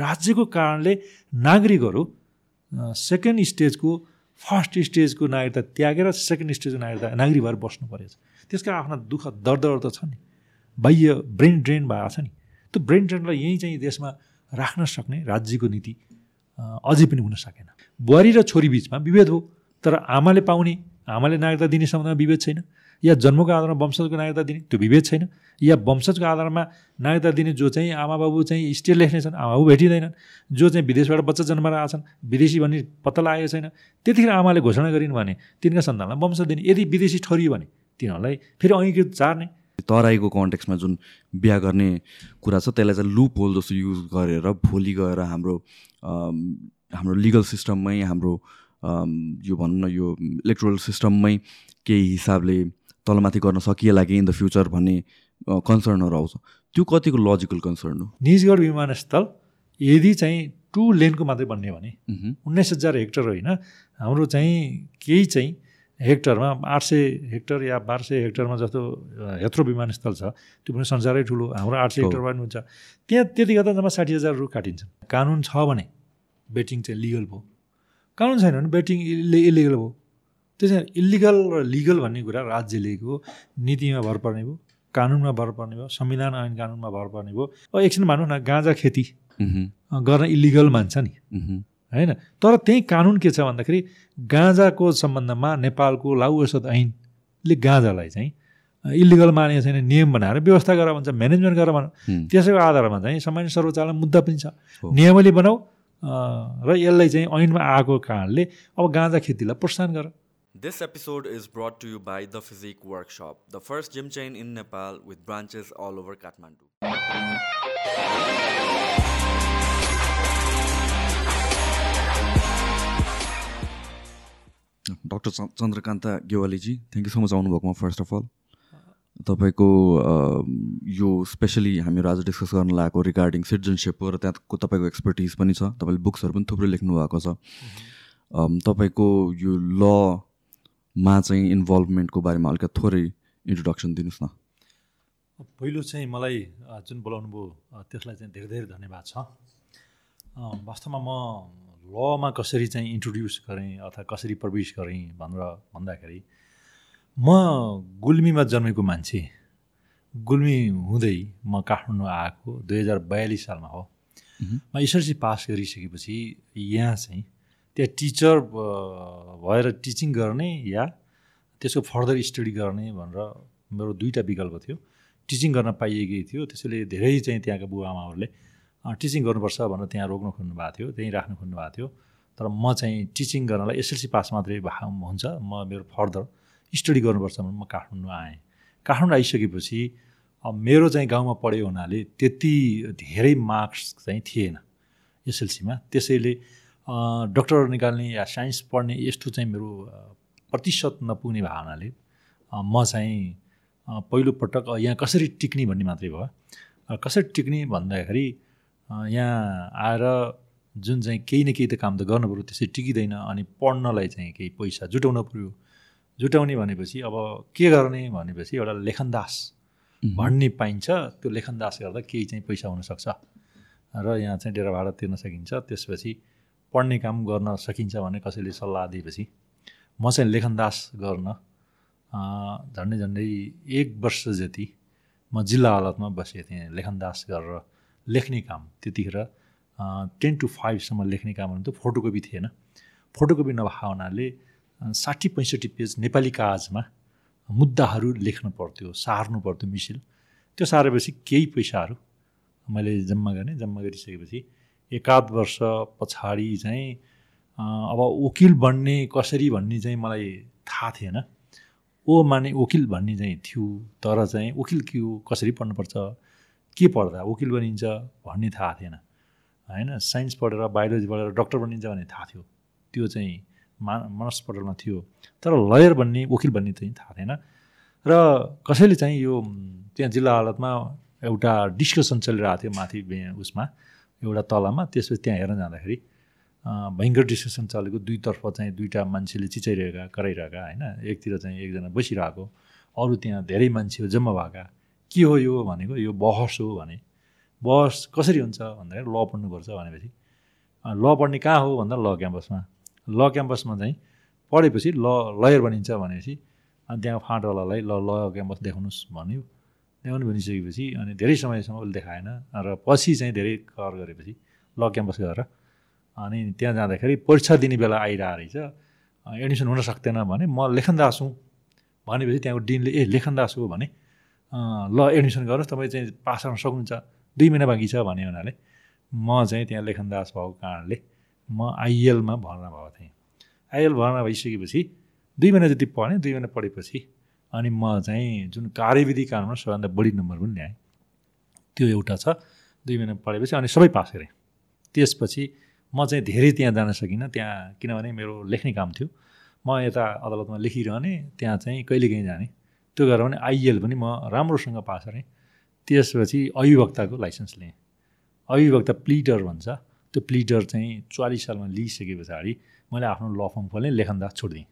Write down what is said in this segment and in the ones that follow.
राज्यको कारणले नागरिकहरू सेकेन्ड स्टेजको फर्स्ट स्टेजको नागरिकता त्यागेर सेकेन्ड स्टेजको नागरिकता नागरिक भएर बस्नु परेछ त्यसका आफ्ना दुःख दर्दहरू त छ नि। बाह्य ब्रेन ड्रेन भएको छ नि। त्यो ब्रेन ड्रेनलाई यहीँ चाहिँ देशमा राख्न सक्ने राज्यको नीति अझै पनि हुन सकेन। बुहारी र छोरी बिचमा विभेद हो तर आमाले पाउने आमाले नागरिकता दिने सम्बन्धमा विभेद छैन। या जन्मको आधारमा वंशजको नागरिकता दिने त्यो विभेद छैन। या वंशजको आधारमा नागरिकता दिने जो चाहिँ आमा बाबु चाहिँ स्टेट लेख्ने छन् आमा बाबु भेटिँदैनन् जो चाहिँ विदेशबाट बच्चा जन्माएर आएछन् विदेशी भन्ने पत्ता लागेको छैन त्यतिखेर आमाले घोषणा गरिन् भने तिनका सन्तानलाई वंश दिने यदि विदेशी ठरियो भने तिनीहरूलाई फेरि अङ्गीकृत चार्ने। तराईको कन्टेक्समा जुन बिहा गर्ने कुरा छ त्यसलाई चाहिँ लुप होल जस्तो युज गरेर भोलि गएर हाम्रो हाम्रो लिगल सिस्टममै हाम्रो यो भनौँ न यो इलेक्ट्रोल सिस्टममै केही हिसाबले तलमाथि गर्न सकिएला कि इन द फ्युचर भन्ने कन्सर्नहरू आउँछ। त्यो कतिको लजिकल कन्सर्न हो? निजगढ विमानस्थल यदि चाहिँ टु लेनको मात्रै बन्ने भने उन्नाइस हजार हेक्टर होइन हाम्रो चाहिँ केही चाहिँ हेक्टरमा आठ सय हेक्टर या बाह्र सय हेक्टरमा जस्तो हेत्रो विमानस्थल छ त्यो पनि संसारै ठुलो हाम्रो आठ सय हेक्टर पनि हुन्छ। त्यहाँ त्यति गर्दा जम्मा साठी हजार रु काटिन्छ कानुन छ भने बेटिङ चाहिँ लिगल भयो। कानुन छैन भने बेटिङ इलिगल भयो। त्यसै इलिगल र लिगल भन्ने कुरा राज्यलेको नीतिमा भर पर्ने भयो कानुनमा भर पर्ने भयो संविधान ऐन कानुनमा भर पर्ने भयो। अब एकछिन भनौँ न गाँजा खेती गर्न इलिगल मान्छ नि। होइन? तर त्यही कानुन के छ भन्दाखेरि गाँजाको सम्बन्धमा नेपालको लागु औषध ऐनले गाँजालाई चाहिँ इलिगल मानेको छैन नियम बनाएर व्यवस्था गरेर भन्छ म्यानेजमेन्ट गरेर भन। त्यसैको आधारमा चाहिँ सामान्य सर्वोच्चलाई मुद्दा पनि छ। नियमले बनाऊ र यसलाई चाहिँ ऐनमा आएको कारणले अब गाँजा खेतीलाई प्रोत्साहन गर। This episode is brought to you by The Physique Workshop, the first gym chain in Nepal with branches all over Kathmandu. Doctor Chandrakant Gewaliji thank you so much आउनुभएकोमा first of all तपाईँको यो specially हामीहरू आज discuss गर्न लागेको regarding citizenship हो र त्यहाँको तपाईँको एक्सपर्टिज पनि छ। तपाईँले बुक्सहरू पनि थुप्रै लेख्नु भएको छ तपाईँको यो लमा चाहिँ इन्भल्भमेन्टको बारेमा अलिकति थोरै इन्ट्रोडक्सन दिनुहोस् न। पहिलो चाहिँ मलाई जुन बोलाउनु भयो त्यसलाई चाहिँ धेरै धेरै धन्यवाद छ। वास्तवमा म लमा कसरी चाहिँ इन्ट्रोड्युस गरेँ अथवा कसरी प्रवेश गरेँ भनेर भन्दाखेरि म गुल्मीमा जन्मेको मान्छे गुल्मी हुँदै म काठमाडौँ आएको दुई हजार बयालिस सालमा हो। म एसएलसी पास गरिसकेपछि यहाँ चाहिँ त्यहाँ टिचर भएर टिचिङ गर्ने या त्यसको फर्दर स्टडी गर्ने भनेर मेरो दुईवटा विकल्प थियो। टिचिङ गर्न पाइएकै थियो। त्यसैले धेरै चाहिँ त्यहाँका बुवा आमाहरूले टिचिङ गर्नुपर्छ भनेर त्यहाँ रोक्न खोज्नु भएको थियो त्यहीँ राख्नु खोज्नु भएको थियो। तर म चाहिँ टिचिङ गर्नलाई एसएलसी पास मात्रै हुन्छ। म मेरो फर्दर स्टडी गर्नुपर्छ भने म काठमाडौँ आएँ। काठमाडौँ आइसकेपछि मेरो चाहिँ गाउँमा पढ्यो हुनाले त्यति धेरै मार्क्स चाहिँ थिएन एसएलसीमा। त्यसैले डक्टर निकाल्ने या साइन्स पढ्ने यस्तो चाहिँ मेरो प्रतिशत नपुग्ने भावनाले म चाहिँ पहिलोपटक यहाँ कसरी टिक्ने भन्ने मात्रै भयो। कसरी टिक्ने भन्दाखेरि यहाँ आएर जुन चाहिँ केही न केही त काम त गर्नु पऱ्यो त्यसरी टिकिँदैन अनि पढ्नलाई चाहिँ केही पैसा जुटाउनु पऱ्यो। जुटाउने भनेपछि अब के गर्ने भनेपछि एउटा लेखनदास भन्ने पाइन्छ। त्यो लेखनदास गर्दा केही चाहिँ पैसा हुनसक्छ। र यहाँ चाहिँ डेरा भाडा तिर्न सकिन्छ। त्यसपछि पढ्ने काम गर्न सकिन्छ भने कसैले सल्लाह दिएपछि। म चाहिँ लेखनदास गर्न झन्डै झन्डै एक वर्ष जति म जिल्ला अदालतमा बसेको थिएँ। लेखनदास गरेर लेख्ने काम त्यतिखेर टेन टु फाइभसम्म लेख्ने काम हुन्थ्यो फोटोकपी थिएन। फोटोकपी नभएको हुनाले साठी पैँसठी पेज नेपाली कागजमा मुद्दाहरू लेख्नु पर्थ्यो सार्नु पर्थ्यो मिसिल। त्यो सारेपछि केही पैसाहरू मैले जम्मा गरेँ। जम्मा गरिसकेपछि एकाध वर्ष पछाडि चाहिँ अब वकिल बन्ने कसरी भन्ने चाहिँ मलाई थाहा थिएन। ओ माने वकिल भन्ने चाहिँ थियो तर चाहिँ वकिल के हो कसरी पढ्नुपर्छ के पढ्दा वकिल बनिन्छ भन्ने थाहा थिएन। होइन साइन्स पढेर बायोलोजी पढेर डक्टर बनिन्छ भन्ने थाहा थियो। त्यो चाहिँ मा मानस पटलमा थियो। तर लयर भन्ने वकिल भन्ने चाहिँ थाहा थिएन। र कसैले चाहिँ यो त्यहाँ जिल्ला अदालतमा एउटा डिस्कसन चलिरहेको थियो माथि उसमा। एउटा तलामा त्यसपछि त्यहाँ हेर्न जाँदाखेरि भयङ्कर डिस्कसन चलेको दुईतर्फ चाहिँ दुईवटा मान्छेले चिचाइरहेका कराइरहेका होइन? एकतिर चाहिँ एकजना बसिरहेको अरू त्यहाँ धेरै मान्छे जम्मा भएका। के हो यो भनेको यो बहस हो भने बहस कसरी हुन्छ भन्दाखेरि ल पढ्नुपर्छ भनेपछि। ल पढ्ने कहाँ हो भन्दा ल क्याम्पसमा। ल क्याम्पसमा चाहिँ पढेपछि ल लयर बनिन्छ भनेपछि अनि त्यहाँ फाँटवालालाई ल ल क्याम्पस देखाउनुहोस् भन्यो। देखाउनु भनिसकेपछि अनि धेरै समयसम्म उसले देखाएन र पछि चाहिँ धेरै कर गरेपछि ल क्याम्पस गएर अनि त्यहाँ जाँदाखेरि परीक्षा दिने बेला आइरहेको रहेछ। एडमिसन हुन सक्दैन भने म लेखनदास हुँ भनेपछि त्यहाँको डिनले ए लेखनदास हो भने ल एडमिसन गर्नुहोस् तपाईँ चाहिँ पास गर्न सक्नुहुन्छ। दुई महिना बाँकी छ भने हुनाले म चाहिँ त्यहाँ लेखनदास भएको कारणले म आइएलमा भर्ना भएको थिएँ। आइएल भर्ना भइसकेपछि दुई महिना जति पढेँ दुई महिना पढेपछि अनि म चाहिँ जुन कार्यविधि कारणमा सबैभन्दा बढी नम्बर पनि ल्याएँ। त्यो एउटा छ दुई महिना पढेपछि अनि सबै पास गरेँ। त्यसपछि म चाहिँ धेरै त्यहाँ जान सकिनँ त्यहाँ किनभने मेरो लेख्ने काम थियो। म यता अदालतमा लेखिरहने त्यहाँ चाहिँ कहिलेकाहीँ जाने। त्यो गरेर भने आइएल पनि म राम्रोसँग पास गरेँ। त्यसपछि अभिवक्ताको लाइसेन्स लिएँ। अभिवक्ता प्लिडर भन्छ त्यो प्लिडर चाहिँ चालिस सालमा लिइसके पछाडि मैले आफ्नो ल फर्म खोलेँ लेखनदास छोडिदिएँ।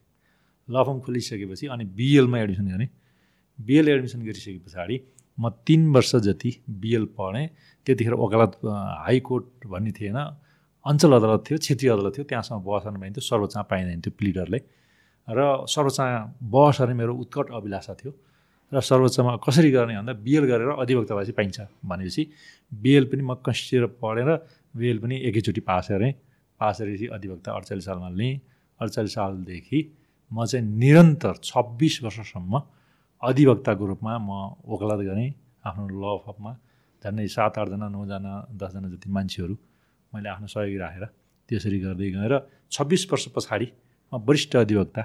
ल फर्म खोलिसकेपछि अनि बिएलमा एडमिसन गरेँ बिएल एडमिसन गरिसके पछाडि म तिन वर्ष जति बिएल पढेँ त्यतिखेर वकालत हाइकोर्ट भन्ने थिएन अञ्चल अदालत थियो क्षेत्रीय अदालत थियो त्यहाँसम्म बहस गर्न पाइन्थ्यो सर्वोच्चमा पाइँदैन थियो प्लिडरले र सर्वोच्चमा बहस गर्ने मेरो उत्कट अभिलाषा थियो। र सर्वोच्चमा कसरी गर्ने भन्दा बिएल गरेर अधिवक्ता भएपछि पाइन्छ भनेपछि बिएल पनि म कन्सिडर पढेर बिएल पनि एकैचोटि पास गरेँ। पास गरेपछि अधिवक्ता अडचालिस सालमा लिएँ। अडचालिस सालदेखि म चाहिँ निरन्तर छब्बिस वर्षसम्म अधिवक्ताको रूपमा म वकालत गरेँ आफ्नो ल फपमा झन्डै सात आठजना नौजना दसजना जति मान्छेहरू मैले आफ्नो सहयोगी राखेर त्यसरी गर्दै गएर छब्बिस वर्ष पछाडि म वरिष्ठ अधिवक्ता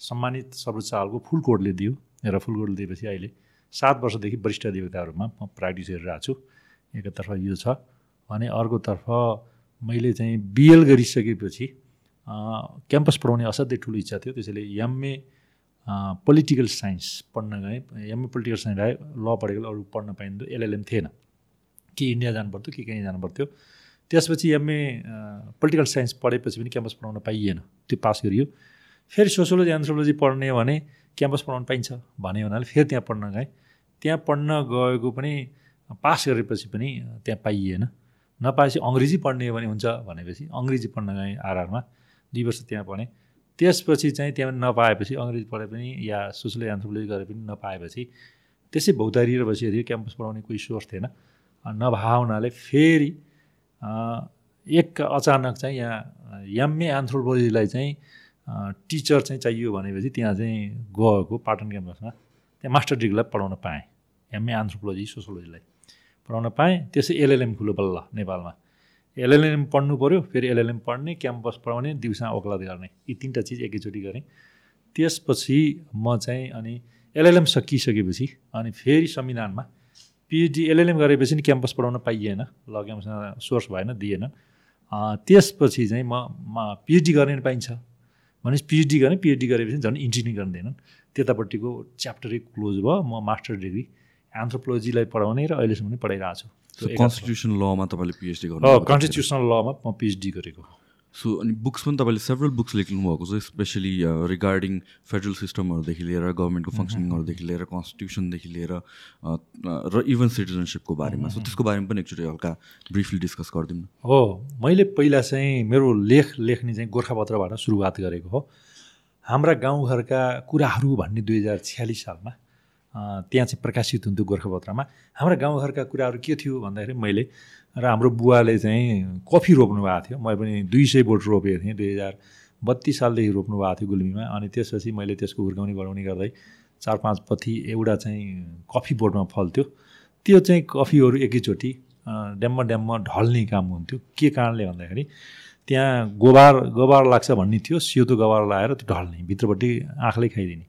सम्मानित सर्वोच्च हालको फुल कोर्टले दियो र फुल कोर्टले दिएपछि अहिले सात वर्षदेखि वरिष्ठ अधिवक्ताहरूमा म प्र्याक्टिस गरिरहेको छु। एकतर्फ यो छ भने अर्कोतर्फ मैले चाहिँ बिएल गरिसकेपछि क्याम्पस पढाउने असाध्यै ठुलो इच्छा थियो त्यसैले एमए पोलिटिकल साइन्स पढ्न गएँ एमए पोलिटिकल साइन्स आयो ल पढेको अरू पढ्न पाइन्थ्यो एलएलएम थिएन कि इन्डिया जानु पर्थ्यो कि कहीँ जानु पर्थ्यो त्यसपछि एमए पोलिटिकल साइन्स पढेपछि पनि क्याम्पस पढाउन पाइएन त्यो पास गरियो फेरि सोसियोलोजी एन्थ्रोपोलोजी पढ्ने भने क्याम्पस पढाउनु पाइन्छ भने हुनाले फेरि त्यहाँ पढ्न गएँ त्यहाँ पढ्न गएको पनि पास गरेपछि पनि त्यहाँ पाइएन नपाएपछि अङ्ग्रेजी पढ्ने भने हुन्छ भनेपछि अङ्ग्रेजी पढ्न गएँ आरआरमा दुई वर्ष त्यहाँ पढेँ। त्यसपछि चाहिँ त्यहाँ नपाएपछि अङ्ग्रेजी पढे पनि या सोसियल एन्थ्रोपोलोजी गरेर पनि नपाएपछि त्यसै भौतारिएर बसिएको थियो क्याम्पस पढाउने कोही सोर्स थिएन। नभए हुनाले फेरि एक अचानक चाहिँ यहाँ एमए एन्थ्रोपोलोजीलाई चाहिँ टिचर चाहिँ चाहियो भनेपछि त्यहाँ चाहिँ गएको पाटन क्याम्पसमा। त्यहाँ मास्टर डिग्रीलाई पढाउन पाएँ। एमए एन्थ्रोपोलोजी सोसियोलोजीलाई पढाउन पाएँ। त्यसै एलएलएम खुलो बल्ल नेपालमा। एलएलएम पढ्नु पऱ्यो फेरि एलएलएम पढ्ने क्याम्पस पढाउने दिउँसो ओक्लाद गर्ने यी तिनवटा चिज एकैचोटि गरेँ। त्यसपछि म चाहिँ अनि एलएलएम सकिसकेपछि अनि फेरि संविधानमा पिएचडी एलएलएम गरेपछि नि क्याम्पस पढाउन पाइएन ल क्याम्पसमा सोर्स भएन दिएन। त्यसपछि चाहिँ म म पिएचडी गर्ने पाइन्छ। भनेपछि पिएचडी गर्ने पिएचडी गरेपछि झन् इन्जिनियरिङ गर्दैनन् त्यतापट्टिको च्याप्टरै क्लोज भयो म मास्टर डिग्री एन्थ्रोपोलोजीलाई पढाउने र अहिलेसम्म पनि पढाइरहेको छु। कन्स्टिट्युसन लमा तपाईँले पिएचडी गर्नु कन्स्टिट्युसनल लमा म पिएचडी गरेको सो अनि बुक्स पनि तपाईँले सेभरल बुक्स लेख्नु भएको छ स्पेसली रिगार्डिङ फेडरल सिस्टमहरूदेखि लिएर गभर्मेन्टको फङ्सनिङहरूदेखि लिएर कन्स्टिट्युसनदेखि लिएर र इभन सिटिजनसिपको बारेमा। सो त्यसको बारेमा पनि एकचोटि हल्का ब्रिफली डिस्कस गरिदिउँ हो मैले पहिला चाहिँ मेरो लेख लेख्ने चाहिँ गोर्खापत्रबाट सुरुवात गरेको हो। हाम्रा गाउँघरका कुराहरू भन्ने दुई हजार छ्यालिस सालमा त्यहाँ चाहिँ प्रकाशित हुन्थ्यो गोर्खापत्रमा। हाम्रा गाउँघरका कुराहरू के थियो भन्दाखेरि मैले र हाम्रो बुवाले चाहिँ कफी रोप्नु भएको थियो। मैले पनि दुई सय बोट रोपेको थिएँ दुई हजार बत्तिस सालदेखि रोप्नु भएको थियो गुल्मीमा अनि त्यसपछि मैले त्यसको हुर्काउने बढाउने गर्दै चार पाँच पथी एउटा चाहिँ कफी बोटमा फल्थ्यो। त्यो चाहिँ कफीहरू एकैचोटि ड्याममा ड्याममा ढल्ने काम हुन्थ्यो। के कारणले भन्दाखेरि त्यहाँ गोबार गोबार लाग्छ भन्ने थियो सेतो गोबार लगाएर त्यो ढल्ने भित्रपट्टि आँखाले खाइदिने।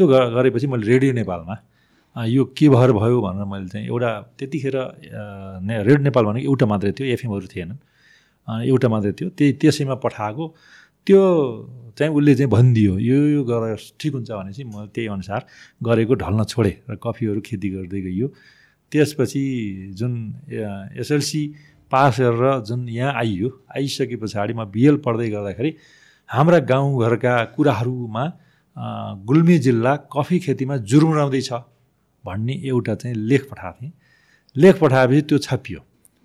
त्यो गरेपछि मैले रेडियो नेपालमा यो के भएर भयो भनेर मैले चाहिँ एउटा त्यतिखेर ने रेड नेपाल भनेको एउटा मात्रै थियो एफएमहरू थिएनन्। एउटा मात्रै थियो। त्यही त्यसैमा पठाएको। त्यो चाहिँ उसले चाहिँ भनिदियो यो यो गरेर ठिक हुन्छ भनेपछि म त्यही अनुसार गरेको ढल्न छोडेँ र कफीहरू खेती गर्दै गइयो। त्यसपछि जुन एसएलसी पास गरेर जुन यहाँ आइयो आइसके पछाडि म बिएल पढ्दै गर्दाखेरि हाम्रा गाउँघरका कुराहरूमा गुल्मी जिल्ला कफी खेतीमा जुरुमराउँदैछ भन्ने एउटा चाहिँ लेख पठाएको लेख पठाएपछि त्यो छापियो।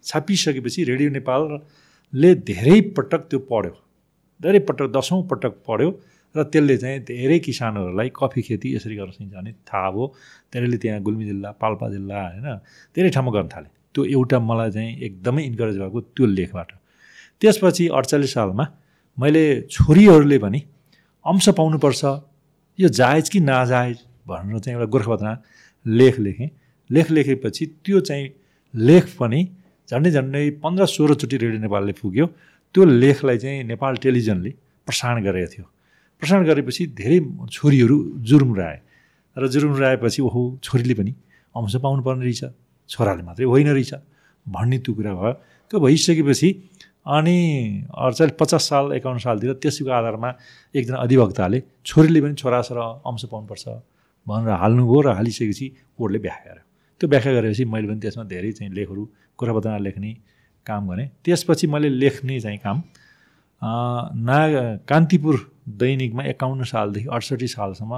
छापिसकेपछि रेडियो नेपालले धेरै पटक त्यो पढ्यो। धेरै पटक दसौँ पटक पढ्यो र त्यसले चाहिँ धेरै किसानहरूलाई कफी खेती यसरी गर्न सकिन्छ भने थाहा भयो। त्यसले त्यहाँ गुल्मी जिल्ला पाल्पा जिल्ला होइन धेरै ठाउँमा गर्न थाले। त्यो एउटा मलाई चाहिँ एकदमै इन्करेज भएको त्यो लेखबाट। त्यसपछि अडचालिस सालमा मैले छोरीहरूले पनि अंश पाउनुपर्छ। यो जायज कि नाजायज भनेर चाहिँ एउटा गोर्खापत्रमा लेख लेखेँ। लेख लेखेपछि त्यो चाहिँ लेख पनि झन्डै झन्डै पन्ध्र सोह्रचोटि रेडियो नेपालले पुग्यो त्यो लेखलाई चाहिँ नेपाल टेलिभिजनले प्रसारण गरेको थियो। प्रसारण गरेपछि धेरै छोरीहरू जुरुम्राए र जुरुम्राएपछि ओहो छोरीले पनि अंश पाउनुपर्ने रहेछ छोराले मात्रै होइन रहेछ भन्ने त्यो कुरा भयो। त्यो भइसकेपछि अनि अडचालिस पचास साल एकाउन्न सालतिर त्यसको आधारमा एकजना अधिवक्ताले छोरीले पनि छोरा छोरा अंश पाउनुपर्छ भनेर हाल्नुभयो र हालिसकेपछि कोर्टले व्याख्या गर्यो। त्यो व्याख्या गरेपछि मैले पनि त्यसमा धेरै चाहिँ लेखहरू कुरापत्रमा लेख्ने काम गरेँ। त्यसपछि मैले लेख्ने चाहिँ काम ना कान्तिपुर दैनिकमा एकाउन्न सालदेखि अडसट्ठी सालसम्म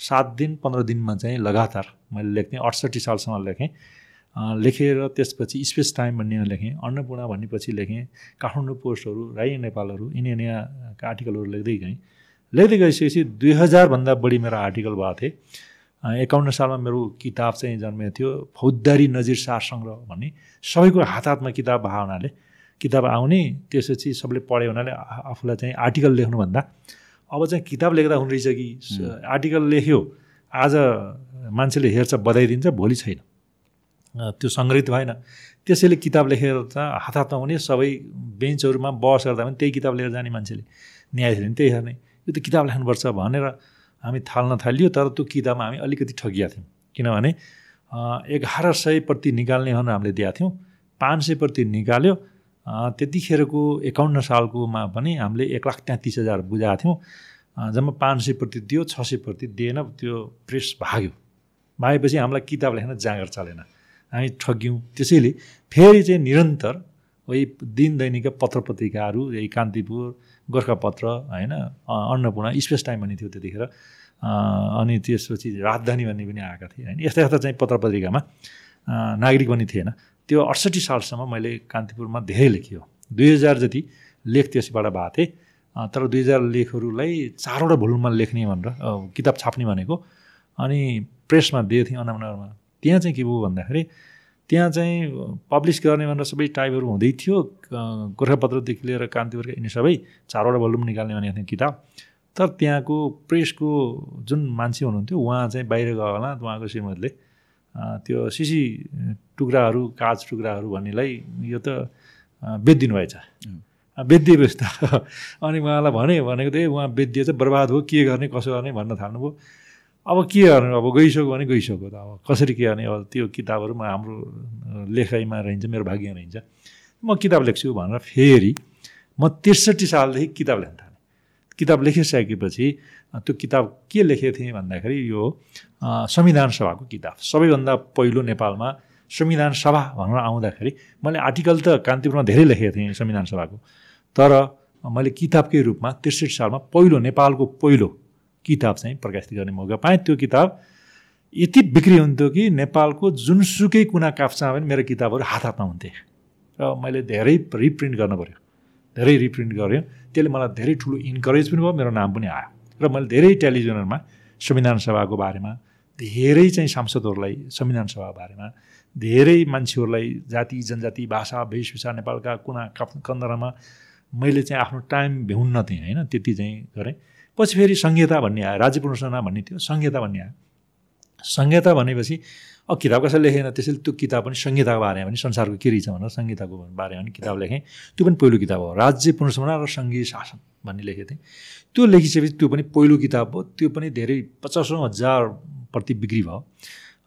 सात दिन पन्ध्र दिनमा चाहिँ लगातार मैले लेख्थेँ अडसट्ठी सालसम्म लेखेँ। लेखेर त्यसपछि स्पेस टाइम भन्ने लेखेँ अन्नपूर्ण भन्नेपछि लेखेँ काठमाडौँ पोस्टहरू राई नेपालहरू यिनी नयाँ आर्टिकलहरू लेख्दै गएँ। लेख्दै गइसकेपछि दुई हजारभन्दा बढी मेरो आर्टिकल भएको थिएँ। एकाउन्न सालमा मेरो किताब चाहिँ जन्मेको थियो फौजदारी नजिर सार सङ्ग्रह भन्ने। सबैको हात हातमा किताब भए हुनाले किताब आउने त्यसपछि सबले पढ्यो हुनाले आफूलाई चाहिँ आर्टिकल लेख्नुभन्दा अब चाहिँ किताब लेख्दा हुने रहेछ कि? आर्टिकल लेख्यो आज मान्छेले हेर्छ बधाइदिन्छ भोलि छैन। त्यो सङ्ग्रहित भएन। त्यसैले किताब लेखेर त हात हातमा हुने सबै बेन्चहरूमा बस गर्दा पनि त्यही किताब लिएर जाने मान्छेले। न्यायाधीशले पनि त्यही हेर्ने। यो त किताब लेख्नुपर्छ भनेर हामी थाल्न थालियो तर त्यो किताबमा हामी अलिकति ठगिया थियौँ। किनभने एघार सय प्रति निकाल्ने भनेर हामीले दिएका थियौँ। पाँच सय प्रति निकाल्यो त्यतिखेरको एकाउन्न सालकोमा पनि हामीले एक लाख तेत्तिस हजार बुझाएको थियौँ। जम्मा पाँच सय प्रति दियो छ सय प्रति दिएन त्यो प्रेस भाग्यो। भागेपछि हामीलाई किताब लेख्न जाँगर चलेन। हामी ठग्यौँ। त्यसैले फेरि चाहिँ निरन्तर है दिन दैनिक पत्र पत्रिकाहरू यही कान्तिपुर गोर्खापत्र होइन अन्नपूर्ण स्पेस टाइम भन्ने थियो त्यतिखेर। अनि त्यसपछि राजधानी भन्ने पनि आएका थिए होइन। यस्ता यस्ता चाहिँ पत्र पत्रिकामा नागरिक पनि थिएन। त्यो अडसट्ठी सालसम्म मैले कान्तिपुरमा धेरै लेखियो। दुई हजार जति लेख त्यसबाट भएको थिएँ। तर दुई हजार लेखहरूलाई चारवटा भोल्युममा लेख्ने भनेर किताब छाप्ने भनेको। अनि प्रेसमा दिएको थिएँ अनामनगरमा त्यहाँ चाहिँ के भयो भन्दाखेरि त्यहाँ चाहिँ पब्लिस गर्ने भनेर सबै टाइपहरू हुँदै थियो गोर्खापत्रदेखि लिएर कान्तिपुरका यिनी सबै चारवटा भोल्युम निकाल्ने भनेको थिएँ किताब। तर त्यहाँको प्रेसको जुन मान्छे हुनुहुन्थ्यो उहाँ चाहिँ बाहिर गयो होला उहाँको श्रीमतीले। त्यो सिसी टुक्राहरू काज टुक्राहरू भन्नेलाई यो त बेचिदिनु भएछ। बेचिदिएपछि त अनि उहाँलाई भने भनेको थिएँ उहाँ बेचिदिएछ बर्बाद हो के गर्ने कसो गर्ने भन्न थाल्नुभयो। अब के गर्नु? अब गइसक्यो भने गइसक्यो त। अब कसरी के गर्ने? अब त्यो किताबहरू हाम्रो लेखाइमा रहन्छ मेरो भाग्यमा रहन्छ। म किताब लेख्छु भनेर फेरि म त्रिसठी सालदेखि किताब लेख्न थालेँ। किताब लेखिसकेपछि त्यो किताब के लेखेको थिएँ भन्दाखेरि यो संविधान सभाको किताब। सबैभन्दा पहिलो नेपालमा संविधान सभा भनेर आउँदाखेरि मैले आर्टिकल त कान्तिपुरमा धेरै लेखेको थिएँ संविधान सभाको। तर मैले किताबकै रूपमा त्रिसठी सालमा पहिलो नेपालको पहिलो किताब चाहिँ प्रकाशित गर्ने मौका पाएँ। त्यो किताब यति बिक्री हुन्थ्यो कि नेपालको जुनसुकै कुना काप्चामा पनि मेरो किताबहरू हात हातमा हुन्थे। र मैले धेरै रिप्रिन्ट गर्न पऱ्यो धेरै रिप्रिन्ट गरेँ त्यसले मलाई धेरै ठुलो इन्करेज पनि भयो मेरो नाम पनि आयो। र मैले धेरै टेलिभिजनहरूमा संविधान सभाको बारेमा धेरै चाहिँ सांसदहरूलाई संविधान सभाको बारेमा धेरै मान्छेहरूलाई जाति जनजाति भाषा वेशभूषा नेपालका कुना कन्दरामा मैले चाहिँ आफ्नो टाइम भ्याउन्न थिएँ होइन? त्यति चाहिँ गरेँ। पछि फेरि संहिता भन्ने आयो राज्य पुनर्संरचना भन्ने थियो संहिता भन्ने आयो। संहिता भनेपछि अब किताब कसैले लेखेन? त्यसैले त्यो किताब पनि संहिताको बारेमा पनि संसारको के रहेछ भनेर संहिताको बारेमा पनि किताब लेखेँ। त्यो पनि पहिलो किताब हो। राज्य पुनर्संरचना र सङ्घीय शासन भन्ने लेखेको थिएँ। त्यो लेखिसकेपछि त्यो पनि पहिलो किताब हो। त्यो पनि धेरै पचासौँ हजार प्रति बिक्री भयो।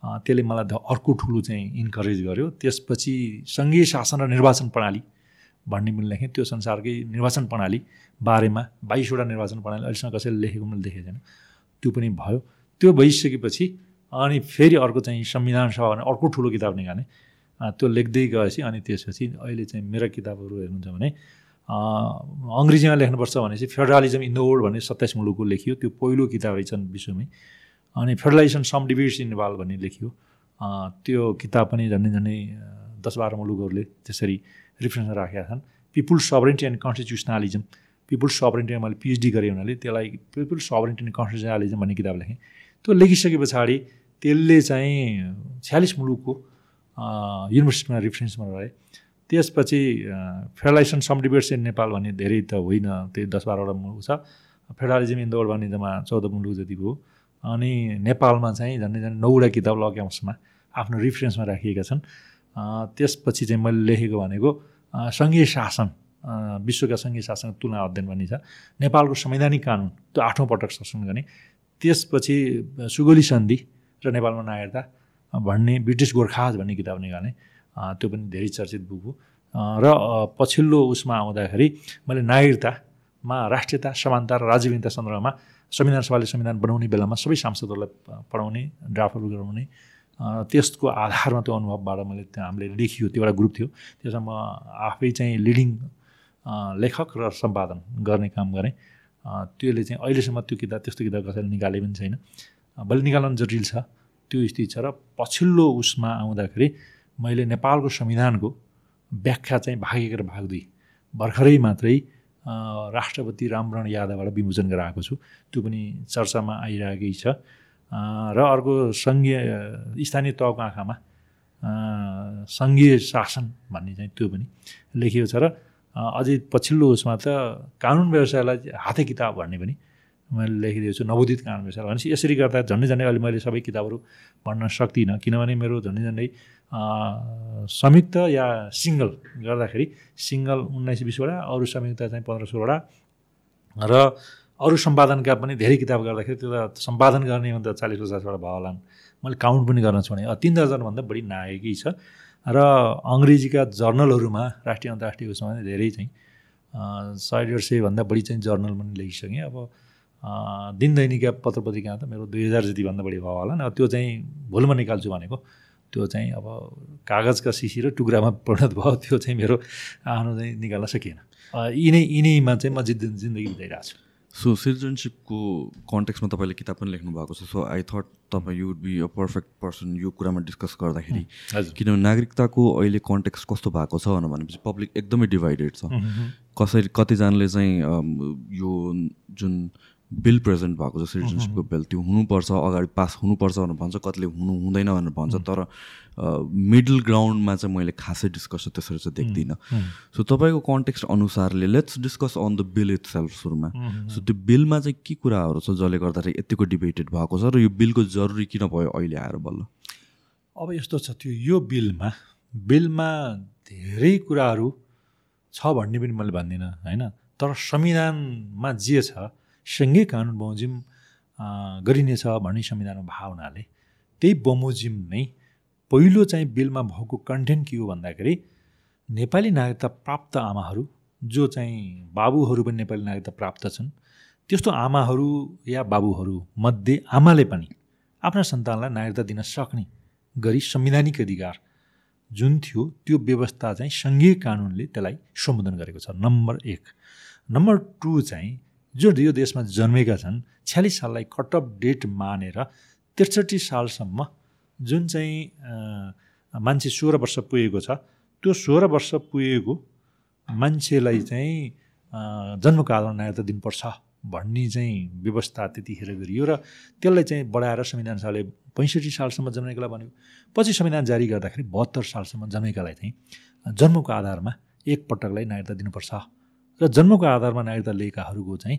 त्यसले मलाई अर्को ठुलो चाहिँ इन्करेज गर्यो। त्यसपछि सङ्घीय शासन र निर्वाचन प्रणाली भन्ने पनि लेखेँ। त्यो संसारकै निर्वाचन प्रणाली बारेमा बाइसवटा निर्वाचन प्रणाली अहिलेसम्म कसैले लेखेको मैले देखेको छैन। त्यो पनि भयो। त्यो भइसकेपछि अनि फेरि अर्को चाहिँ संविधान सभा भने अर्को ठुलो किताब निकालेँ त्यो लेख्दै गएपछि अनि त्यसपछि अहिले चाहिँ मेरा किताबहरू हेर्नुहुन्छ भने अङ्ग्रेजीमा लेख्नुपर्छ भनेपछि फेडरलिजम इन द वर्ल्ड भन्ने सत्ताइस मुलुकको लेखियो। त्यो पहिलो किताब रहेछन् विश्वमै। अनि federalization some debates in Nepal भन्ने लेखियो। त्यो किताब पनि झन्डै झन्डै दस बाह्र मुलुकहरूले त्यसरी रिफरेन्समा राखेका छन्। People sovereignty and constitutionalism. People sovereignty मैले पिएचडी गरेँ हुनाले त्यसलाई पिपुल सबरेन्टी एन्ड कन्स्टिट्युसनालिजम भन्ने किताब लेखेँ त्यो लेखिसके पछाडि त्यसले चाहिँ छ्यालिस मुलुकको युनिभर्सिटीमा रिफरेन्समा रहे त्यसपछि federalization some debates in Nepal भन्ने धेरै त होइन त्यही दस बाह्रवटा मुलुक छ। फेडरलिजम इन द वर्ल्ड भन्ने जम्मा चौध मुलुक जतिको हो अनि नेपालमा चाहिँ झन्डै झन्डै नौवटा किताब लग्याउँसमा आफ्नो रिफरेन्समा राखिएका छन्। त्यसपछि चाहिँ मैले लेखेको भनेको सङ्घीय शासन। विश्वका सङ्घीय शासन तुलना अध्ययन भन्ने छ। नेपालको संवैधानिक कानुन त्यो आठौँ पटक शासन गर्ने। त्यसपछि सुगोली सन्धि र नेपालमा नागरिकता भन्ने ब्रिटिस गोर्खाज भन्ने किताब निकालेँ त्यो पनि धेरै चर्चित बुक हो। र पछिल्लो उसमा आउँदाखेरि मैले नागरिकतामा राष्ट्रियता समानता र राज्यविनता सन्दर्भमा संविधान सभाले संविधान बनाउने बेलामा सबै सांसदहरूलाई पढाउने ड्राफ्टहरू गराउने त्यसको आधारमा त्यो अनुभवबाट मैले हामीले लेखियो त्यो एउटा ग्रुप थियो। त्यसमा म आफै चाहिँ लिडिङ लेखक र सम्पादन गर्ने काम गरेँ। त्यसले चाहिँ अहिलेसम्म त्यो किताब त्यस्तो किताब कसैले निकाले पनि छैन। भोलि निकाल्न जटिल छ त्यो स्थिति छ र पछिल्लो उसमा आउँदाखेरि मैले नेपालको संविधानको व्याख्या चाहिँ भाग एक र भाग दुई भर्खरै मात्रै राष्ट्रपति रामरण यादवबाट विमोचन गराएको छु। त्यो पनि चर्चामा आइरहेकै छ। र अर्को सङ्घीय स्थानीय तहको आँखामा सङ्घीय शासन भन्ने चाहिँ त्यो पनि लेखिएको छ र अझै पछिल्लो उसमा त कानुन व्यवसायलाई हाते किताब भन्ने पनि मैले लेखिदिएको छु नवोदित कानुन व्यवसाय भनेपछि यसरी गर्दा झन्डै झन्डै अहिले मैले सबै किताबहरू पढ्न सक्दिनँ। किनभने मेरो झन्डै झन्डै संयुक्त या सिङ्गल गर्दाखेरि सिङ्गल उन्नाइस बिसवटा अरू संयुक्त चाहिँ पन्ध्र सोह्रवटा र अरू सम्पादनका पनि धेरै किताब गर्दाखेरि त्यो त सम्पादन गर्ने त चालिस पचासवटा भयो होला मैले काउन्ट पनि गर्न छोडेँ। तिन दर्जनभन्दा बढी नाएकै छ। र अङ्ग्रेजीका जर्नलहरूमा राष्ट्रिय अन्तर्राष्ट्रिय उसमा धेरै चाहिँ सय डेढ सयभन्दा बढी चाहिँ जर्नल पनि लेखिसकेँ। अब दिन दैनिका पत्र पत्रिका त मेरो दुई हजार जतिभन्दा बढी भयो होला नि। त्यो चाहिँ भोलिमा निकाल्छु भनेको। त्यो चाहिँ अब कागजका सिसी र टुक्रामा परिणत भयो। त्यो चाहिँ मेरो आफ्नो चाहिँ निकाल्न सकिएन। यिनै यिनैमा चाहिँ म जिन्दगी बिताइरहेको छु। सो सिटिजनसिपको कन्टेक्समा तपाईँले किताब पनि लेख्नु भएको छ। सो आई थट तपाईँ would be a perfect person यो कुरामा डिस्कस गर्दाखेरि। किनभने नागरिकताको अहिले कन्टेक्स कस्तो भएको छ भनेपछि पब्लिक एकदमै डिभाइडेड छ। कसरी कतिजनाले चाहिँ यो जुन बिल प्रेजेन्ट भएको छ सिटिजनसिपको बिल त्यो हुनुपर्छ अगाडि पास हुनुपर्छ भनेर भन्छ कतिले हुनु हुँदैन भनेर भन्छ तर मिडल ग्राउन्डमा चाहिँ मैले खासै डिस्कस त्यसरी चाहिँ देख्दिनँ। सो तपाईँको कन्टेक्स्ट अनुसारले let's discuss on the bill itself सुरुमा सो त्यो बिलमा चाहिँ के कुराहरू छ जसले गर्दाखेरि यतिको डिबेटेड भएको छ र यो बिलको जरुरी किन भयो अहिले आएर बल्ल? अब यस्तो छ त्यो यो बिलमा बिलमा धेरै कुराहरू छ भन्ने पनि मैले भन्दिनँ होइन? तर संविधानमा जे छ सँगै कानुन बमोजिम गरिनेछ भन्ने संविधानमा भावनाले। त्यही बमोजिम नै पहिलो चाहिँ बिलमा भएको कन्टेन्ट के हो भन्दाखेरि नेपाली नागरिकता प्राप्त आमाहरू जो चाहिँ बाबुहरू पनि नेपाली नागरिकता प्राप्त छन् त्यस्तो आमाहरू या बाबुहरू मध्ये आमाले पनि आफ्ना सन्तानलाई नागरिकता दिन सक्ने गरी संवैधानिक अधिकार जुन थियो त्यो व्यवस्था चाहिँ सङ्घीय कानुनले त्यसलाई सम्बोधन गरेको छ। नम्बर एक। नम्बर टू चाहिँ जो यो देशमा जन्मेका छन् छ्यालिस साललाई कटअप डेट मानेर त्रिसठी सालसम्म जुन चाहिँ मान्छे सोह्र वर्ष पुगेको छ त्यो सोह्र वर्ष पुगेको मान्छेलाई चाहिँ जन्मको आधारमा नागरिकता दिनुपर्छ भन्ने चाहिँ व्यवस्था त्यतिखेर गरियो र त्यसलाई चाहिँ बढाएर संविधान सभाले पैँसठी सालसम्म जन्मेकालाई भन्यो। पछि संविधान जारी गर्दाखेरि बहत्तर सालसम्म जन्मेकालाई चाहिँ जन्मको आधारमा एकपटकलाई नागरिकता दिनुपर्छ। र जन्मको आधारमा नागरिकता लिएकाहरूको चाहिँ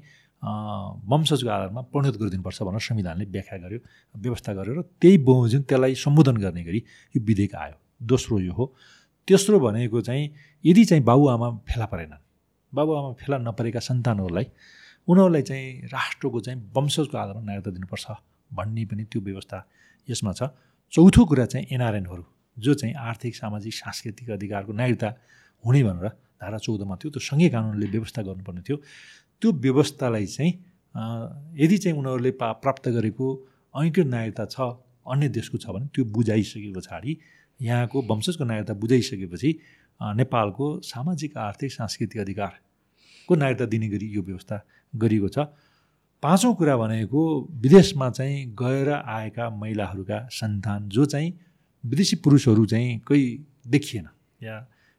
वंशजको आधारमा परिणत गरिदिनुपर्छ भनेर संविधानले व्याख्या गर्यो व्यवस्था गर्यो र त्यही बमोजिम त्यसलाई सम्बोधन गर्ने गरी यो विधेयक आयो। दोस्रो यो हो। तेस्रो भनेको चाहिँ यदि चाहिँ बाबुआमा फेला परेनन् बाबुआमा फेला नपरेका सन्तानहरूलाई उनीहरूलाई चाहिँ राष्ट्रको चाहिँ वंशजको आधारमा नागरिकता दिनुपर्छ भन्ने पनि त्यो व्यवस्था यसमा छ। चौथो कुरा चाहिँ एनआरएनहरू जो चाहिँ आर्थिक सामाजिक सांस्कृतिक अधिकारको नागरिकता हुने भनेर धारा चौधमा थियो त्यो सँगै कानुनले व्यवस्था गर्नुपर्ने थियो। त्यो व्यवस्थालाई चाहिँ यदि चाहिँ उनीहरूले पा प्राप्त गरेको ऐकृत नागरिकता छ अन्य देशको छ भने त्यो बुझाइसके पछाडि यहाँको वंशजको नागरिकता बुझाइसकेपछि नेपालको सामाजिक आर्थिक सांस्कृतिक अधिकारको नागरिकता दिने गरी यो व्यवस्था गरिएको छ। पाँचौँ कुरा भनेको विदेशमा चाहिँ गएर आएका महिलाहरूका सन्तान जो चाहिँ विदेशी पुरुषहरू चाहिँ कोही देखिएन या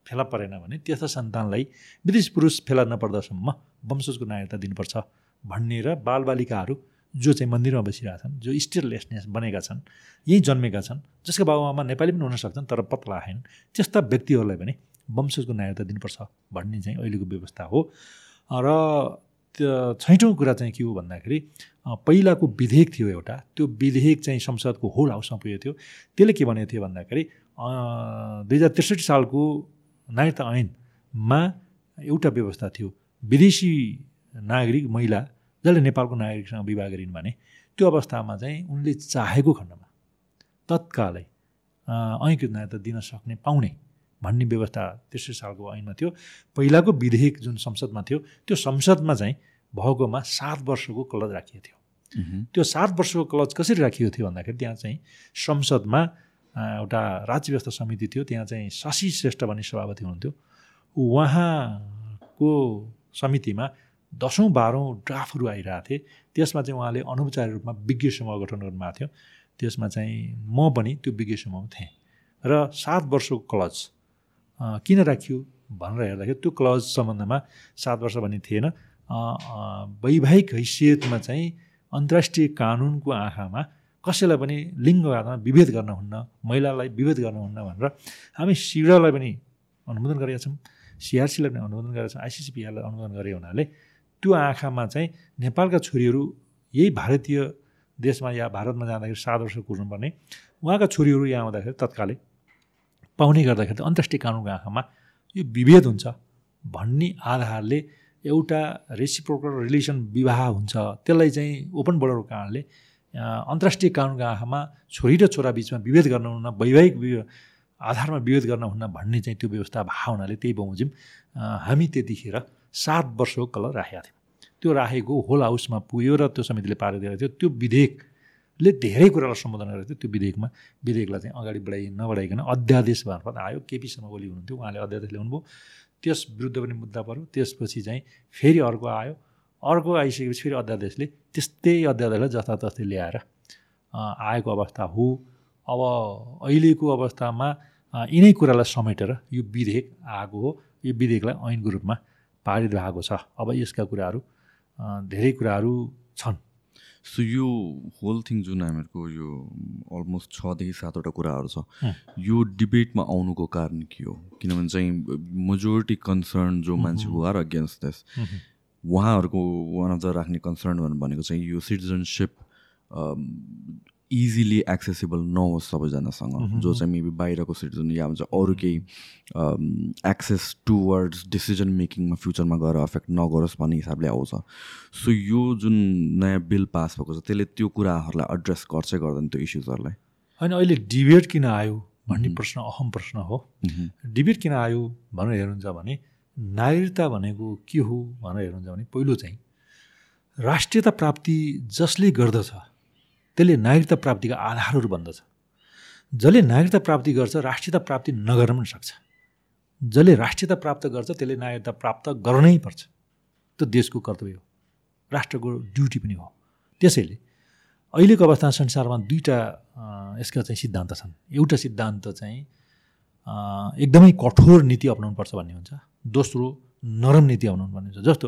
फेला परेन भने त्यस्ता सन्तानलाई विदेश पुरुष फेला नपर्दासम्म वंशजको नागरिकता दिनुपर्छ भन्ने र बालबालिकाहरू जो चाहिँ मन्दिरमा बसिरहेका छन् जो स्टेटलेसनेस बनेका छन् यहीँ जन्मेका छन् जसका बाबुआमा नेपाली पनि हुन सक्छन् तर पत्ला आएन त्यस्ता व्यक्तिहरूलाई पनि वंशजको नागरिकता दिनुपर्छ भन्ने चाहिँ अहिलेको व्यवस्था हो। र त्यो छैटौँ कुरा चाहिँ के हो भन्दाखेरि पहिलाको विधेयक थियो एउटा त्यो विधेयक चाहिँ संसदको होल हाउसमा पुगेको थियो। त्यसले के भनेको थियो भन्दाखेरि दुई हजार त्रिसठी सालको नागरिकता ऐनमा एउटा व्यवस्था थियो। विदेशी नागरिक महिला जसले नेपालको नागरिकसँग विवाह गरिन् भने त्यो अवस्थामा चाहिँ उनले चाहेको खण्डमा तत्कालै ऐकृत नागरिकता दिन सक्ने पाउने भन्ने व्यवस्था तेस्रो सालको ऐनमा थियो। पहिलाको विधेयक जुन संसदमा थियो त्यो संसदमा चाहिँ भएकोमा सात वर्षको क्लज राखिएको थियो। त्यो सात वर्षको क्लज कसरी राखिएको थियो भन्दाखेरि त्यहाँ चाहिँ संसदमा एउटा राज्य व्यवस्था समिति थियो त्यहाँ चाहिँ शशि श्रेष्ठ भन्ने सभापति हुनुहुन्थ्यो। उहाँको समितिमा दसौँ बाह्रौँ ड्राफ्टहरू आइरहेको थिए। त्यसमा चाहिँ उहाँले अनौपचारिक रूपमा विज्ञ समूह गठन गर्नुभएको थियो। त्यसमा चाहिँ म पनि त्यो विज्ञ समूहमा थिएँ। र सात वर्षको क्लज किन राखियो भनेर हेर्दाखेरि त्यो क्लज सम्बन्धमा सात वर्ष भन्ने थिएन। वैवाहिक हैसियतमा चाहिँ अन्तर्राष्ट्रिय कानुनको आँखामा कसैलाई पनि लिङ्ग आधारमा विभेद गर्न हुन्न महिलालाई विभेद गर्न हुन्न भनेर हामी सिडालाई पनि अनुमोदन गरेका छौँ। सिआरसीलाई पनि अनुमोदन गरेका छौँ। आइसिसिपिआरलाई अनुमोदन गरे हुनाले त्यो आँखामा चाहिँ नेपालका छोरीहरू यही भारतीय देशमा या भारतमा जाँदाखेरि सात वर्ष कुर्नुपर्ने उहाँका छोरीहरू यहाँ आउँदाखेरि तत्कालै पाउने गर्दाखेरि अन्तर्राष्ट्रिय कानुनको आँखामा यो विभेद हुन्छ भन्ने आधारले एउटा रेसिप्रोकल रिलेसन विवाह हुन्छ त्यसलाई चाहिँ ओपन बोर्डरको कारणले अन्तर्राष्ट्रिय कानुनको आँखामा छोरी र छोरा बिचमा विभेद गर्नुहुन्न वैवाहिक आधारमा विभेद गर्नुहुन्न भन्ने चाहिँ त्यो व्यवस्था भए हुनाले त्यही बमोजिम हामी त्यतिखेर सात वर्षको कलर राखेका थियौँ। त्यो राखेको होल हाउसमा पुग्यो र त्यो समितिले पारित गरेको थियो। त्यो विधेयकले धेरै कुरालाई सम्बोधन गरेको थियो। त्यो विधेयकमा विधेयकलाई चाहिँ अगाडि बढाइ नबढाइकन अध्यादेश मार्फत आयो केपी शर्मा ओली हुनुहुन्थ्यो। उहाँले अध्यादेश ल्याउनुभयो। त्यस विरुद्ध पनि मुद्दा पऱ्यो त्यसपछि चाहिँ फेरि अर्को आयो। अर्को आइसकेपछि फेरि अध्यादेशले त्यस्तै अध्यादेशलाई जतातस्तै ल्याएर आएको अवस्था हो। अब अहिलेको अवस्थामा यिनै कुरालाई समेटेर यो विधेयक आएको हो। यो विधेयकलाई ऐनको रूपमा पारित भएको छ। अब यसका कुराहरू धेरै कुराहरू छन्। सो यो होल थिङ जुन हामीहरूको यो अलमोस्ट छदेखि सातवटा कुराहरू छ यो डिबेटमा आउनुको कारण के हो? किनभने चाहिँ मेजोरिटी कन्सर्न जो मान्छे हो। आर अगेन्स्ट दिस उहाँहरूको वान अफ द राख्ने कन्सर्न भनेको चाहिँ यो सिटिजनसिप इजिली एक्सेसिबल नहोस् सबैजनासँग जो चाहिँ मेबी बाहिरको सिटिजन या भन्छ अरू केही एक्सेस टुवर्ड्स डिसिजन मेकिङमा फ्युचरमा गएर अफेक्ट नगरोस् भन्ने हिसाबले आउँछ। सो यो जुन नयाँ बिल पास भएको छ त्यसले त्यो कुराहरूलाई एड्रेस गर्छै गर्दैन त्यो इस्युजहरूलाई होइन अहिले डिबेट किन आयो भन्ने प्रश्न अहम प्रश्न हो। डिबेट किन आयो भनेर हेर्नुहुन्छ भने नागरिकता भनेको के हो भनेर हेर्नुहुन्छ भने पहिलो चाहिँ राष्ट्रियता प्राप्ति जसले गर्दछ त्यसले नागरिकता प्राप्तिका आधारहरू भन्दछ जसले नागरिकता प्राप्ति गर्छ राष्ट्रियता प्राप्ति नगर्न पनि सक्छ। जसले राष्ट्रियता प्राप्त गर्छ त्यसले नागरिकता प्राप्त गर्नै पर्छ। त्यो देशको कर्तव्य हो। राष्ट्रको ड्युटी पनि हो। त्यसैले अहिलेको अवस्थामा संसारमा दुईवटा यसका चाहिँ सिद्धान्त छन्। एउटा सिद्धान्त चाहिँ एकदमै कठोर नीति अप्नाउनुपर्छ भन्ने हुन्छ। दोस्रो नरम नीति अप्नाउनु पर्ने हुन्छ। जस्तो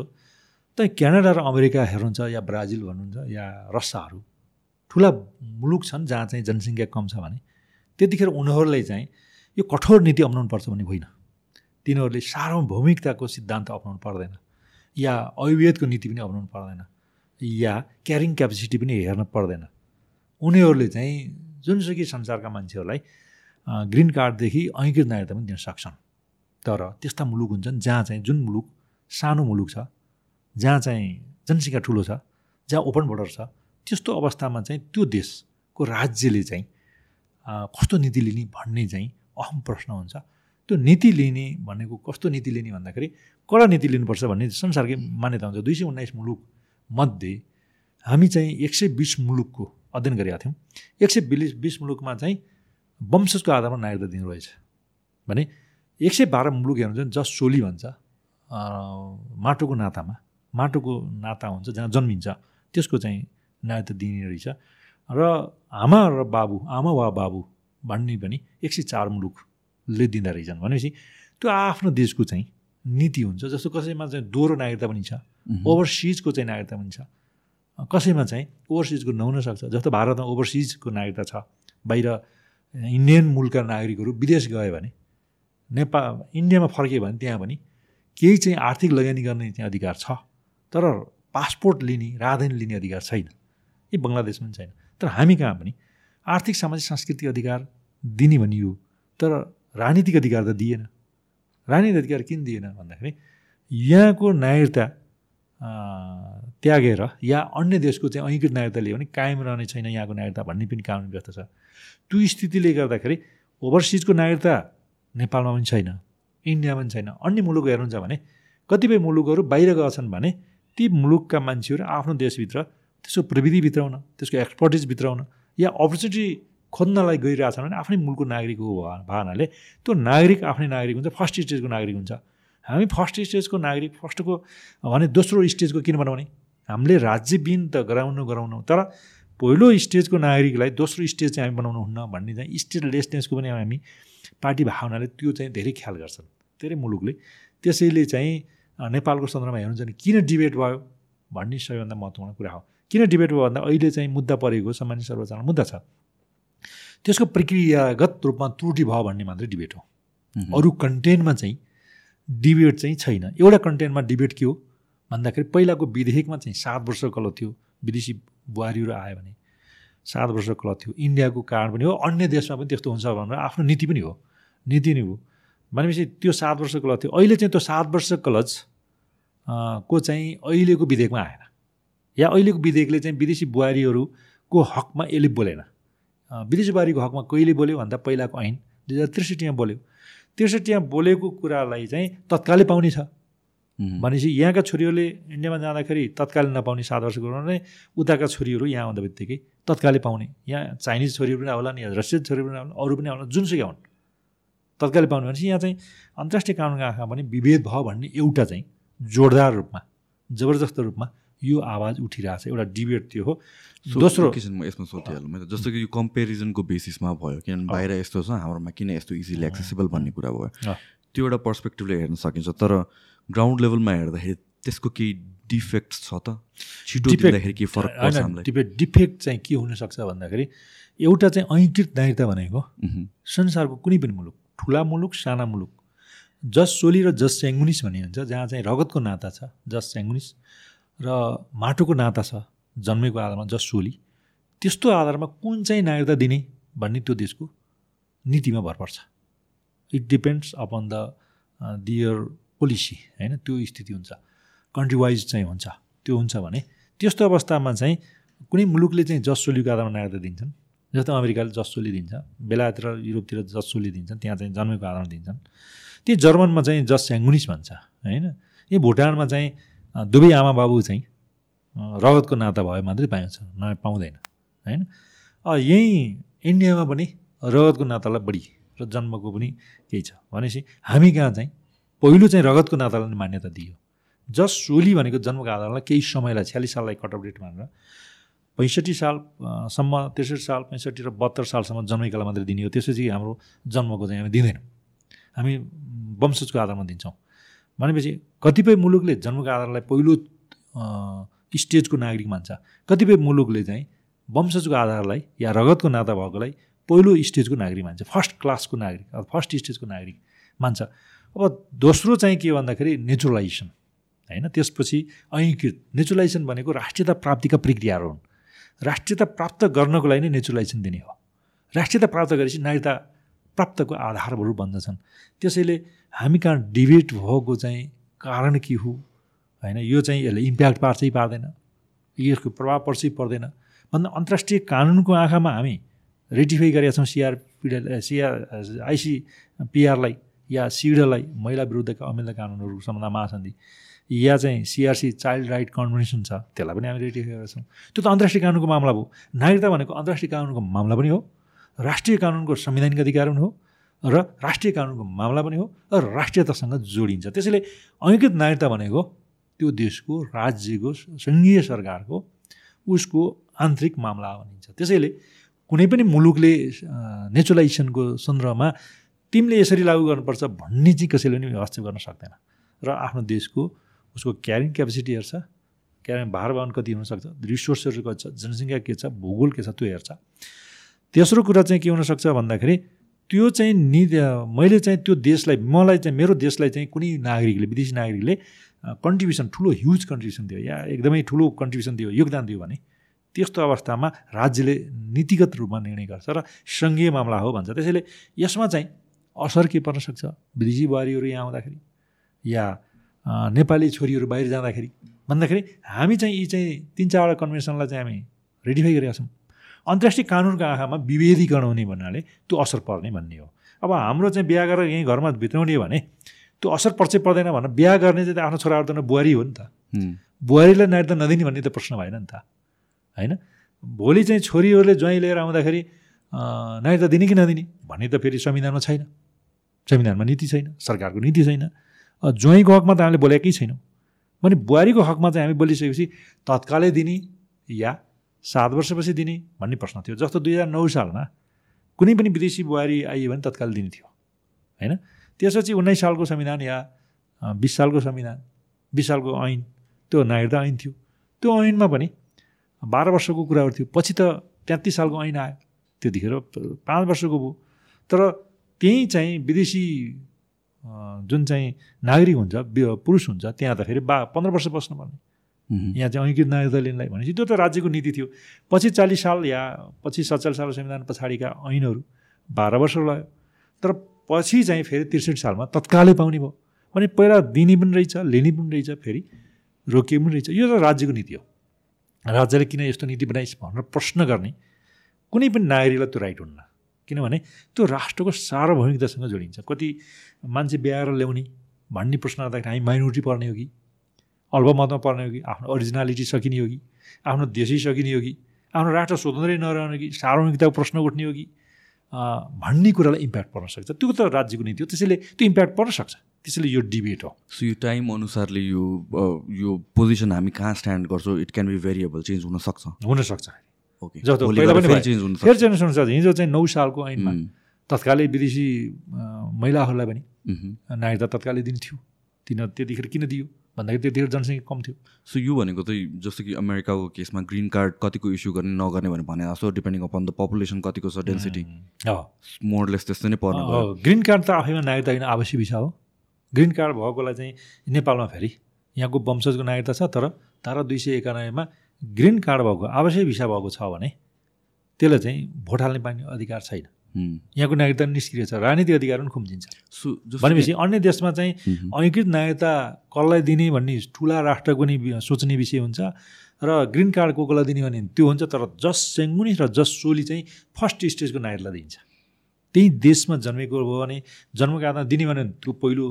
त क्यानाडा र अमेरिका हेर्नुहुन्छ या ब्राजिल भन्नुहुन्छ या रसियाहरू ठुला मुलुक छन् जहाँ चाहिँ जनसङ्ख्या कम छ भने त्यतिखेर उनीहरूलाई चाहिँ यो कठोर नीति अप्नाउनु भन्ने होइन। तिनीहरूले सार्वभौमिकताको सिद्धान्त अप्नाउनु पर्दैन। या अयुवेदको नीति पनि अप्नाउनु पर्दैन। या क्यारिङ क्यापेसिटी पनि हेर्न पर्दैन। उनीहरूले चाहिँ जुनसुकै संसारका मान्छेहरूलाई ग्रिन कार्डदेखि ऐकृत नागरिकता पनि दिन सक्छन्। तर त्यस्ता मुलुक हुन्छन् जहाँ चाहिँ जुन मुलुक सानो मुलुक छ जहाँ चाहिँ जनसङ्ख्या ठुलो छ जहाँ ओपन बोर्डर छ त्यस्तो अवस्थामा चाहिँ त्यो देशको राज्यले चाहिँ कस्तो नीति लिने भन्ने चाहिँ अहम प्रश्न हुन्छ। त्यो नीति लिने भनेको कस्तो नीति लिने भन्दाखेरि कडा नीति लिनुपर्छ भन्ने संसारकै मान्यता हुन्छ। दुई सय उन्नाइस मुलुक मध्ये हामी चाहिँ एक सय बिस मुलुकको अध्ययन गरेका थियौँ। एक सय बिस बिस मुलुकमा चाहिँ वंशजको आधारमा नागरिकता दिनुभएछ भने एक सय बाह्र मुलुक हेर्नुहुन्छ जस सोली भन्छ माटोको नातामा माटोको नाता हुन्छ जहाँ जन्मिन्छ त्यसको चाहिँ नागरिकता दिने रहेछ। र आमा र बाबु आमा वा बाबु भन्ने पनि एक सय चार मुलुक ले दिँदो रहेछन्। भनेपछि त्यो आफ्नो देशको चाहिँ नीति हुन्छ जस्तो कसैमा चाहिँ दोहोरो नागरिकता पनि छ ओभरसिजको चाहिँ नागरिकता पनि छ। कसैमा चाहिँ ओभरसिजको नहुन सक्छ जस्तो भारतमा ओभरसिजको नागरिकता छ बाहिर इन्डियन मुलका नागरिकहरू विदेश गयो भने नेपाल इन्डियामा फर्क्यो भने त्यहाँ पनि केही चाहिँ आर्थिक लगानी गर्ने चाहिँ अधिकार छ तर पासपोर्ट लिने राजधानी लिने अधिकार छैन। यी बङ्गलादेशमा पनि छैन। तर हामी कहाँ पनि आर्थिक सामाजिक सांस्कृतिक अधिकार दिने भनियो तर राजनीतिक अधिकार त दिएन। राजनीतिक अधिकार किन दिएन भन्दाखेरि यहाँको नागरिकता त्यागेर। या अन्य देशको चाहिँ अङ्गीकृत नागरिकता लियो भने कायम रहने छैन यहाँको नागरिकता भन्ने पनि कानुन व्यवस्था छ। त्यो स्थितिले गर्दाखेरि ओभरसिजको नागरिकता नेपालमा पनि छैन इन्डियामा पनि छैन अन्य मुलुक हेर्नुहुन्छ भने कतिपय मुलुकहरू बाहिर गएछन् छन् भने ती मुलुकका मान्छेहरू आफ्नो देशभित्र त्यसको प्रविधि भित्राउन त्यसको एक्सपर्टिज भित्राउन या अपर्च्युनिटी खोज्नलाई गइरहेछन् भने आफ्नै मुलुकको नागरिक हो भावनाले त्यो नागरिक आफ्नै नागरिक हुन्छ फर्स्ट स्टेजको नागरिक हुन्छ। हामी फर्स्ट स्टेजको नागरिक फर्स्टको भने दोस्रो स्टेजको किन बनाउने हामीले राज्यबिन त गराउनु गराउनु तर पहिलो स्टेजको नागरिकलाई दोस्रो स्टेज चाहिँ हामी बनाउनु हुन्न भन्ने चाहिँ स्टेटलेसनेसको पनि हामी पार्टी भावनाले त्यो चाहिँ धेरै ख्याल गर्छन्। धेरै मुलुकले त्यसैले चाहिँ नेपालको सन्दर्भमा हेर्नुहुन्छ भने किन डिबेट भयो भन्ने सबैभन्दा महत्त्वपूर्ण कुरा हो। किन डिबेट भयो भन्दा अहिले चाहिँ मुद्दा परेको सामान्य सर्वोच्चमा मुद्दा छ। त्यसको प्रक्रियागत रूपमा त्रुटि भयो भन्ने मात्रै डिबेट हो। अरू कन्टेन्टमा चाहिँ डिबेट चाहिँ छैन। एउटा कन्टेन्टमा डिबेट के हो? भन्दाखेरि पहिलाको विधेयकमा चाहिँ सात वर्ष कल थियो विदेशी बुहारीहरू आयो भने। सात वर्ष कल थियो। इन्डियाको कारण पनि हो अन्य देशमा पनि त्यस्तो हुन्छ भनेर आफ्नो नीति पनि हो। नीति नै हो। भनेपछि त्यो सात वर्ष क्लज थियो। अहिले चाहिँ त्यो सात वर्ष क्लज को चाहिँ अहिलेको विधेयकमा आएन। या अहिलेको विधेयकले चाहिँ विदेशी बुहारीहरूको हकमा यसले बोलेन। विदेशी बुहारीको हकमा कहिले बोल्यो भन्दा पहिलाको ऐन दुई हजार त्रिसठीमा बोल्यो। त्रिसठीमा बोलेको कुरालाई चाहिँ तत्कालै पाउने छ। भनेपछि यहाँका छोरीहरूले इन्डियामा जाँदाखेरि तत्कालै नपाउने सात वर्षको भने उताका छोरीहरू यहाँ आउँदा बित्तिकै तत्कालै पाउने। यहाँ चाइनिज छोरीहरू पनि आउला नि रसियन छोरीहरू पनि आउला अरू पनि आउला जुनसुकै आउन्। तत्कालै पाउने। भनेपछि यहाँ चाहिँ अन्तर्राष्ट्रिय कानुनको आँखामा पनि विभेद भयो भन्ने एउटा चाहिँ जोरदार रूपमा जबरजस्त रूपमा यो आवाज उठिरहेको छ एउटा डिबेट त्यो हो। दोस्रो म यसमा सोधिहालौँ मैले जस्तो कि यो कम्पेरिजनको बेसिसमा भयो किनभने बाहिर यस्तो छ हाम्रोमा किन यस्तो इजिली एक्सेसिबल भन्ने कुरा भयो। त्यो एउटा पर्सपेक्टिभले हेर्न सकिन्छ। तर ग्राउन्ड लेभलमा हेर्दाखेरि त्यसको केही डिफेक्ट छ त? छिटो के फरक डिफेक्ट डिफेक्ट चाहिँ के हुनसक्छ भन्दाखेरि एउटा चाहिँ ऐकृत नागरिकता भनेको संसारको कुनै पनि मुलुक ठुला मुलुक साना मुलुक जस सोली र जस स्याङ्गुनिस भन्ने हुन्छ जहाँ चाहिँ रगतको नाता छ जस स्याङ्गुनिस र माटोको नाता छ जन्मेको आधारमा जस सोली त्यस्तो आधारमा कुन चाहिँ नागरिकता दिने भन्ने त्यो देशको नीतिमा भर पर्छ। It depends upon the their policy होइन? त्यो स्थिति हुन्छ। कन्ट्री वाइज चाहिँ हुन्छ। त्यो हुन्छ भने त्यस्तो अवस्थामा चाहिँ कुनै मुलुकले चाहिँ जस सोलीको आधारमा नागरिकता दिन्छन् जस्तो अमेरिकाले जसोली दिन्छ बेलायत र युरोपतिर जसोली दिन्छन् त्यहाँ चाहिँ जन्मेको आधारमा दिन्छन्। त्यो जर्मनमा चाहिँ जस स्याङ्गुनिस भन्छ होइन? यी भुटानमा चाहिँ दुवै आमा बाबु चाहिँ रगतको नाता भए मात्रै पाइन्छ न पाउँदैन होइन? यहीँ इन्डियामा पनि रगतको नातालाई बढी र जन्मको पनि केही छ। भनेपछि हामी कहाँ चाहिँ पहिलो चाहिँ रगतको नातालाई मान्यता दियो। जस सोली भनेको जन्मको आधारमा केही समयलाई छ्यालिस साललाई कट अफ डेट मानेर पैँसठी सालसम्म त्रिसठी साल पैँसठी र बहत्तर सालसम्म जन्मेकालाई मात्रै दिने हो त्यसपछि हाम्रो जन्मको चाहिँ हामी दिँदैनौँ। हामी वंशजको आधारमा दिन्छौँ। भनेपछि कतिपय मुलुकले जन्मको आधारलाई पहिलो स्टेजको नागरिक मान्छ। कतिपय मुलुकले चाहिँ वंशजको आधारलाई या रगतको नाता भएकोलाई पहिलो स्टेजको नागरिक मान्छ। फर्स्ट क्लासको नागरिक अथवा फर्स्ट स्टेजको नागरिक मान्छ। अब दोस्रो चाहिँ के भन्दाखेरि नेचुरलाइजेसन होइन? त्यसपछि ऐङ्कृत नेचुरलाइजेसन भनेको राष्ट्रियता प्राप्तिका प्रक्रियाहरू हुन्। राष्ट्रियता प्राप्त गर्नको लागि नै नेचुरलाइजेसन दिने हो। राष्ट्रियता प्राप्त गरेपछि नागरिकता प्राप्तको आधारहरू बन्दछन्। त्यसैले हामी कहाँ डिबेट भएको चाहिँ कारण के हो? होइन यो चाहिँ यसले इम्प्याक्ट पार्छ पार्दैन। यसको प्रभाव पर्छ पर्दैन। भन्दा अन्तर्राष्ट्रिय कानुनको आँखामा हामी रेटिफाई गरेका छौँ सिआरपिडीलाई सिआर आइसिपिआरलाई या सिडलाई महिला विरुद्धका अमेला कानुनहरू सम्बन्ध महासन्धि। या चाहिँ सिआरसी चाइल्ड राइट कन्भेन्सन छ त्यसलाई पनि हामी रेटिफाई गरेका छौँ। त्यो त अन्तर्राष्ट्रिय कानुनको मामला भयो। नागरिकता भनेको अन्तर्राष्ट्रिय कानुनको मामला पनि हो। राष्ट्रिय कानुनको संवैधानिक अधिकार पनि हो र राष्ट्रिय कानुनको मामला पनि हो र राष्ट्रियतासँग जोडिन्छ। त्यसैले अङ्गीकृत नागरिकता भनेको त्यो देशको राज्यको सङ्घीय सरकारको उसको आन्तरिक मामला भनिन्छ। त्यसैले कुनै पनि मुलुकले नेचुरलाइजेसनको सन्दर्भमा तिमीले यसरी लागू गर्नुपर्छ भन्ने चाहिँ कसैले पनि हस्तक्षेप गर्न सक्दैन। र आफ्नो देशको उसको क्यारिङ क्यापेसिटी हेर्छ क्यारिङ भार वहन कति हुनसक्छ रिसोर्सहरू कति छ जनसङ्ख्या के छ भूगोल के छ त्यो हेर्छ। तेस्रो कुरा चाहिँ के हुनसक्छ भन्दाखेरि त्यो चाहिँ नि मैले चाहिँ त्यो देशलाई मलाई चाहिँ मेरो देशलाई चाहिँ कुनै नागरिकले विदेशी नागरिकले कन्ट्रिब्युसन ठुलो ह्युज कन्ट्रिब्युसन दियो या एकदमै ठुलो कन्ट्रिब्युसन दियो योगदान दियो भने त्यस्तो अवस्थामा राज्यले नीतिगत रूपमा निर्णय गर्छ र सङ्घीय मामला हो भन्छ। त्यसैले यसमा चाहिँ असर के पर्न सक्छ? विदेशी बुहारीहरू यहाँ आउँदाखेरि या नेपाली छोरीहरू बाहिर जाँदाखेरि भन्दाखेरि हामी चाहिँ यी चाहिँ तिन चारवटा कन्भेन्सनलाई चाहिँ हामी रेडिफाई गरेका छौँ। अन्तर्राष्ट्रिय कानुनको आँखामा विभेदीकरण हुने भन्नाले त्यो असर पर्ने भन्ने हो। अब हाम्रो चाहिँ बिहा गरेर यहीँ घरमा भित्राउने भने त्यो असर पर्छ पर्दैन भनेर बिहा गर्ने चाहिँ आफ्नो छोराहरू त बुहारी हो नि त। बुहारीलाई नारी त नदिने भन्ने त प्रश्न भएन नि त। होइन? भोलि चाहिँ छोरीहरूले ज्वाइँ लिएर आउँदाखेरि नारी त दिने कि नदिने भन्ने त फेरि संविधानमा छैन। संविधानमा नीति छैन सरकारको नीति छैन। ज्वाइँको हकमा त हामीले बोलेकै छैनौँ। भने बुहारीको हकमा चाहिँ हामी बोलिसकेपछि तत्कालै दिने या सात वर्षपछि दिने भन्ने प्रश्न थियो। जस्तो दुई हजार नौ सालमा कुनै पनि विदेशी बुहारी आइयो भने तत्काल दिने थियो होइन? त्यसपछि उन्नाइस सालको संविधान या बिस सालको संविधान बिस सालको ऐन त्यो नागरिकता ऐन थियो। त्यो ऐनमा पनि बाह्र वर्षको कुराहरू थियो। पछि त तेत्तिस सालको ऐन आयो। त्यतिखेर पाँच वर्षको भयो। तर त्यहीँ चाहिँ विदेशी जुन चाहिँ नागरिक हुन्छ पुरुष हुन्छ त्यहाँ त फेरि बा पन्ध्र वर्ष बस्नुपर्ने। यहाँ चाहिँ अङ्कित नागरिकता लिनलाई भनेपछि त्यो त राज्यको नीति थियो। पछि चालिस साल या पछि सत्तालिस साल संविधान पछाडिका ऐनहरू बाह्र वर्ष लाग्यो तर पछि चाहिँ फेरि त्रिसठी सालमा तत्कालै पाउने भयो। भने पहिला दिने पनि रहेछ लिने पनि रहेछ फेरि रोकिए पनि रहेछ। यो त राज्यको नीति हो। राज्यले किन यस्तो नीति बनाइस् भनेर प्रश्न गर्ने कुनै पनि नागरिकलाई त्यो राइट हुन्न। किनभने त्यो राष्ट्रको सार्वभौमिकतासँग जोडिन्छ। कति मान्छे ब्याएर ल्याउने भन्ने प्रश्न गर्दाखेरि हामी माइनोरिटी पर्ने हो कि? अल्पमतमा पर्ने हो कि आफ्नो ओरिजिनालिटी सकिने हो कि आफ्नो देशै सकिने हो कि आफ्नो राष्ट्र स्वतन्त्रै नरहने कि सार्वभौमिकताको प्रश्न उठ्ने हो कि भन्ने कुरालाई इम्प्याक्ट पर्न सक्छ। त्यो त राज्यको नीति हो। त्यसैले त्यो इम्प्याक्ट पर्न सक्छ। त्यसैले यो डिबेट हो। सो यो टाइम अनुसारले यो यो पोजिसन हामी कहाँ स्ट्यान्ड गर्छौँ? It can be variable change हुनसक्छ। हुनसक्छ। ओके जस्तो पहिला पनि फेरि चेन्ज हुनसक्छ। हिजो चाहिँ नौ सालको ऐनमा तत्कालै विदेशी महिलाहरूलाई पनि नागरिकता तत्कालै दिन्थ्यो। तिनीहरू त्यतिखेर किन दियो? भन्दाखेरि त्यतिखेर जनसङ्ख्या कम थियो। सो यो भनेको चाहिँ जस्तो कि अमेरिकाको केसमा ग्रिन कार्ड कतिको इस्यु गर्ने नगर्ने भने भने जस्तो डिपेन्डिङ अपन द पपुलेसन कतिको छ डेन्सिटी मोडलेस त्यस्तै नै पर्ने ग्रिन कार्ड त आफैमा नागरिकता होइन आवश्यक भिसा हो। ग्रिन कार्ड भएकोलाई चाहिँ नेपालमा फेरि यहाँको वंशजको नागरिकता छ तर तारा दुई सय एकानब्बेमा ग्रिन कार्ड भएको आवश्यक भिसा भएको छ भने त्यसलाई चाहिँ भोट हाल्ने पाउने अधिकार छैन। यहाँको नागरिकता निष्क्रिय छ राजनीतिक अधिकार पनि खुम्चिन्छ। भनेपछि अन्य देशमा चाहिँ अङ्कृत नागरिकता कसलाई दिने भन्ने ठुला राष्ट्रको नि सोच्ने विषय हुन्छ र ग्रिन कार्ड को कसलाई दिने भने त्यो हुन्छ तर जस सेङ्गुनी र जस सोली चाहिँ फर्स्ट स्टेजको नागरिकलाई दिन्छ त्यही देशमा जन्मेको भयो भने जन्मको आधारमा दिने भने त्यो पहिलो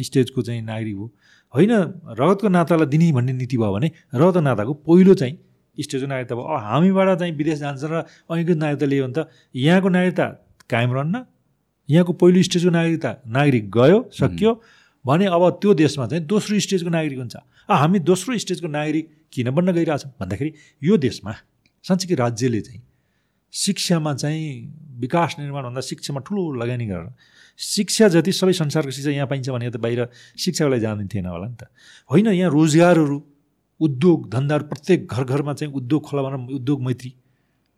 स्टेजको चाहिँ नागरिक हो। होइन रगतको नातालाई दिने भन्ने नीति भयो भने रगत नाताको पहिलो चाहिँ स्टेजको नागरिकता भयो। हामीबाट चाहिँ विदेश जान्छ र अङ्गीकृत नागरिकता लियो भने त यहाँको नागरिकता कायम रहन्न। यहाँको पहिलो स्टेजको नागरिकता नागरिक गयो सकियो। भने अब त्यो देशमा चाहिँ दोस्रो स्टेजको नागरिक हुन्छ। हामी दोस्रो स्टेजको नागरिक किन बन्न गइरहेछौँ? भन्दाखेरि यो देशमा साँच्चीकै राज्यले चाहिँ शिक्षामा चाहिँ विकास निर्माणभन्दा शिक्षामा ठुलो लगानी गरेर शिक्षा जति सबै संसारको शिक्षा यहाँ पाइन्छ भने त बाहिर शिक्षाको लागि जाँदैन थिएन होला नि त। होइन यहाँ रोजगारहरू उद्योग धन्दाहरू प्रत्येक घर घरमा चाहिँ उद्योग खोला भनेर उद्योग मैत्री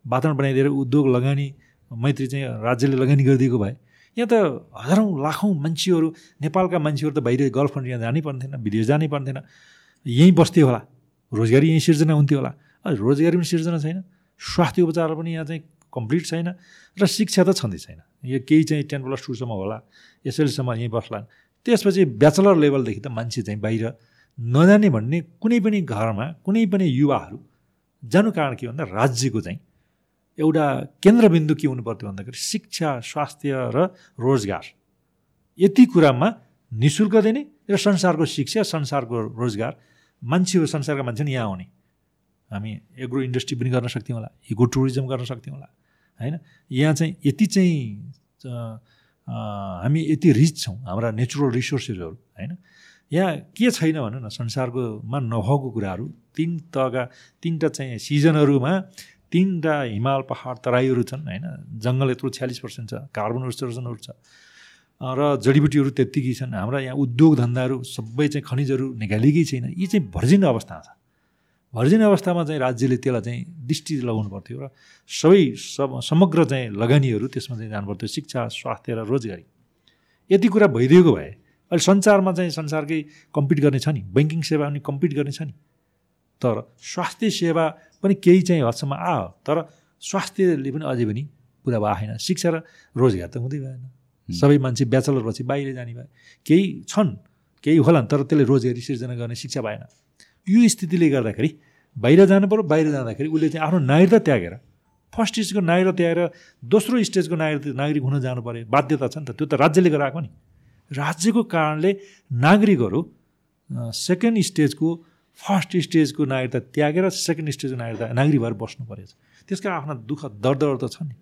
वातावरण बनाइदिएर उद्योग लगानी मैत्री चाहिँ राज्यले लगानी गरिदिएको भए। यहाँ त हजारौँ लाखौँ मान्छेहरू नेपालका मान्छेहरू त बाहिर गल्फ कन्ट्री यहाँ जानै पर्ने थिएन विदेश जानै पर्ने थिएन। यहीँ बस्थ्यो होला रोजगारी यहीँ सिर्जना हुन्थ्यो होला। रोजगारी पनि सिर्जना छैन स्वास्थ्य उपचार पनि यहाँ चाहिँ कम्प्लिट छैन र शिक्षा त छँदै छैन। यो केही चाहिँ टेन प्लस टूसम्म होला एसएलसम्म यहीँ बस्लान्। त्यसपछि ब्याचलर लेभलदेखि त मान्छे चाहिँ बाहिर नजाने भन्ने कुनै पनि घरमा कुनै पनि युवाहरू जानु कारण के भन्दा राज्यको चाहिँ एउटा केन्द्रबिन्दु के हुनु पर्थ्यो भन्दाखेरि शिक्षा स्वास्थ्य र रोजगार। यति कुरामा नि शुल्क दिने र संसारको शिक्षा संसारको रोजगार मान्छेहरू संसारका मान्छे नि यहाँ आउने। हामी एग्रो इन्डस्ट्री पनि गर्न सक्थ्यौँ होला इको टुरिज्म गर्न सक्थ्यौँ होला होइन? यहाँ चाहिँ यति चाहिँ हामी यति रिच छौँ हाम्रा नेचुरल रिसोर्सेसहरू होइन? यहाँ के छैन भनौँ न संसारकोमा नभएको कुराहरू तिन तहका तिनवटा चाहिँ सिजनहरूमा तिनवटा हिमाल पहाड तराईहरू छन् होइन? जङ्गल यत्रो छ्यालिस पर्सेन्ट छ कार्बन उत्सर्जनहरू छ र जडीबुटीहरू त्यत्तिकै छन्। हाम्रा यहाँ उद्योग धन्दाहरू सबै चाहिँ खनिजहरू निकालेकै छैन। यी चाहिँ भर्जिन अवस्था छ। भर्जिन अवस्थामा चाहिँ राज्यले त्यसलाई चाहिँ दृष्टि लगाउनु पर्थ्यो र सबै सब समग्र चाहिँ लगानीहरू त्यसमा चाहिँ जानुपर्थ्यो। शिक्षा स्वास्थ्य र रोजगारी। यति कुरा भइदिएको भए अहिले संसारमा चाहिँ संसारकै कम्पिट गर्ने छ नि। ब्याङ्किङ सेवा पनि कम्पिट गर्ने छ नि। तर स्वास्थ्य सेवा पनि केही चाहिँ हदसम्म आयो तर स्वास्थ्यले पनि अझै पनि पुरा भएन। शिक्षा र रोजगार त हुँदै भएन। सबै मान्छे ब्याचलर भएपछि बाहिर जाने भए। केही छन् केही होलान् तर त्यसले रोजगारी सिर्जना गर्ने शिक्षा भएन। यो स्थितिले गर्दाखेरि बाहिर जानु पऱ्यो बाहिर जाँदाखेरि उसले चाहिँ आफ्नो नागरिकता त्यागेर फर्स्ट स्टेजको नागरिकता त्यागेर दोस्रो स्टेजको नागरिक नागरिक हुन जानु पऱ्यो बाध्यता छ नि त। त्यो त राज्यले गराएको नि। राज्यको कारणले नागरिकहरू सेकेन्ड स्टेजको फर्स्ट स्टेजको नागरिकता त्यागेर सेकेन्ड स्टेजको नागरिकता नागरिक भएर बस्नु परेछ। त्यसका आफ्ना दुःख दर्दहरू त छ नि।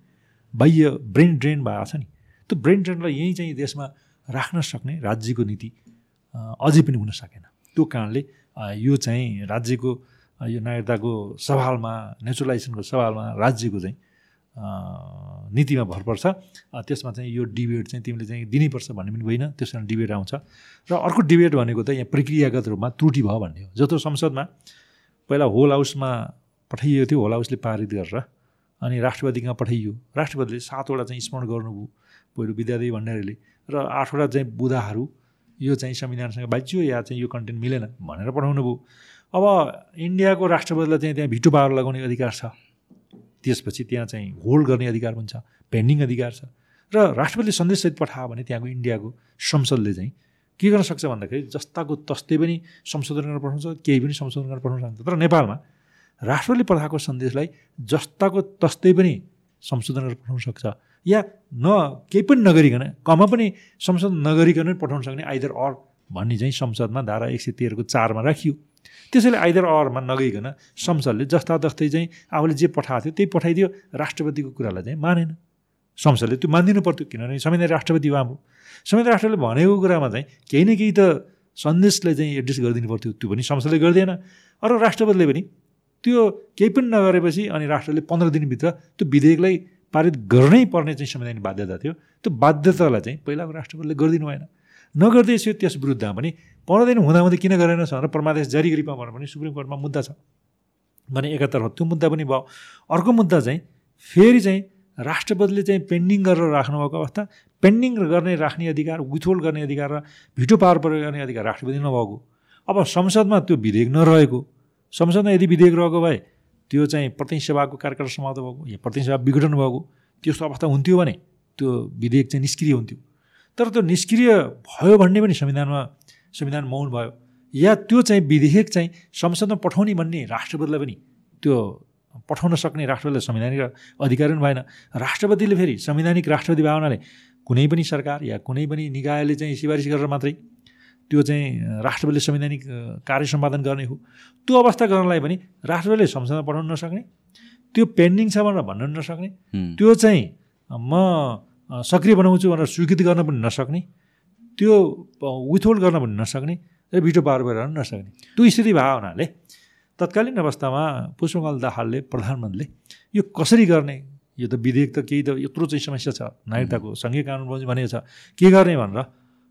बाह्य ब्रेन ड्रेन भएको छ नि। त्यो ब्रेन ड्रेनलाई यहीँ चाहिँ देशमा राख्न सक्ने राज्यको नीति अझै पनि हुन सकेन। त्यो कारणले यो चाहिँ राज्यको यो नागरिकताको सवालमा नेचुरलाइजेसनको सवालमा राज्यको चाहिँ नीतिमा भर पर्छ। त्यसमा चाहिँ यो डिबेट चाहिँ तिमीले चाहिँ दिनैपर्छ भन्ने पनि होइन त्यस कारण डिबेट आउँछ। र अर्को डिबेट भनेको त यहाँ प्रक्रियागत रूपमा त्रुटि भयो भन्ने हो। जस्तो संसदमा पहिला होल हाउसमा पठाइएको थियो होल हाउसले पारित गरेर अनि राष्ट्रपति कहाँ पठाइयो। राष्ट्रपतिले सातवटा चाहिँ स्मरण गर्नुभयो पहिलो विद्यादेवी भण्डारीले। र आठवटा चाहिँ बुधाहरू यो चाहिँ संविधानसँग बाँचियो या चाहिँ यो कन्टेन्ट मिलेन भनेर पठाउनु भयो अब इन्डियाको राष्ट्रपतिलाई चाहिँ त्यहाँ भिटो पावर लगाउने अधिकार छ। त्यसपछि त्यहाँ चाहिँ होल्ड गर्ने अधिकार पनि छ पेन्डिङ अधिकार छ। र राष्ट्रपतिले सन्देशसहित पठायो भने त्यहाँको इन्डियाको संसदले चाहिँ के गर्न सक्छ भन्दाखेरि जस्ताको तस्तै पनि संशोधन गरेर पठाउँछ केही पनि संशोधन गरेर पठाउन सक्छ तर नेपालमा राष्ट्रले पठाएको सन्देशलाई जस्ताको तस्तै पनि संशोधन गरेर पठाउन सक्छ। या न केही पनि नगरिकन कमा पनि संशोधन नगरिकन पठाउन सक्ने आइदर अर भन्ने चाहिँ संसदमा धारा एक सय तेह्रको चारमा राखियो। त्यसैले आइदर अरमा नगइकन संसदले जस्ता जस्तै चाहिँ आफूले जे पठाएको थियो त्यही पठाइदियो। राष्ट्रपतिको कुरालाई चाहिँ मानेन। संसदले त्यो मानिदिनु पर्थ्यो किनभने संविधान राष्ट्रपति हो। संविधान राष्ट्रले भनेको कुरामा चाहिँ केही न केही त सन्देशलाई चाहिँ एड्रेस गरिदिनु पर्थ्यो। त्यो पनि संसदले गर्दैन। अरू राष्ट्रपतिले पनि त्यो केही पनि नगरेपछि अनि राष्ट्रले पन्ध्र दिनभित्र त्यो विधेयकलाई पारित गर्नै पर्ने चाहिँ संवैधानिक बाध्यता थियो। त्यो बाध्यतालाई चाहिँ पहिलाको राष्ट्रपतिले गरिदिनु भएन। नगर्दैछ त्यस विरुद्धमा पनि पन्ध्र दिन हुँदाहुँदै किन गरेन भनेर परमादेश जारी गरी भनेर पनि सुप्रिम कोर्टमा मुद्दा छ। भने एकातर्फ त्यो मुद्दा पनि भयो। अर्को मुद्दा चाहिँ फेरि चाहिँ राष्ट्रपतिले चाहिँ पेन्डिङ गरेर राख्नुभएको अवस्था। पेन्डिङ गर्ने राख्ने अधिकार विथोल्ड गर्ने अधिकार र भिटो पावर प्रयोग गर्ने अधिकार राष्ट्रपति नभएको। अब संसदमा त्यो विधेयक नरहेको संसदमा यदि विधेयक रहेको भए त्यो चाहिँ प्रति सेवाको कार्यक्रम समाप्त भएको या प्रति सेवा विघटन भएको त्यस्तो अवस्था हुन्थ्यो भने त्यो विधेयक चाहिँ निष्क्रिय हुन्थ्यो। तर त्यो निष्क्रिय भयो भन्ने पनि संविधानमा संविधान मौन भयो। या त्यो चाहिँ विधेयक चाहिँ संसदमा पठाउने भन्ने राष्ट्रपतिलाई पनि त्यो पठाउन सक्ने राष्ट्रपतिलाई संवैधानिक अधिकार पनि भएन। राष्ट्रपतिले फेरि संवैधानिक राष्ट्रपति भावनाले कुनै पनि सरकार या कुनै पनि निकायले चाहिँ सिफारिस गरेर मात्रै त्यो चाहिँ राष्ट्रपतिले संवैधानिक कार्य सम्पादन गर्ने हो। त्यो अवस्था गर्नलाई पनि राष्ट्रपतिले संसदमा पठाउन नसक्ने त्यो पेन्डिङ छ भनेर भन्न नसक्ने त्यो चाहिँ म सक्रिय बनाउँछु भनेर स्वीकृति गर्न पनि नसक्ने त्यो विथहोल्ड गर्न पनि नसक्ने र भिटो पावर गरेर नसक्ने। त्यो स्थिति भयो हुनाले तत्कालीन अवस्थामा पुष्पकमल दाहालले प्रधानमन्त्रीले यो कसरी गर्ने यो त विधेयक त केही त यत्रो चाहिँ समस्या छ नागरिकताको सङ्घीय कानुन भनेको छ के गर्ने भनेर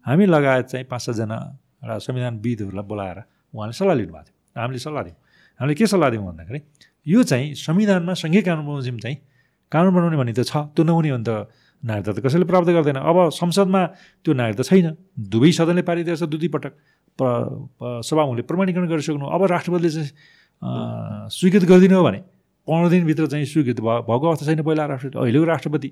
हामी लगायत चाहिँ पाँच सातजना एउटा संविधानविदहरूलाई बोलाएर उहाँले सल्लाह लिनुभएको थियो। हामीले सल्लाह दियौँ। हामीले के सल्लाह दियौँ भन्दाखेरि यो चाहिँ संविधानमा सङ्घीय कानुन बमोजिम चाहिँ कानुन बनाउने भन्ने त छ त्यो नहुने भने त। नागरिकता त कसैले प्राप्त गर्दैन। अब संसदमा त्यो नागरिकता छैन। दुवै सदनले पारिदिएको छ दुई दुई पटक सभामुखले प्रमाणीकरण गरिसक्नु। अब राष्ट्रपतिले चाहिँ स्वीकृत गरिदिनु हो भने पन्ध्र दिनभित्र चाहिँ स्वीकृत भएको अवस्था छैन पहिला राष्ट्रपति। अहिलेको राष्ट्रपति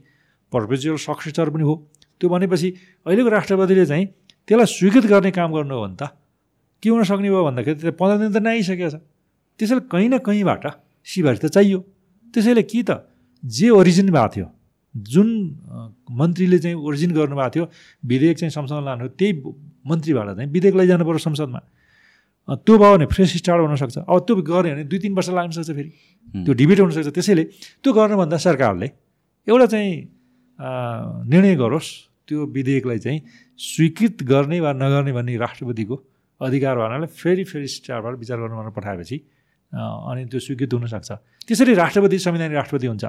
पर्पेचुअल सक्सेसर पनि हो। त्यो भनेपछि अहिलेको राष्ट्रपतिले चाहिँ त्यसलाई स्वीकृत गर्ने काम गर्नु हो भने त के हुन सक्ने भयो भन्दाखेरि त्यो पन्ध्र दिन त नआइसकेको छ। त्यसैले कहीँ न कहीँबाट सिफारिस त चाहियो। त्यसैले कि त जे ओरिजिन भएको थियो जुन मन्त्रीले चाहिँ ओरिजिन गर्नुभएको थियो विधेयक चाहिँ संसदमा लानु त्यही मन्त्रीबाट चाहिँ विधेयक लैजानु पऱ्यो संसदमा। त्यो भयो भने फ्रेस स्टार्ट हुनसक्छ। अब त्यो गऱ्यो भने दुई तिन वर्ष लाग्न सक्छ फेरि त्यो डिबेट हुनसक्छ। त्यसैले त्यो गर्नुभन्दा सरकारले एउटा चाहिँ निर्णय गरोस्। त्यो विधेयकलाई चाहिँ स्वीकृत गर्ने वा नगर्ने भन्ने राष्ट्रपतिको अधिकार भएनाले फेरि फेरि स्टारबाट विचार गर्नु भनेर पठाएपछि अनि त्यो स्वीकृत हुनसक्छ। त्यसरी राष्ट्रपति संविधानिक राष्ट्रपति हुन्छ।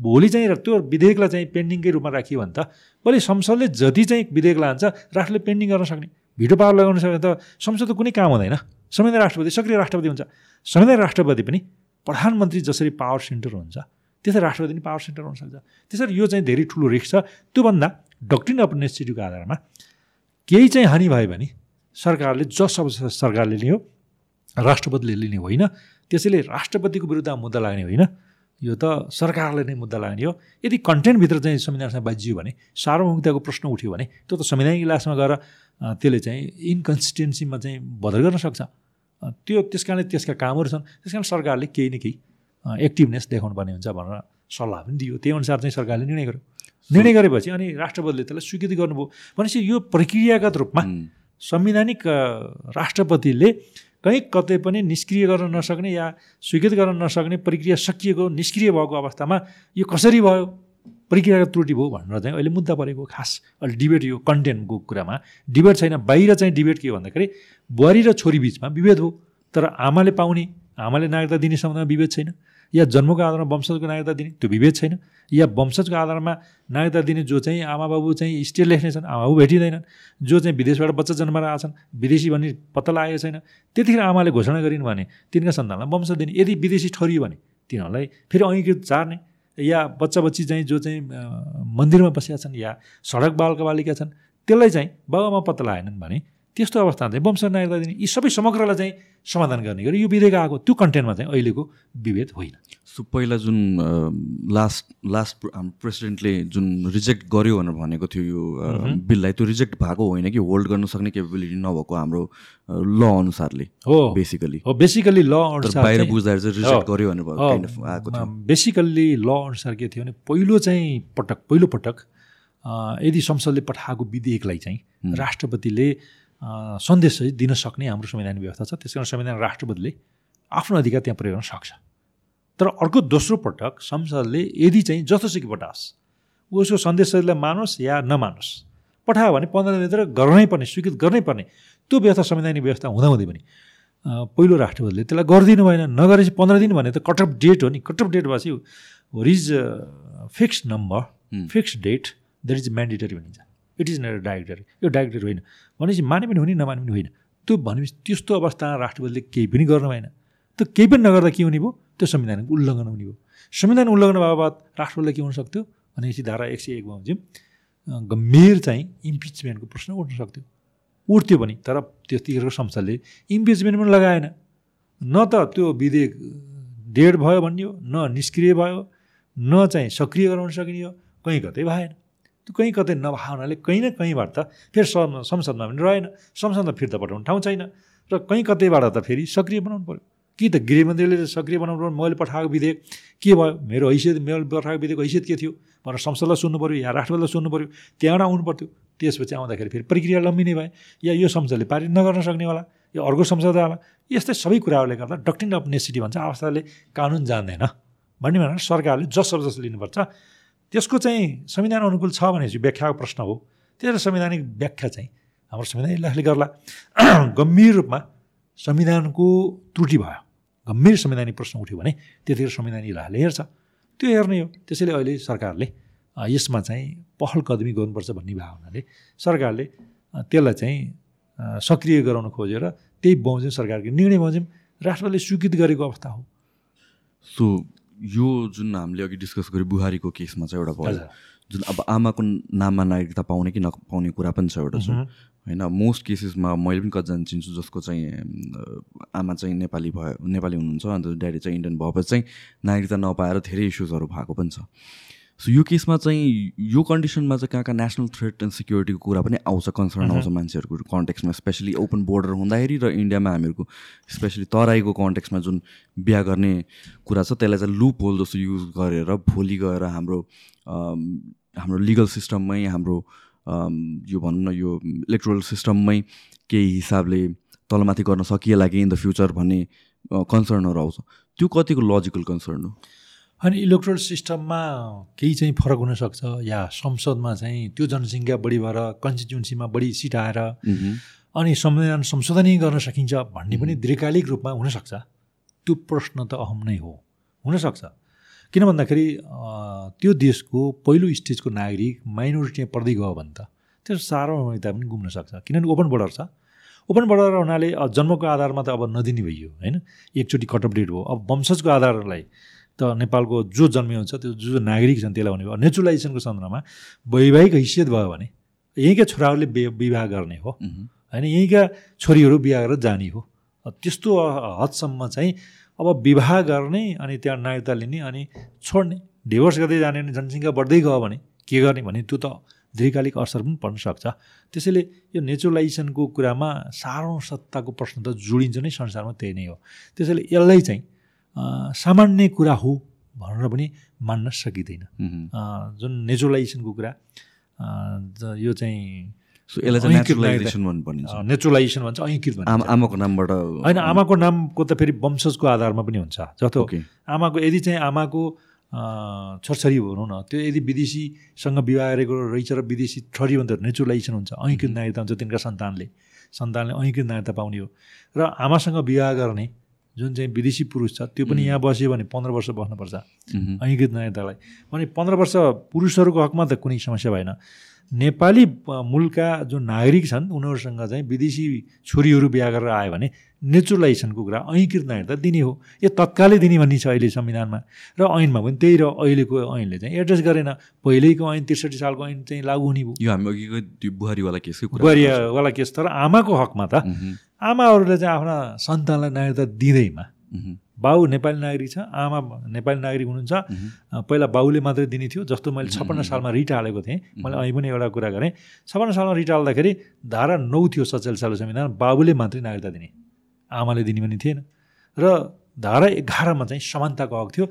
भोलि चाहिँ त्यो विधेयकलाई चाहिँ पेन्डिङकै रूपमा राखियो भने त भोलि संसदले जति चाहिँ विधेयक लान्छ राष्ट्रले पेन्डिङ गर्न सक्ने। भिडियो पावर लगाउन सक्ने त संसदको कुनै काम हुँदैन। संविधान राष्ट्रपति सक्रिय राष्ट्रपति हुन्छ। संविधान राष्ट्रपति पनि प्रधानमन्त्री जसरी पावर सेन्टर हुन्छ त्यसरी राष्ट्रपति पनि पावर सेन्टर हुनसक्छ त्यसरी यो चाहिँ धेरै ठुलो रिस्क छ। त्योभन्दा डक्ट्रिन अफ नेसेसिटीको आधारमा केही चाहिँ हानि भयो भने सरकारले जस अब सरकारले लियो राष्ट्रपतिले लिने होइन त्यसैले राष्ट्रपतिको विरुद्ध मुद्दा लाग्ने होइन। यो त सरकारले नै मुद्दा लाग्ने हो। यदि कन्टेन्टभित्र चाहिँ संविधानसँग बाजियो भने सार्वभौमिकताको प्रश्न उठ्यो भने त्यो त संविधानिक इलाजमा गएर त्यसले चाहिँ इन्कन्सिस्टेन्सीमा चाहिँ बदल गर्न सक्छ। त्यो त्यस कारणले त्यसका कामहरू छन्। त्यस कारण सरकारले केही न केही एक्टिभनेस देखाउनु पर्ने हुन्छ भनेर सल्लाह पनि दियो। त्यही अनुसार चाहिँ सरकारले निर्णय गर्यो। निर्णय गरेपछि अनि राष्ट्रपतिले त्यसलाई स्वीकृति गर्नुभयो। भनेपछि यो प्रक्रियागत रूपमा संवैधानिक राष्ट्रपतिले कहीँ कतै पनि निष्क्रिय गर्न नसक्ने या स्वीकृत गर्न नसक्ने प्रक्रिया सकिएको निष्क्रिय भएको अवस्थामा यो कसरी भयो? प्रक्रियागत त्रुटि भयो भनेर चाहिँ अहिले मुद्दा परेको खास अहिले डिबेट यो कन्टेन्टको कुरामा। डिबेट छैन बाहिर चाहिँ डिबेट के भन्दाखेरि बुहारी र छोरी बिचमा विभेद हो। तर आमाले पाउने आमाले नागरिकता दिने सम्बन्धमा विभेद छैन। या जन्मको आधारमा वंशजको नागरिकता दिने त्यो विभेद छैन। या वंशजको आधारमा नागरिकता दिने जो चाहिँ आमा बाबु चाहिँ स्टेट लेख्ने छन् आमा बाबु भेटिँदैनन् जो चाहिँ विदेशबाट बच्चा जन्माएर आएछन् विदेशी भन्ने पत्ता लागेको छैन त्यतिखेर आमाले घोषणा गरिन् भने तिनका सन्तानलाई वंश दिने यदि विदेशी ठरियो भने तिनीहरूलाई फेरि अङ्गीकृत चार्ने या बच्चा बच्ची चाहिँ जो चाहिँ मन्दिरमा बसेका छन् या सडक बालका बालिका छन् त्यसलाई चाहिँ बाबामा पत्ता लागेनन् भने त्यस्तो अवस्थामा चाहिँ वंश नागरिकता दिने यी सबै समग्रलाई चाहिँ समाधान गर्ने गरी यो विधेयक आएको त्यो कन्टेन्टमा चाहिँ अहिलेको विभेद होइन। सो पहिला जुन लास्ट लास्ट प्रेसिडेन्टले जुन रिजेक्ट गर्यो भनेर भनेको थियो यो बिललाई त्यो रिजेक्ट भएको होइन कि होल्ड गर्न सक्ने केपेबिलिटी नभएको हाम्रो ल अनुसारले हो। बेसिकली हो बेसिकल्ली ल अनुसार बाहिर बुझ्दाखेरि चाहिँ रिजेक्ट गर्यो भनेर आएको थियो। बेसिकल्ली ल अनुसार के थियो भने पहिलो चाहिँ पटक पहिलो पटक यदि संसदले पठाएको विधेयकलाई चाहिँ राष्ट्रपतिले सन्देश चाहिँ दिन सक्ने हाम्रो संविधान व्यवस्था छ। त्यस कारण संविधान राष्ट्रपतिले आफ्नो अधिकार त्यहाँ प्रयोग गर्न सक्छ। तर अर्को दोस्रो पटक संसदले यदि चाहिँ जस्तोसुकै पठाओस् उसको सन्देशलाई मानोस् या नमानोस् पठायो भने पन्ध्र दिनभित्र गर्नै पर्ने स्वीकृत गर्नै पर्ने त्यो व्यवस्था संवैधानिक व्यवस्था हुँदाहुँदै पनि पहिलो राष्ट्रपतिले त्यसलाई गरिदिनु भएन नगरेपछि पन्ध्र दिन भने त कटअप डेट हो नि। कटअप डेट भएपछि is fix number fix date that is mandatory भनिन्छ। इट इज नट डाइरेक्टरी यो डाइरेक्टरी होइन। भनेपछि माने पनि हुने नमाने पनि होइन। त्यो भनेपछि त्यस्तो अवस्था राष्ट्रपतिले केही पनि गर्नु भएन। त्यो केही पनि नगर्दा के हुने भयो? त्यो संविधानको उल्लङ्घन हुने भयो। संविधान उल्लङ्घन भएको बाद राष्ट्रपतिले के हुनसक्थ्यो भनेपछि धारा एक सय एकमा हुन्छ गम्भीर चाहिँ इम्पिचमेन्टको प्रश्न उठ्न सक्थ्यो। उठ्थ्यो पनि तर त्यतिखेरको संसदले इम्पिचमेन्ट पनि लगाएन। न त त्यो विधेयक डेड भयो भन्ने हो न निष्क्रिय भयो न चाहिँ सक्रिय गराउन सकिने हो कहीँ कतै भएन। त्यो कहीँ कतै नभए हुनाले कहीँ न कहीँबाट त फेरि संसदमा पनि रहेन। संसदमा फिर्ता पठाउने ठाउँ छैन। र कहीँ कतैबाट त फेरि सक्रिय बनाउनु पऱ्यो कि त गृहमन्त्रीले सक्रिय बनाउनु पऱ्यो मैले पठाएको विधेयक। के भयो? मेरो हैसियत मैले पठाएको विधेयक हैसियत के थियो? भनेर संसदलाई सुन्नु पऱ्यो या राष्ट्रपतिलाई सुन्नु पऱ्यो त्यहाँबाट आउनु पर्थ्यो। त्यसपछि आउँदाखेरि फेरि प्रक्रिया लम्बिने भए या यो संसदले पारित नगर्न सक्नेवाला या अर्को संसद होला यस्तै सबै कुराहरूले गर्दा डक्टिन अफ नेसिटी भन्छ अवस्थाले कानुन जान्दैन। भन्ने भनेर सरकारले जस जस लिनुपर्छ त्यसको चाहिँ संविधान अनुकूल छ भनेपछि व्याख्याको प्रश्न हो। त्यसरी संवैधानिक व्याख्या चाहिँ हाम्रो संविधान इलाजले गर्ला। गम्भीर रूपमा संविधानको त्रुटि भयो। गम्भीर संवैधानिक प्रश्न उठ्यो भने त्यतिखेर संविधान इलाजले हेर्छ। त्यो हेर्ने हो। त्यसैले अहिले सरकारले यसमा चाहिँ पहल कदमी गर्नुपर्छ भन्ने भावनाले सरकारले त्यसलाई चाहिँ सक्रिय गराउन खोजेर त्यही बमोजिम सरकारको निर्णय बमोजिम राष्ट्रले स्वीकृत गरेको अवस्था हो। सो यो जुन हामीले अघि डिस्कस गऱ्यो बुहारीको केसमा चाहिँ एउटा भयो। जुन अब आमाको नाममा नागरिकता पाउने कि नपाउने कुरा पनि छ एउटा चाहिँ होइन मोस्ट केसेसमा मैले पनि कतिजना चिन्छु जसको चाहिँ आमा चाहिँ नेपाली भयो नेपाली हुनुहुन्छ अन्त ड्याडी चाहिँ इन्डियन भएपछि चाहिँ नागरिकता नपाएर धेरै इस्युजहरू भएको पनि छ। सो यो केसमा चाहिँ यो कन्डिसनमा चाहिँ कहाँ कहाँ नेसनल थ्रेट एन्ड सिक्युरिटीको कुरा पनि आउँछ कन्सर्न आउँछ मान्छेहरूको कन्टेक्समा स्पेसली ओपन बोर्डर हुँदाखेरि र इन्डियामा हामीहरूको स्पेसली तराईको कन्टेक्समा जुन बिहा गर्ने कुरा छ त्यसलाई चाहिँ लुप होल जस्तो युज गरेर भोलि गएर हाम्रो हाम्रो लिगल सिस्टममै हाम्रो यो भनौँ न यो इलेक्ट्रोल सिस्टममै केही हिसाबले तलमाथि गर्न सकिएला कि इन द फ्युचर भन्ने कन्सर्नहरू आउँछ। त्यो कतिको लजिकल कन्सर्न हो? अनि इलेक्ट्रोल सिस्टममा केही चाहिँ फरक हुनसक्छ? या संसदमा चाहिँ त्यो जनसङ्ख्या बढी भएर कन्स्टिट्युन्सीमा बढी सिट आएर अनि संविधान संशोधनै गर्न सकिन्छ भन्ने पनि दीर्घकालिक रूपमा हुनसक्छ। त्यो प्रश्न त अहम नै हो। हुनसक्छ। किन भन्दाखेरि त्यो देशको पहिलो स्टेजको नागरिक माइनोरिटीमा पढ्दै गयो भने त। त्यो सार्वभौमिकता पनि गुम्न सक्छ। किनभने ओपन बोर्डर छ। ओपन बोर्डर हुनाले जन्मको आधारमा त अब नदिने भइयो होइन? एकचोटि कट अफ डेट भयो। अब वंशजको आधारलाई त नेपालको जो जन्मियो हुन्छ त्यो जो नागरिक छन् त्यसलाई हुने भयो नेचुरलाइजेसनको सन्दर्भमा वैवाहिक हैसियत भयो भने यहीँका छोराहरूले विवाह गर्ने हो। होइन यहीँका छोरीहरू बिहा गरेर जाने हो। त्यस्तो हदसम्म चाहिँ अब विवाह गर्ने अनि त्यहाँ नागरिकता लिने अनि छोड्ने डिभोर्स गर्दै जाने भने जनसङ्ख्या बढ्दै गयो भने के गर्ने भने त्यो त दीर्घकालिक असर पनि पर्न सक्छ। त्यसैले यो नेचुरलाइजेसनको कुरामा साह्रो सत्ताको प्रश्न त जोडिन्छ नै संसारमा त्यही नै हो। त्यसैले यसलाई चाहिँ सामान्य कुरा हो भनेर पनि मान्न सकिँदैन। जुन नेचुरलाइजेसनको कुरा यो चाहिँ नेचुरलाइजेसन भन्छ ऐङ्कृत भन्छ। आमाको नामबाट होइन आमाको नामको त फेरि वंशजको आधारमा पनि हुन्छ। जस्तो आमाको यदि चाहिँ आमाको छोरछोरी भनौँ न त्यो यदि विदेशीसँग विवाह गरेको रहेछ र विदेशी छोरी भने त नेचुरलाइजेसन हुन्छ ऐङ्कृत नागरिकता हुन्छ तिनका सन्तानले। सन्तानले ऐङ्कृत नागरिकता पाउने हो। र आमासँग विवाह गर्ने जुन चाहिँ विदेशी पुरुष छ त्यो पनि यहाँ बस्यो भने पन्ध्र वर्ष बस्नुपर्छ। ऐङ्कृत नागरिकतालाई भने पन्ध्र वर्ष पुरुषहरूको हकमा त कुनै समस्या भएन। नेपाली मूलका जो नागरिक छन् उनीहरूसँग चाहिँ विदेशी छोरीहरू बिहा गरेर आयो भने नेचुरलाइजेसनको कुरा ऐकृत नागरिकता दिने हो। यो तत्कालै दिने भन्ने छ अहिले संविधानमा। र ऐनमा पनि त्यही र अहिलेको ऐनले चाहिँ एड्रेस गरेन। पहिल्यैको ऐन त्रिसठी सालको ऐन चाहिँ लागु हुने भयो। यो हामी अघिको बुहारीवाला केस बुहारीवाला केस तर आमाको हकमा त आमाहरूले चाहिँ आफ्ना सन्तानलाई नागरिकता दिँदैमा। बाउ नेपाली नागरिक छ आमा नेपाली नागरिक हुनुहुन्छ। पहिला बाउले मात्रै दिने थियो जस्तो मैले छप्पन्न सालमा रिट हालेको थिएँ। मैले अहिले पनि एउटा कुरा गरेँ। छप्पन्न सालमा रिट हाल्दाखेरि धारा नौ थियो सत्ताइस साल संविधान बाबुले मात्रै नागरिकता दिने। आमाले दिने पनि थिएन। र धारा एघारमा चाहिँ समानताको हक थियो।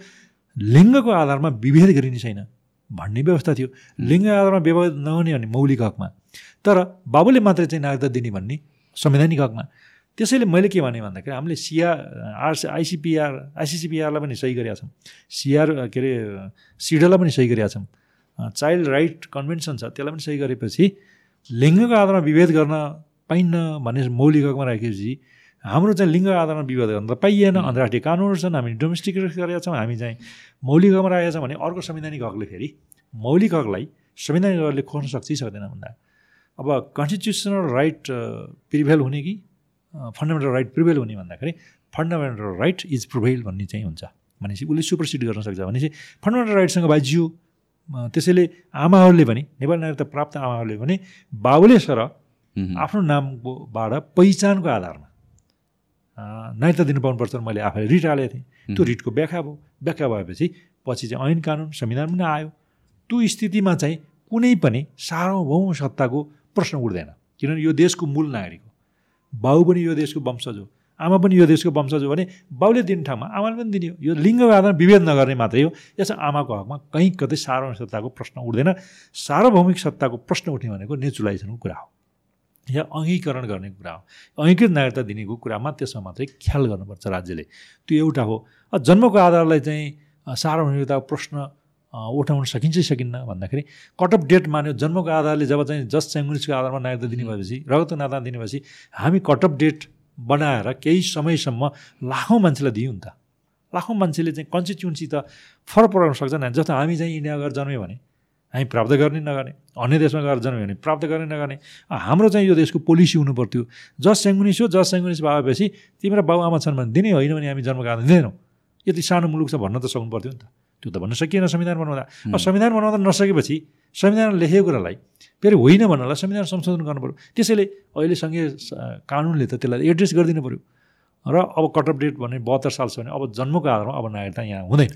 लिङ्गको आधारमा विभेद गरिने छैन भन्ने व्यवस्था थियो। लिङ्ग आधारमा विभेद नहुने भने मौलिक हकमा। तर बाबुले मात्रै चाहिँ नागरिकता दिने भन्ने संवैधानिक हकमा त्यसैले मैले के भने भन्दाखेरि हामीले सिआर आर आइसिपिआर आइसिसिपिआरलाई पनि सही गरेका छौँ। सिआर के अरे सिडलाई पनि सही गरेका छौँ। चाइल्ड राइट कन्भेन्सन छ त्यसलाई पनि सही गरेपछि लिङ्गको आधारमा विभेद गर्न पाइन्न भन्ने मौलिक हकमा राखेपछि हाम्रो चाहिँ लिङ्ग आधारमा विवाद गर्न त पाइएन। अन्तर्राष्ट्रिय कानुनहरू छन् हामी डोमेस्टिक गरेका छौँ हामी चाहिँ मौलिक हकमा राखेका छौँ भने अर्को संवैधानिक हकले फेरि मौलिक हकलाई संवैधानिक हकले खोज्न सक्छ सक्दैन भन्दा। अब कन्स्टिट्युसनल राइट प्रिभेल हुने कि फन्डामेन्टल राइट प्रिभेल हुने भन्दाखेरि फन्डामेन्टल राइट इज प्रिभेल भन्ने चाहिँ हुन्छ। भनेपछि उसले सुपरसिड गर्न सक्छ। भनेपछि फन्डामेन्टल राइटसँग बाजियो। त्यसैले आमाहरूले पनि नेपाली नागरिकता प्राप्त आमाहरूले पनि बाबुले सर आफ्नो नामकोबाट पहिचानको आधारमा नागरिकता दिनु पाउनुपर्छ मैले आफैले रिट हालेको थिएँ। त्यो रिटको व्याख्या भयो। व्याख्या भएपछि पछि चाहिँ ऐन कानुन संविधान पनि आयो। त्यो स्थितिमा चाहिँ कुनै पनि सार्वभौम सत्ताको प्रश्न उठ्दैन। किनभने यो देशको मूल नागरिक बाउ पनि यो देशको वंशज हो। आमा पनि यो देशको वंशज हो भने बाउले दिने ठाउँमा आमाले पनि दिने हो। यो आधारमा विभेद नगर्ने मात्रै हो। यसमा आमाको हकमा कहीँ कतै सार्वभौमिक सत्ताको प्रश्न उठ्दैन। सार्वभौमिक सत्ताको प्रश्न उठ्ने भनेको नेचुरलाइजेसनको कुरा हो। या अङ्गीकरण गर्ने कुरा हो। अङ्गीकृत नागरिकता दिनेको कुरामा त्यसमा मात्रै ख्याल गर्नुपर्छ राज्यले। त्यो एउटा हो। जन्मको आधारलाई चाहिँ सार्वभौमिकताको प्रश्न उठाउन सकिन्छ सकिन्न भन्दाखेरि कट अफ डेट मान्यो जन्मको आधारले जब चाहिँ जस्ट सेङ्गुनिसको आधारमा नागरिकता दिने भएपछि रगत नाता दिने भएपछि हामी कट अफ डेट बनाएर केही समयसम्म लाखौँ मान्छेलाई दियौँ नि त। लाखौँ मान्छेले चाहिँ कन्स्टिट्युन्सी त फरक पराउन सक्छन् जस्तो हामी चाहिँ इन्डिया गएर जन्म्यो भने हामी प्राप्त गर्ने नगर्ने अन्य देशमा गएर जन्म्यो भने प्राप्त गर्ने नगर्ने। हाम्रो चाहिँ यो देशको पोलिसी हुनु पर्थ्यो जस सेङ्गुनिस हो जस सेङ्गुनिस भएपछि तिम्रो बाबुआमा छन् भने दिने होइन भने हामी जन्मको दिँदैनौँ। यति सानो मुलुक छ भन्न त सक्नु पर्थ्यो नि त। त्यो त भन्न सकिएन संविधान बनाउँदा अब संविधान बनाउँदा नसकेपछि संविधान लेखेको कुरालाई फेरि होइन भन्नलाई संविधान संशोधन गर्नु पऱ्यो त्यसैले अहिले सङ्घीय कानुनले त त्यसलाई एड्रेस गरिदिनु पऱ्यो र अब कट अफ डेट भने बहत्तर साल छ भने अब जन्मको आधारमा अब नागरिकता यहाँ हुँदैन।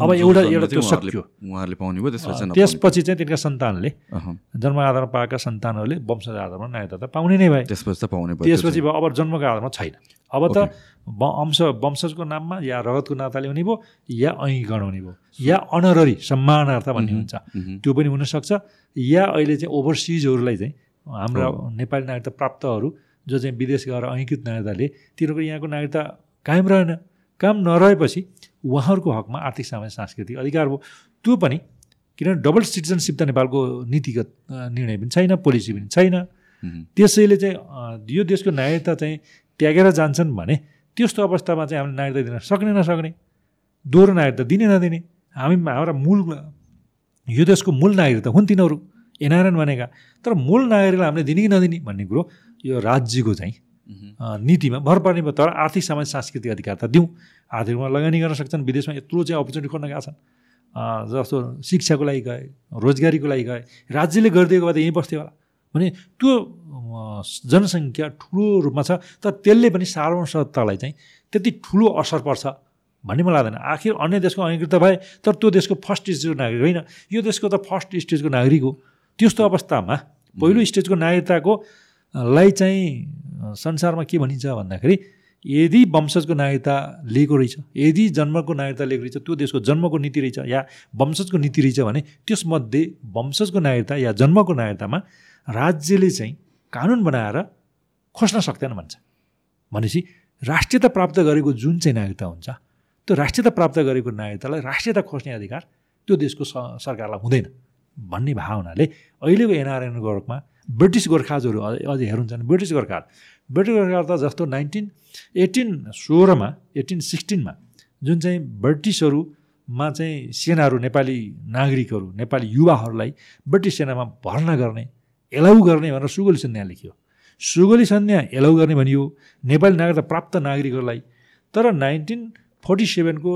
अब एउटा एउटा त्यो सक्यो। उहाँहरूले पाउने भयो त्यसपछि चाहिँ तिनका सन्तानले जन्म आधारमा पाएका सन्तानहरूले वंश आधारमा नागरिकता त पाउने नै भयो त्यसपछि त पाउने भयो त्यसपछि अब जन्मको आधारमा छैन। अब त अंश वंशजको नाममा या रगतको नाताले हुने भयो या ऐगण हुने भयो या अनररी सम्मानार्थ भन्ने हुन्छ। त्यो पनि हुनसक्छ। या अहिले चाहिँ ओभरसिजहरूलाई चाहिँ हाम्रा नेपाली नागरिकता प्राप्तहरू जो चाहिँ विदेश गएर ऐङ्कृत नागरिकताले तिनीहरूको यहाँको नागरिकता कायम रहेन काम नरहेपछि उहाँहरूको हकमा आर्थिक सामाजिक सांस्कृतिक अधिकार भयो त्यो पनि किनभने डबल सिटिजनसिप त नेपालको नीतिगत निर्णय पनि छैन पोलिसी पनि छैन। त्यसैले चाहिँ यो देशको नागरिकता चाहिँ त्यागेर जान्छन् भने त्यस्तो अवस्थामा चाहिँ हामीले नागरिकता दिन सक्ने नसक्ने दोहोरो नागरिकता दिने नदिने। हामी हाम्रा मूल यो देशको मूल नागरिकता हुन् तिनीहरू एनआरएन भनेका। तर मूल नागरिकलाई हामीले दिने कि नदिने भन्ने कुरो यो राज्यको चाहिँ नीतिमा भर पर्ने तर आर्थिक सामाजिक सांस्कृतिक अधिकार त दिउँ। आर्थिकमा लगानी गर्न सक्छन् विदेशमा यत्रो चाहिँ अपर्च्युनिटी खोज्न गएका छन्। जस्तो शिक्षाको लागि गए रोजगारीको लागि गए राज्यले गरिदिएको भए त यहीँ बस्थ्यो होला। भने त्यो जनसङ्ख्या ठुलो रूपमा छ तर त्यसले पनि सार्वभौमसत्तालाई चाहिँ त्यति ठुलो असर पर्छ भन्ने मलाई लाग्दैन। आखिर अन्य देशको अङ्गीकृत भए तर त्यो देशको फर्स्ट स्टेजको नागरिक होइन। यो देशको त फर्स्ट स्टेजको नागरिक हो। त्यस्तो अवस्थामा पहिलो स्टेजको नागरिकताको लाई चाहिँ संसारमा के भनिन्छ भन्दाखेरि यदि वंशजको नागरिकता लिएको रहेछ यदि जन्मको नागरिकता लिएको रहेछ त्यो देशको जन्मको नीति रहेछ या वंशजको नीति रहेछ भने त्यसमध्ये वंशजको नागरिकता या जन्मको नागरिकतामा राज्यले चाहिँ कानुन बनाएर खोज्न सक्दैन भन्छ। भनेपछि राष्ट्रियता प्राप्त गरेको जुन चाहिँ नागरिकता हुन्छ त्यो राष्ट्रियता प्राप्त गरेको नागरिकतालाई राष्ट्रियता खोज्ने अधिकार त्यो देशको सरकारलाई हुँदैन भन्ने भावनाले अहिलेको एनआरएन गोरखमा ब्रिटिस गोर्खाजहरू अझै हेर्नुहुन्छ ब्रिटिस गोर्खा ब्रिटिस गोर्खा त जस्तो नाइन्टिन एटिन सोह्रमा एटिन सिक्सटिनमा जुन चाहिँ ब्रिटिसहरूमा चाहिँ सेनाहरू नेपाली नागरिकहरू नेपाली युवाहरूलाई ब्रिटिस सेनामा भर्ना गर्ने एलाउ गर्ने भनेर सुगोली सन्ध्या लेखियो। सुगोली सन्ध्या एलाउ गर्ने भनियो नेपाली नागरिकता प्राप्त नागरिकहरूलाई। तर नाइन्टिन फोर्टी सेभेनको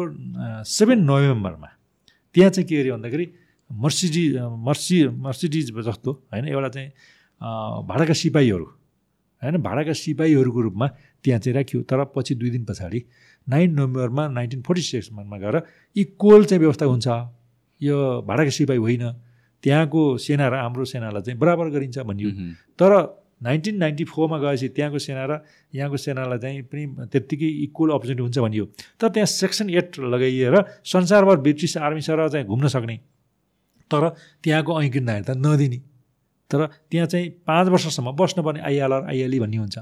सेभेन नोभेम्बरमा त्यहाँ चाहिँ के अरे भन्दाखेरि मर्सिडी मर्सी मर्सिडिज जस्तो होइन एउटा चाहिँ भाडाका सिपाहीहरू। होइन? भाडाका सिपाहीहरूको रूपमा त्यहाँ चाहिँ राखियो। तर पछि दुई दिन पछाडि नाइन नोभेम्बरमा नाइन्टिन फोर्टी सिक्समा गएर इक्वल चाहिँ व्यवस्था हुन्छ। यो भाडाका सिपाही होइन। त्यहाँको सेना र हाम्रो सेनालाई चाहिँ बराबर गरिन्छ भनियो। तर नाइन्टिन नाइन्टी फोरमा गएपछि त्यहाँको सेना र यहाँको सेनालाई चाहिँ पनि त्यत्तिकै इक्वल अपर्च्युनिटी हुन्छ भनियो। तर त्यहाँ सेक्सन एट लगाइएर संसारभर ब्रिटिस आर्मी सर चाहिँ घुम्न सक्ने। तर त्यहाँको ऐङ्कृत नागरिकता नदिने। तर त्यहाँ चाहिँ पाँच वर्षसम्म बस्नुपर्ने आइएलआर आइएलई भन्ने हुन्छ।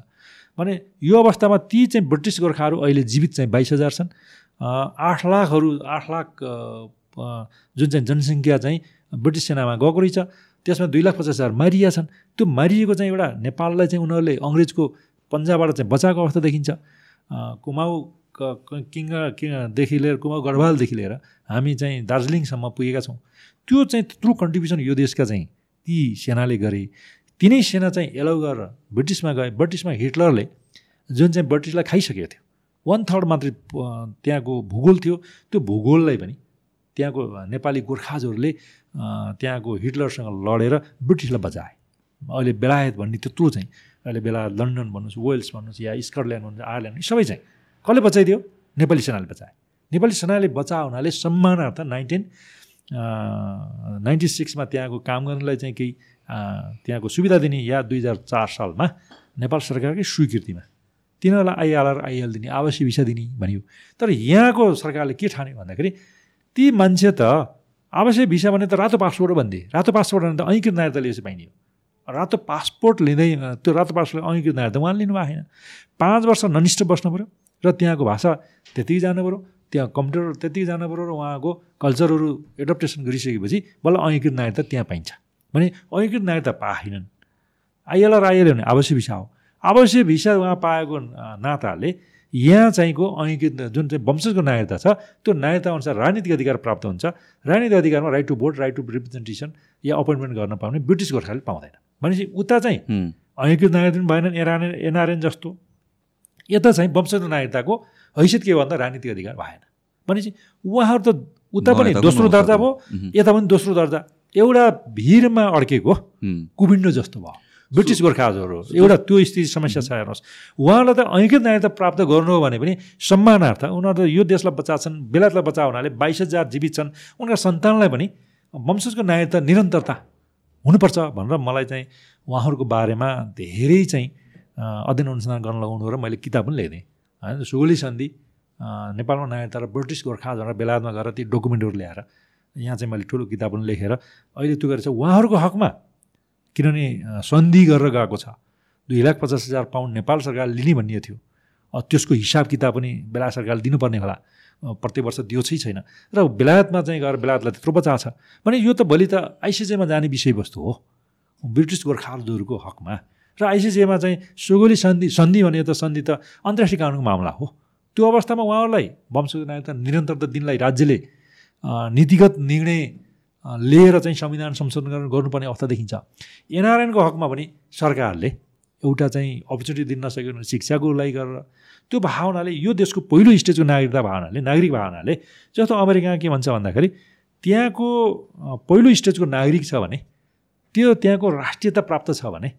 भने यो अवस्थामा ती चाहिँ ब्रिटिस गोर्खाहरू अहिले जीवित चाहिँ बाइस हजार छन्। आठ लाखहरू आठ लाख जुन चाहिँ जनसङ्ख्या चाहिँ ब्रिटिस सेनामा गएको रहेछ त्यसमा दुई लाख पचास हजार मारिया छन्। त्यो मारिएको चाहिँ एउटा नेपाललाई चाहिँ उनीहरूले अङ्ग्रेजको पन्जाबाट चाहिँ बचाएको अवस्था देखिन्छ। कुमाउ किङदेखि लिएर कुमाउ गढवालदेखि लिएर हामी चाहिँ दार्जिलिङसम्म पुगेका छौँ। त्यो चाहिँ त्यत्रो कन्ट्रिब्युसन यो देशका चाहिँ ती सेनाले गरे। तिनै सेना चाहिँ एलाउ गरेर ब्रिटिसमा गए। ब्रिटिसमा हिटलरले जुन चाहिँ ब्रिटिसलाई खाइसकेको थियो वान थर्ड मात्रै त्यहाँको भूगोल थियो। त्यो भूगोललाई पनि त्यहाँको नेपाली गोर्खाजहरूले त्यहाँको हिटलरसँग लडेर ब्रिटिसलाई बचाए। अहिले बेलायत भन्ने त्यत्रो चाहिँ अहिले बेला लन्डन भन्नुहोस् वेल्स भन्नुहोस् या स्कटल्यान्ड भन्नुहोस् आयरल्यान्ड सबै चाहिँ कसले बचाइदियो? नेपाली सेनाले बचाए। नेपाली सेनाले बचाए हुनाले सम्मानार्थ नाइन्टिन नाइन्टी सिक्समा त्यहाँको काम गर्नलाई चाहिँ केही त्यहाँको सुविधा दिने या दुई हजार चार सालमा नेपाल सरकारकै स्वीकृतिमा तिनीहरूलाई आइएलआर आइएल दिने आवासीय भिसा दिने भनियो। तर यहाँको सरकारले के ठान्यो भन्दाखेरि ती मान्छे त आवासीय भिसा भने त रातो पासपोर्ट भन्थे। रातो पासपोर्ट भने त ऐङ्कृत नागरिकता लिएपछि पाइने रातो पासपोर्ट लिँदै त्यो रातो पासपोर्ट ऐङ्कृत नागरिकता उहाँले लिनु भएको पाँच वर्ष ननिष्ठ बस्नु पऱ्यो र त्यहाँको भाषा त्यतिकै जानु पऱ्यो त्यहाँ कम्प्युटर त्यतिकै जानु पऱ्यो र उहाँको कल्चरहरू एडप्टेसन गरिसकेपछि बल्ल ऐङ्कृत नागरिकता त्यहाँ पाइन्छ। भने ऐकृत नागरिकता पाएनन्। आइएलआर आइएल भने आवश्यक भिसा हो। आवश्यक भिसा उहाँ पाएको नाताले यहाँ चाहिँको ऐकृत जुन चाहिँ वंशजको नागरिकता छ त्यो नागरिकता अनुसार राजनीतिक अधिकार प्राप्त हुन्छ। राजनीतिक अधिकारमा right to vote right to representation yeah appointment गर्न पाउने ब्रिटिस गोर्खाले पाउँदैन। भनेपछि उता चाहिँ ऐकृत नागरिकता पनि भएनन् एनआरएन एनआरएन जस्तो। यता चाहिँ वंशजको नागरिकताको हैसियत के भन्दा राजनीतिक अधिकार भएन। भनेपछि उहाँहरू त उता पनि दोस्रो दर्जा भयो यता पनि दोस्रो दर्जा। एउटा भिरमा अड्केको कुबिन्डो जस्तो भयो। ब्रिटिस गोर्खाजहरू एउटा त्यो स्थिति समस्या छ हेर्नुहोस्। उहाँलाई त ऐङ्कृत नागरिकता प्राप्त गर्नु हो भने पनि सम्मानार्थ उनीहरू त यो देशलाई बचाएको बेलायतलाई बचाएको हुनाले बाइस हजार जीवित छन्। उनका सन्तानलाई पनि वंशजको नागरिकता निरन्तरता हुनुपर्छ भनेर मलाई चाहिँ उहाँहरूको बारेमा धेरै चाहिँ अध्ययन अनुसन्धान गर्न लगाउनु र मैले किताब पनि ल्याइदिएँ होइन सुगोली सन्धि नेपालमा नागरिकता र ब्रिटिस गोर्खा बेलायतमा गएर ती डकुमेन्टहरू ल्याएर यहाँ चाहिँ मैले ठुलो किताब पनि लेखेर अहिले त्यो गरेर चाहिँ उहाँहरूको हकमा किनभने सन्धि गरेर गएको छ। दुई लाख पचास हजार पाउन्ड नेपाल सरकारले लिने भन्ने थियो। त्यसको हिसाब किताब पनि बेलायत सरकारले दिनुपर्ने होला। प्रत्येक वर्ष दियो चाहिँ छैन। र बेलायतमा चाहिँ गएर बेलायतलाई त्यत्रो बचा छ। भने यो त भोलि त आइसिजेमा जाने विषयवस्तु हो। ब्रिटिस गोर्खाहरूको हकमा। र आइसिजेमा चाहिँ सुगोली सन्धि सन्धि भने त सन्धि त अन्तर्राष्ट्रिय कानुनको मामला हो। त्यो अवस्थामा उहाँहरूलाई वंशको नागरिकता निरन्तरता दिनलाई राज्यले नीतिगत निर्णय लिएर चाहिँ संविधान संशोधन गर्न- गर्नुपर्ने अवस्था देखिन्छ। एनआरएनको हकमा पनि सरकारले एउटा चाहिँ अपर्च्युनिटी दिन नसक्यो भने शिक्षाको लागि गरेर त्यो भावनाले यो देशको पहिलो स्टेजको नागरिकता भावनाले नागरिक भावनाले जस्तो अमेरिका के भन्छ भन्दाखेरि त्यहाँको पहिलो स्टेजको नागरिक छ भने त्यो त्यहाँको राष्ट्रियता प्राप्त छ भने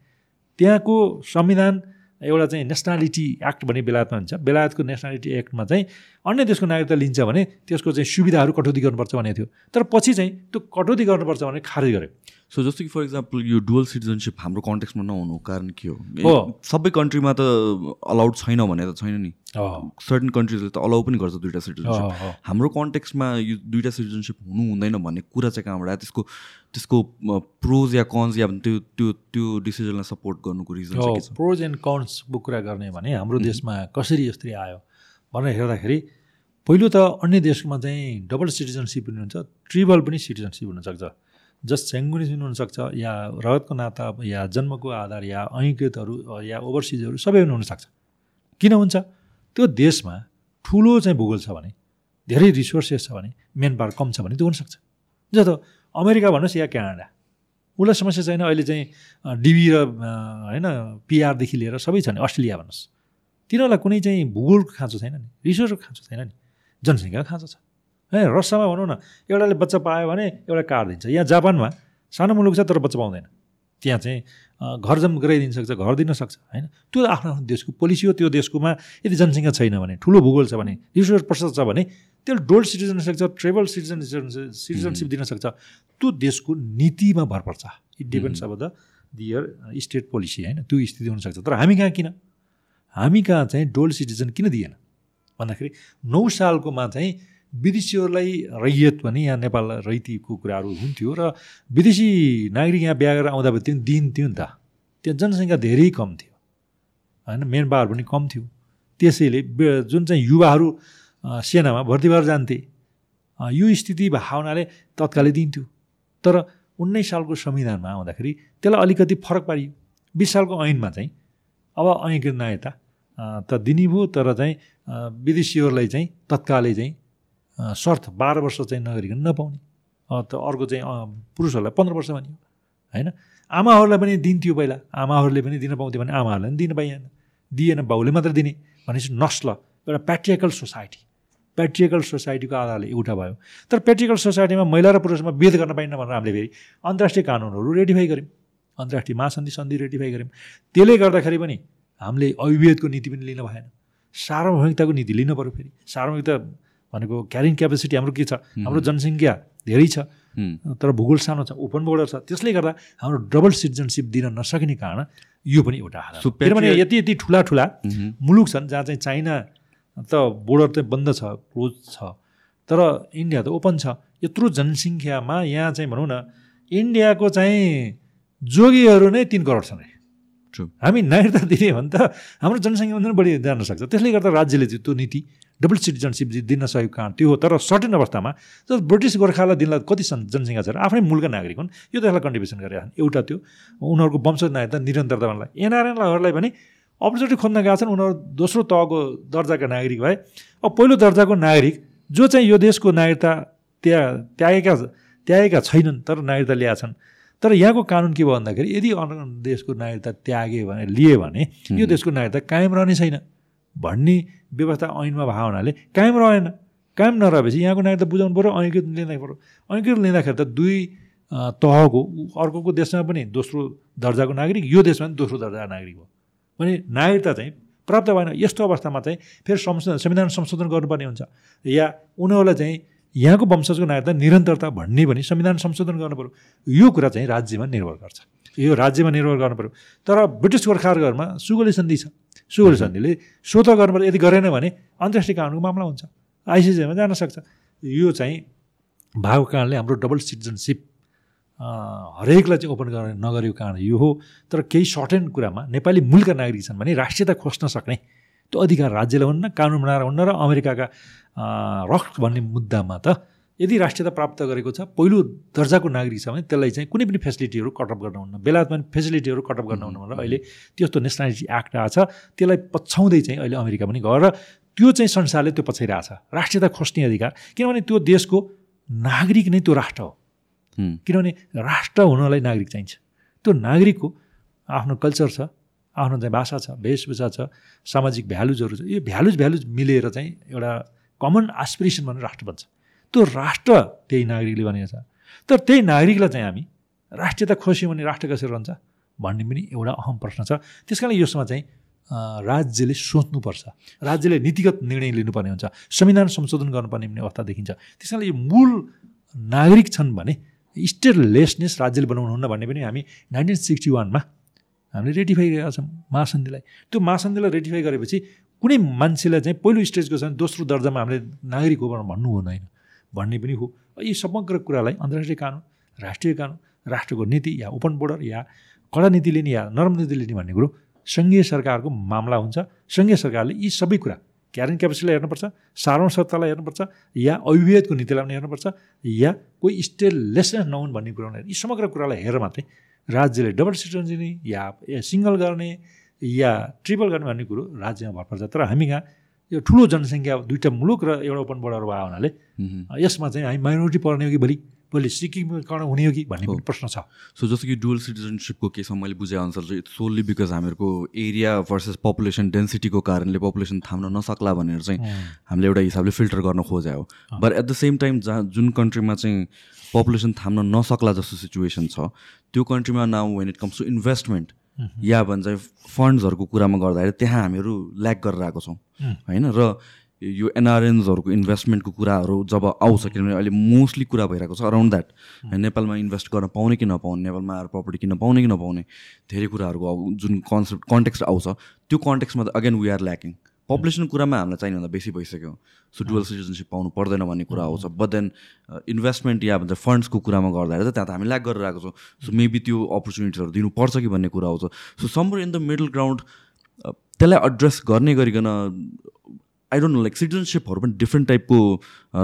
त्यहाँको संविधान एउटा चाहिँ नेसनालिटी एक्ट भन्ने बेलायतमा हुन्छ। बेलायतको नेसनालिटी एक्टमा चाहिँ अन्य देशको नागरिकता लिन्छ भने त्यसको चाहिँ सुविधाहरू कटौती गर्नुपर्छ भनेको थियो। तर पछि चाहिँ त्यो कटौती गर्नुपर्छ भने खारेज गर्यो सो जस्तो कि फर इक्जाम्पल यो डुअल सिटिजनसिप हाम्रो कन्टेक्समा नहुनु कारण के हो। सबै कन्ट्रीमा त अलाउड छैन भने त छैन नि। सर्टन कन्ट्रिजले त अलाउ पनि गर्छ दुइटा सिटिजनसिप। हाम्रो कन्टेक्समा यो दुइटा सिटिजनसिप हुनु हुँदैन भन्ने कुरा चाहिँ कहाँबाट त्यसको त्यसको प्रोज या कन्स या त्यो त्यो त्यो डिसिजनलाई सपोर्ट गर्नुको रिजन प्रोज एन्ड कन्सको कुरा गर्ने भने हाम्रो देशमा कसरी यस्तरी आयो भनेर हेर्दाखेरि पहिलो त अन्य देशमा चाहिँ डबल सिटिजनसिप पनि हुन्छ ट्रिबल पनि सिटिजनसिप हुनसक्छ। जस्ट सेङ्गुनिस पनि हुनसक्छ या रगतको नाता या जन्मको आधार या ऐकृतहरू या ओभरसिजहरू सबै पनि हुनसक्छ। किन हुन्छ? त्यो देशमा ठुलो चाहिँ भूगोल छ भने धेरै रिसोर्सेस छ भने मेन पावर कम छ भने त्यो हुनसक्छ। जस्तो अमेरिका भन्नुहोस् या क्यानाडा? उसलाई समस्या छैन अहिले चाहिँ डिबी र होइन पिआरदेखि लिएर सबै छ नि अस्ट्रेलिया भन्नुहोस्। तिनीहरूलाई कुनै चाहिँ भूगोलको खाँचो छैन नि रिसोर्सको खाँचो छैन नि जनसङ्ख्याको खाँचो छ। है रसियामा भनौँ न एउटाले बच्चा पायो भने एउटा कार्ड दिन्छ। यहाँ जापानमा सानो मुलुक छ तर बच्चा पाउँदैन। त्यहाँ चाहिँ घर जम गराइदिन सक्छ घर दिन सक्छ होइन? त्यो आफ्नो आफ्नो देशको पोलिसी हो त्यो देशकोमा यदि जनसङ्ख्या छैन भने ठुलो भूगोल छ भने रिसोर्स प्रशस्त छ भने त्यसले डोल्ड सिटिजनसिप सक्छ ट्रेबल सिटिजन सिटिजनसिप दिन सक्छ। त्यो देशको नीतिमा भर पर्छ। इट डिपेन्ड्स अब द दियर स्टेट पोलिसी होइन? त्यो स्थिति हुनसक्छ तर हामी कहाँ किन? हामी कहाँ चाहिँ डोल सिटिजन किन दिएन? भन्दाखेरि नौ सालकोमा चाहिँ विदेशीहरूलाई रैयत भने यहाँ नेपाल रैतीको कुराहरू हुन्थ्यो र विदेशी नागरिक यहाँ बिहा गरेर आउँदा त्यो दिन्थ्यो नि त। त्यहाँ जनसङ्ख्या धेरै कम थियो। होइन मेन पावर पनि कम थियो। त्यसैले जुन चाहिँ युवाहरू सेनामा भर्ती भएर जान्थे यो स्थिति भावनाले तत्कालै दिन्थ्यो। तर उन्नाइस सालको संविधानमा आउँदाखेरि त्यसलाई अलिकति फरक पारियो। बिस सालको ऐनमा चाहिँ अब ऐकृत नायता त दिने भयो तर चाहिँ विदेशीहरूलाई चाहिँ तत्कालै चाहिँ शर्त बाह्र वर्ष चाहिँ नगरिकन नपाउने। त अर्को चाहिँ पुरुषहरूलाई पन्ध्र वर्ष भनियो होइन? आमाहरूलाई पनि दिन्थ्यो पहिला। आमाहरूले पनि दिन पाउँथ्यो भने आमाहरूलाई पनि दिन पाइएन। दिएन बाउले मात्र दिने भनेपछि नस्ल एउटा प्याट्रिकल सोसाइटी प्याट्रिकल सोसाइटीको आधारले एउटा भयो। तर प्याट्रिकल सोसाइटीमा महिला र पुरुषमा भेद गर्न पाइन्न भनेर हामीले फेरि अन्तर्राष्ट्रिय कानुनहरू रेटिफाई गऱ्यौँ। अन्तर्राष्ट्रिय महासन्धि सन्धि रेटिफाई गऱ्यौँ। त्यसले गर्दाखेरि पनि हामीले अविभेदको नीति पनि लिन भएन। सार्वभौमिकताको नीति लिनु पऱ्यो फेरि। सार्वभौमिकता भनेको क्यारिङ क्यापेसिटी हाम्रो के छ हाम्रो जनसङ्ख्या धेरै छ। तर भूगोल सानो छ ओपन बोर्डर छ त्यसले गर्दा हाम्रो डबल सिटिजनसिप दिन नसकिने कारण यो पनि एउटा। किनभने यति यति ठुला ठुला। मुलुक छन् जहाँ चाहिँ चाइना त बोर्डर चाहिँ बन्द छ क्लोज छ तर इन्डिया त ओपन छ यत्रो जनसङ्ख्यामा यहाँ चाहिँ भनौँ न इन्डियाको चाहिँ जोगीहरू नै तिन करोड छन्. हामी नागरिकता दिने भने त। हाम्रो जनसङ्ख्याभन्दा पनि बढी जान सक्छ। त्यसले गर्दा राज्यले त्यो नीति डबल सिटिजनसिप दिन नसकेको कारण त्यो हो। तर सर्टेन अवस्थामा जब ब्रिटिस गोर्खालाई दिनलाई कति जनसङ्ख्या छ र आफ्नै मुलुकका नागरिक हुन् यो त्यसलाई कन्ट्रिब्युसन गरेका एउटा त्यो। उनीहरूको वंशज नागरिकता निरन्तरता भन्नलाई। एनआरएनहरूलाई भने अपर्च्युनिटी खोज्न गएका छन् उनीहरू दोस्रो तहको दर्जाका नागरिक भए। अब पहिलो दर्जाको नागरिक जो चाहिँ यो देशको नागरिकता त्या त्यागेका त्यागेका छैनन् तर नागरिकता ल्याएका छन् तर यहाँको कानुन के भयो भन्दाखेरि यदि अन्य देशको नागरिकता त्यागे भने लिए भने यो देशको नागरिकता कायम रहने छैन। भन्ने व्यवस्था ऐनमा भएको हुनाले कायम रहेन। कायम नरहेपछि यहाँको नागरिकता बुझाउनु पऱ्यो ऐकृत लिँदै पऱ्यो ऐकृत लिँदाखेरि त दुई तहको अर्कोको देशमा पनि दोस्रो दर्जाको नागरिक यो देशमा पनि दोस्रो दर्जाको नागरिक हो। भने नागरिकता चाहिँ प्राप्त भएन। यस्तो अवस्थामा चाहिँ फेरि संशोधन संविधान संशोधन गर्नुपर्ने हुन्छ। या उनीहरूलाई चाहिँ यहाँको वंशजको नागरिकता निरन्तरता भन्ने पनि संविधान संशोधन गर्नु पऱ्यो यो कुरा चाहिँ राज्यमा निर्भर गर्छ। यो राज्यमा निर्भर गर्नु पऱ्यो तर ब्रिटिस गोर्खाहरूमा सुगोली सन्धि छ। सुगोली सन्धिले स्वत गर्नु पऱ्यो यदि गरेन भने अन्तर्राष्ट्रिय कानुनको मामला हुन्छ। आइसिसीमा जान सक्छ। यो चाहिँ भएको कारणले हाम्रो डबल सिटिजनसिप हरेकलाई चाहिँ ओपन गर्न नगरेको कारण यो हो। तर केही सर्टेन कुरामा नेपाली मूलका नागरिक छन् भने राष्ट्रियता खोज्न सक्ने त्यो अधिकार राज्यलाई हुन्न कानुन बनाएर हुन्न र अमेरिकाका रक्स भन्ने मुद्दामा त यदि राष्ट्रियता प्राप्त गरेको छ पहिलो दर्जाको नागरिक छ भने त्यसलाई चाहिँ कुनै पनि फेसिलिटीहरू कटअप गर्न हुन्न। बेलायतमा पनि फेसिलिटीहरू कटअप गर्न हुन्न भनेर अहिले त्यस्तो नेसनालिटी एक्ट आएको छ। त्यसलाई पछ्याउँदै चाहिँ अहिले अमेरिका पनि गएर त्यो चाहिँ संसारले त्यो पछाइरहेछ राष्ट्रियता खोज्ने अधिकार। किनभने त्यो देशको नागरिक नै त्यो राष्ट्र हो। हुँ, किनभने राष्ट्र हुनलाई नागरिक चाहिन्छ। त्यो नागरिकको आफ्नो कल्चर छ आफ्नो चाहिँ भाषा छ वेशभूषा छ सामाजिक भ्यालुजहरू छ। यो भ्यालुज भ्यालुज मिलेर चाहिँ एउटा कमन एसपिरेसन भनेर राष्ट्र बन्छ। त्यो राष्ट्र त्यही नागरिकले भनेको छ। तर त्यही नागरिकलाई चाहिँ हामी राष्ट्रियता खोस्यौँ भने राष्ट्र कसरी रहन्छ भन्ने पनि एउटा अहम प्रश्न छ। त्यस कारण यसमा चाहिँ राज्यले सोच्नुपर्छ। राज्यले नीतिगत निर्णय लिनुपर्ने हुन्छ। संविधान संशोधन गर्नुपर्ने पनि अवस्था देखिन्छ। त्यस कारणले यो मूल नागरिक छन् भने स्टेटलेसनेस राज्यले बनाउनु हुन्न भन्ने पनि हामी नाइन्टिन सिक्सटी वानमा हामीले रेटिफाई गरेका छौँ। महासन्धिलाई। त्यो महासन्धिलाई रेटिफाई गरेपछि कुनै मान्छेलाई चाहिँ पहिलो स्टेजको भने दोस्रो दर्जामा हामीले नागरिक हो भनेर भन्नु हुँदैन। भन्ने पनि हो। यी समग्र कुरालाई अन्तर्राष्ट्रिय कानुन राष्ट्रिय कानुन राष्ट्रको नीति या ओपन बोर्डर या कडा नीति लिने या नरम नीति लिने भन्ने कुरो सङ्घीय सरकारको मामला हुन्छ। सङ्घीय सरकारले यी सबै कुरा क्यारेन्ट क्यापेसिटीलाई हेर्नुपर्छ साधारण सत्तालाई हेर्नुपर्छ या अभिवेदको नीतिलाई पनि हेर्नुपर्छ या कोही स्टेटलेसनेस नहुन् भन्ने कुरा यी समग्र कुरालाई हेरेर मात्रै राज्यले डबल सिटिजन दिने या सिङ्गल गर्ने या ट्रिपल गर्ने भन्ने कुरो राज्यमा भर पर्छ। तर हामी कहाँ यो ठुलो जनसङ्ख्या दुईवटा मुलुक र एउटा ओपन बोर्डर भयो हुनाले। यसमा चाहिँ हामी माइनोरिटी पर्ने हो कि भोलि? भोलि सिक्किमकरण हुने हो कि भन्ने प्रश्न छ। सो जस्तो कि डुअल सिटिजनसिपको केसमा मैले बुझेअनुसार चाहिँ इट्स सोल्ली बिकज हामीहरूको एरिया भर्सेस पपुलेसन डेन्सिटीको कारणले पपुलेसन थाम्न नसक्ला भनेर चाहिँ हामीले एउटा हिसाबले फिल्टर गर्न खोजे हो। But at the same time जहाँ जुन कन्ट्रीमा चाहिँ पपुलेसन थाम्न नसक्ला जस्तो सिचुएसन छ त्यो कन्ट्रीमा now when it comes to investment या भन्छ फन्ड्सहरूको कुरामा गर्दाखेरि त्यहाँ हामीहरू ल्याक गरेर आएको छौँ। होइन? र यो एनआरएन्सहरूको इन्भेस्टमेन्टको कुराहरू जब आउँछ किनभने अहिले मोस्टली कुरा भइरहेको छ अराउन्ड द्याट। नेपालमा इन्भेस्ट गर्न पाउने कि नपाउने? नेपालमा आएर प्रपर्टी किन्न पाउने कि नपाउने? धेरै कुराहरूको जुन कन्सेप्ट कन्टेक्स्ट आउँछ त्यो कन्टेक्स्टमा त again we are lacking. Population कुरामा हामीलाई चाहिनेभन्दा बेसी भइसक्यो। सो डुअल सिटिजनसिप पाउनु पर्दैन भन्ने कुरा आउँछ बट देन इन्भेस्टमेन्ट या भन्छ फन्ड्सको कुरामा गर्दाखेरि त त्यहाँ त हामी ल्याक गरेर आएको छौँ। सो मेबी त्यो अपर्च्युनिटिजहरू दिनुपर्छ कि भन्ने कुरा आउँछ so somewhere in the middle ground त्यसलाई एड्रेस गर्ने गरिकन आई डोन्ट नो लाइक सिटिजनसिपहरू पनि डिफ्रेन्ट टाइपको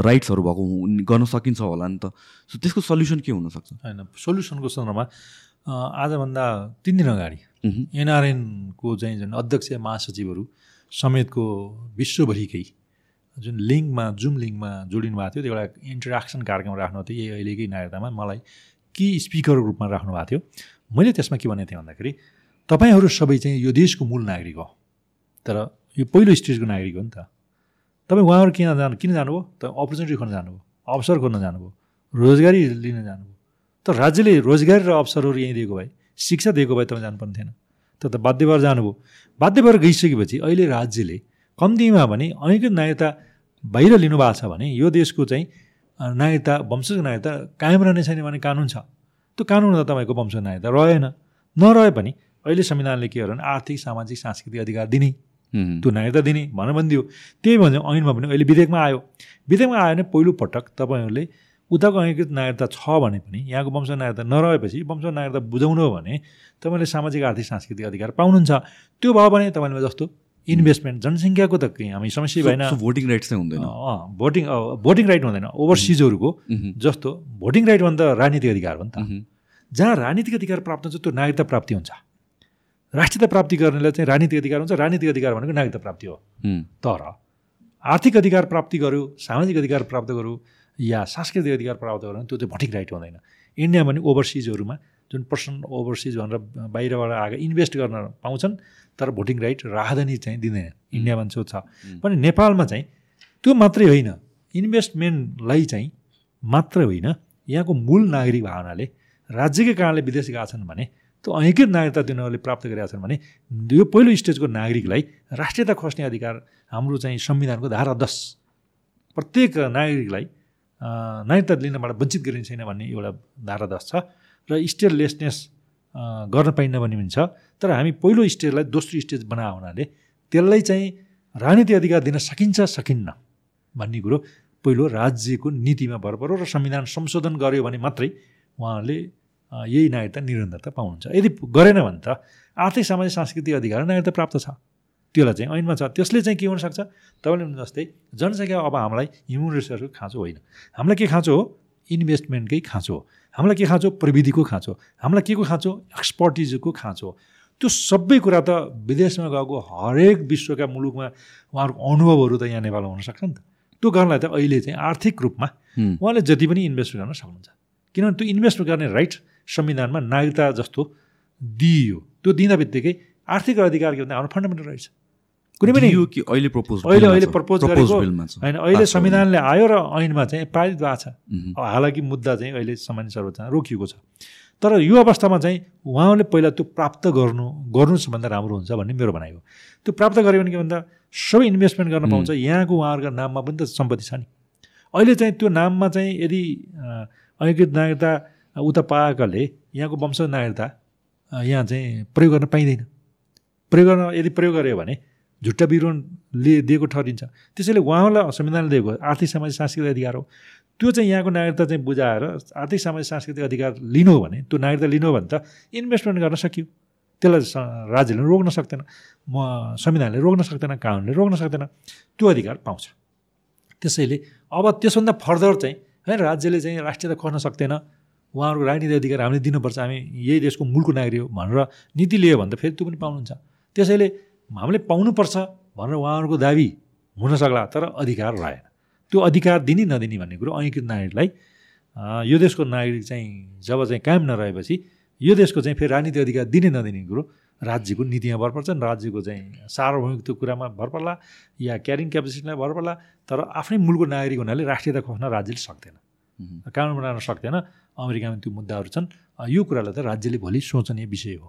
राइट्सहरू भएको गर्न सकिन्छ होला नि त। सो त्यसको सल्युसन के हुनसक्छ? होइन सोल्युसनको सन्दर्भमा आजभन्दा तिन दिन अगाडि। एनआरएनको चाहिँ अध्यक्ष महासचिवहरू समेतको विश्वभरिकै जुन लिङ्कमा जुम लिङ्कमा जोडिनु भएको थियो त्यो एउटा इन्टरेक्सन कार्यक्रम राख्नु थियो यही अहिलेकै नागरिकतामा। मलाई कि स्पिकरको रूपमा राख्नु भएको थियो? मैले त्यसमा के भनेको थिएँ भन्दाखेरि तपाईँहरू सबै चाहिँ यो देशको मूल नागरिक हो। तर यो पहिलो स्टेजको नागरिक हो नि त। तपाईँ उहाँहरू किन जानु किन जानुभयो? त अपर्च्युनिटी खोज्न जानुभयो अवसर खोज्न जानुभयो रोजगारी लिन जानुभयो। तर राज्यले रोजगारी र अवसरहरू यहीँ दिएको भए शिक्षा दिएको भए तपाईँ जानुपर्ने थिएन। त त बाध्य भएर जानुभयो। बाध्य भएर गइसकेपछि अहिले राज्यले कम्तीमा भने अनेक नागरिकता बाहिर लिनुभएको छ भने यो देशको चाहिँ नागरिकता वंशज नागरिकता कायम रहने छैन भने कानुन छ। त्यो कानुन त तपाईँको वंशज नागरिकता रहेन। नरहे पनि अहिले संविधानले के गर्यो भने आर्थिक सामाजिक सांस्कृतिक अधिकार दिने। त्यो नागरिकता दिने भनेर पनि दियो त्यही भन्यो ऐनमा पनि अहिले विधेयकमा आयो। विधेयकमा आयो भने पहिलो पटक तपाईँहरूले उताको अङ्गीकृत नागरिकता छ भने पनि यहाँको वंश नागरिकता नरहेपछि वंश नागरिकता बुझाउनु हो भने तपाईँले सामाजिक आर्थिक सांस्कृतिक अधिकार पाउनुहुन्छ। त्यो भयो भने तपाईँले जस्तो इन्भेस्टमेन्ट जनसङ्ख्याको त केही हामी समस्या भएन। भोटिङ राइट्स चाहिँ हुँदैन। भोटिङ भोटिङ राइट हुँदैन। ओभरसिजहरूको। जस्तो भोटिङ राइट भन्दा राजनीतिक अधिकार हो नि त। जहाँ राजनीतिक अधिकार प्राप्त हुन्छ त्यो नागरिकता प्राप्ति हुन्छ। राष्ट्रियता प्राप्ति गर्नेलाई चाहिँ राजनीतिक अधिकार हुन्छ राजनीतिक अधिकार भनेको नागरिकता प्राप्ति हुँ। तर आर्थिक अधिकार प्राप्ति गर्यो सामाजिक अधिकार प्राप्त गर्यो या सांस्कृतिक अधिकार प्राप्त भने त्यो चाहिँ भोटिङ राइट हुँदैन। इन्डिया भने ओभरसिजहरूमा जुन पर्सन ओभरसिज भनेर बाहिरबाट आएको इन्भेस्ट गर्न पाउँछन् तर भोटिङ राइट राहदानी चाहिँ दिँदैन। इन्डियामा चाहिँ छ। पनि नेपालमा चाहिँ त्यो मात्रै होइन। इन्भेस्टमेन्टलाई चाहिँ मात्र होइन। यहाँको मूल नागरिक भावनाले राज्यकै कारणले विदेश गएका छन् भने त्यो ऐकृत नागरिकता तिनीहरूले प्राप्त गरेका छन् भने यो पहिलो स्टेजको नागरिकलाई राष्ट्रियता खोज्ने अधिकार हाम्रो चाहिँ संविधानको धारा दस प्रत्येक नागरिकलाई नागरिकता लिनबाट वञ्चित गरिने छैन भन्ने एउटा धारा दस छ र स्टेटलेसनेस गर्न पाइन्न भन्ने पनि छ तर हामी पहिलो स्टेजलाई दोस्रो स्टेज बनाएको हुनाले त्यसलाई चाहिँ राजनीतिक अधिकार दिन सकिन्छ सकिन्न भन्ने कुरो पहिलो राज्यको नीतिमा भर पऱ्यो र संविधान संशोधन गर्यो भने मात्रै उहाँहरूले अ, यही नागरिकता निरन्तरता पाउनुहुन्छ यदि गरेन भने त आर्थिक सामाजिक सांस्कृतिक अधिकार नागरिकता प्राप्त छ त्यसलाई चाहिँ ऐनमा छ। त्यसले चाहिँ के हुनसक्छ? तपाईँले जस्तै जनसङ्ख्या अब हामीलाई ह्युमन रिसोर्सको खाँचो होइन। हामीलाई के खाँचो हो? इन्भेस्टमेन्टकै खाँचो हो। हामीलाई के खाँचो? प्रविधिको खाँचो हामीलाई के को खाँचो? एक्सपर्टिजको खाँचो हो। त्यो सबै कुरा त विदेशमा गएको हरेक विश्वका मुलुकमा उहाँहरूको अनुभवहरू त यहाँ नेपालमा हुनसक्छ नि त। त्यो गर्नलाई त अहिले चाहिँ आर्थिक रूपमा उहाँले जति पनि इन्भेस्ट गर्न सक्नुहुन्छ। किनभने त्यो इन्भेस्ट गर्ने राइट संविधानमा नागरिकता जस्तो दिइयो। त्यो दिँदा बित्तिकै आर्थिक अधिकार के भन्दा हाम्रो फन्डामेन्टल राइट छ कुनै पनि अहिले प्रपोज अहिले अहिले प्रपोज गरेको होइन अहिले संविधानले आयो र ऐनमा चाहिँ पारित भएको छ। हालाकि मुद्दा चाहिँ अहिले सामान्य सर्वोच्चमा रोकिएको छ। तर यो अवस्थामा चाहिँ उहाँले पहिला त्यो प्राप्त गर्नु गर्नुहोस् भन्दा राम्रो हुन्छ भन्ने मेरो भनाइ हो। त्यो प्राप्त गऱ्यो भने के भन्दा सबै इन्भेस्टमेन्ट गर्न पाउँछ। यहाँको उहाँहरूको नाममा पनि त सम्पत्ति छ नि। अहिले चाहिँ त्यो नाममा चाहिँ यदि अँ, ऐकृत नागरिकता उता पाएकाले यहाँको वंश नागरिकता यहाँ चाहिँ प्रयोग गर्न पाइँदैन। प्रयोग गर्न यदि प्रयोग गर्यो भने झुट्टा विवरणले दिएको ठहरिन्छ त्यसैले उहाँलाई संविधानले दिएको आर्थिक सामाजिक सांस्कृतिक अधिकार हो। त्यो चाहिँ यहाँको नागरिकता चाहिँ बुझाएर आर्थिक सामाजिक सांस्कृतिक अधिकार लिनु हो भने त्यो नागरिकता लिनु हो भने त इन्भेस्टमेन्ट गर्न सकियो। त्यसलाई राज्यले रोक्न सक्दैन म संविधानले रोक्न सक्दैन कानुनले रोक्न सक्दैन त्यो अधिकार पाउँछ। त्यसैले अब त्यसभन्दा फर्दर चाहिँ है राज्यले चाहिँ राष्ट्रियता खोज्न सक्दैन। उहाँहरूको राजनीतिक अधिकार हामीले दिनुपर्छ। हामी यही देशको मूलको नागरिक हो भनेर नीति लियो भने त फेरि त्यो पनि पाउनुहुन्छ। त्यसैले हामीले पाउनुपर्छ भनेर उहाँहरूको दाबी हुन सक्ला तर अधिकार रहेन। त्यो अधिकार दिने नदिने भन्ने कुरो ऐकृत नागरिकलाई यो देशको नागरिक चाहिँ जब चाहिँ कायम नरहेपछि यो देशको चाहिँ फेरि राजनीतिक अधिकार दिने नदिने कुरो राज्यको नीतिमा भर पर्छ राज्यको चाहिँ सार्वभौमिकको कुरामा भर पर्ला या क्यारिङ क्यापेसिटीलाई भर पर्ला तर आफ्नै मूलको नागरिक हुनाले राष्ट्रियता खोज्न राज्यले सक्दैन। कानुन बनाउन सक्दैन अमेरिकामा त्यो मुद्दाहरू छन्। यो कुरालाई त राज्यले भोलि सोचनीय विषय हो।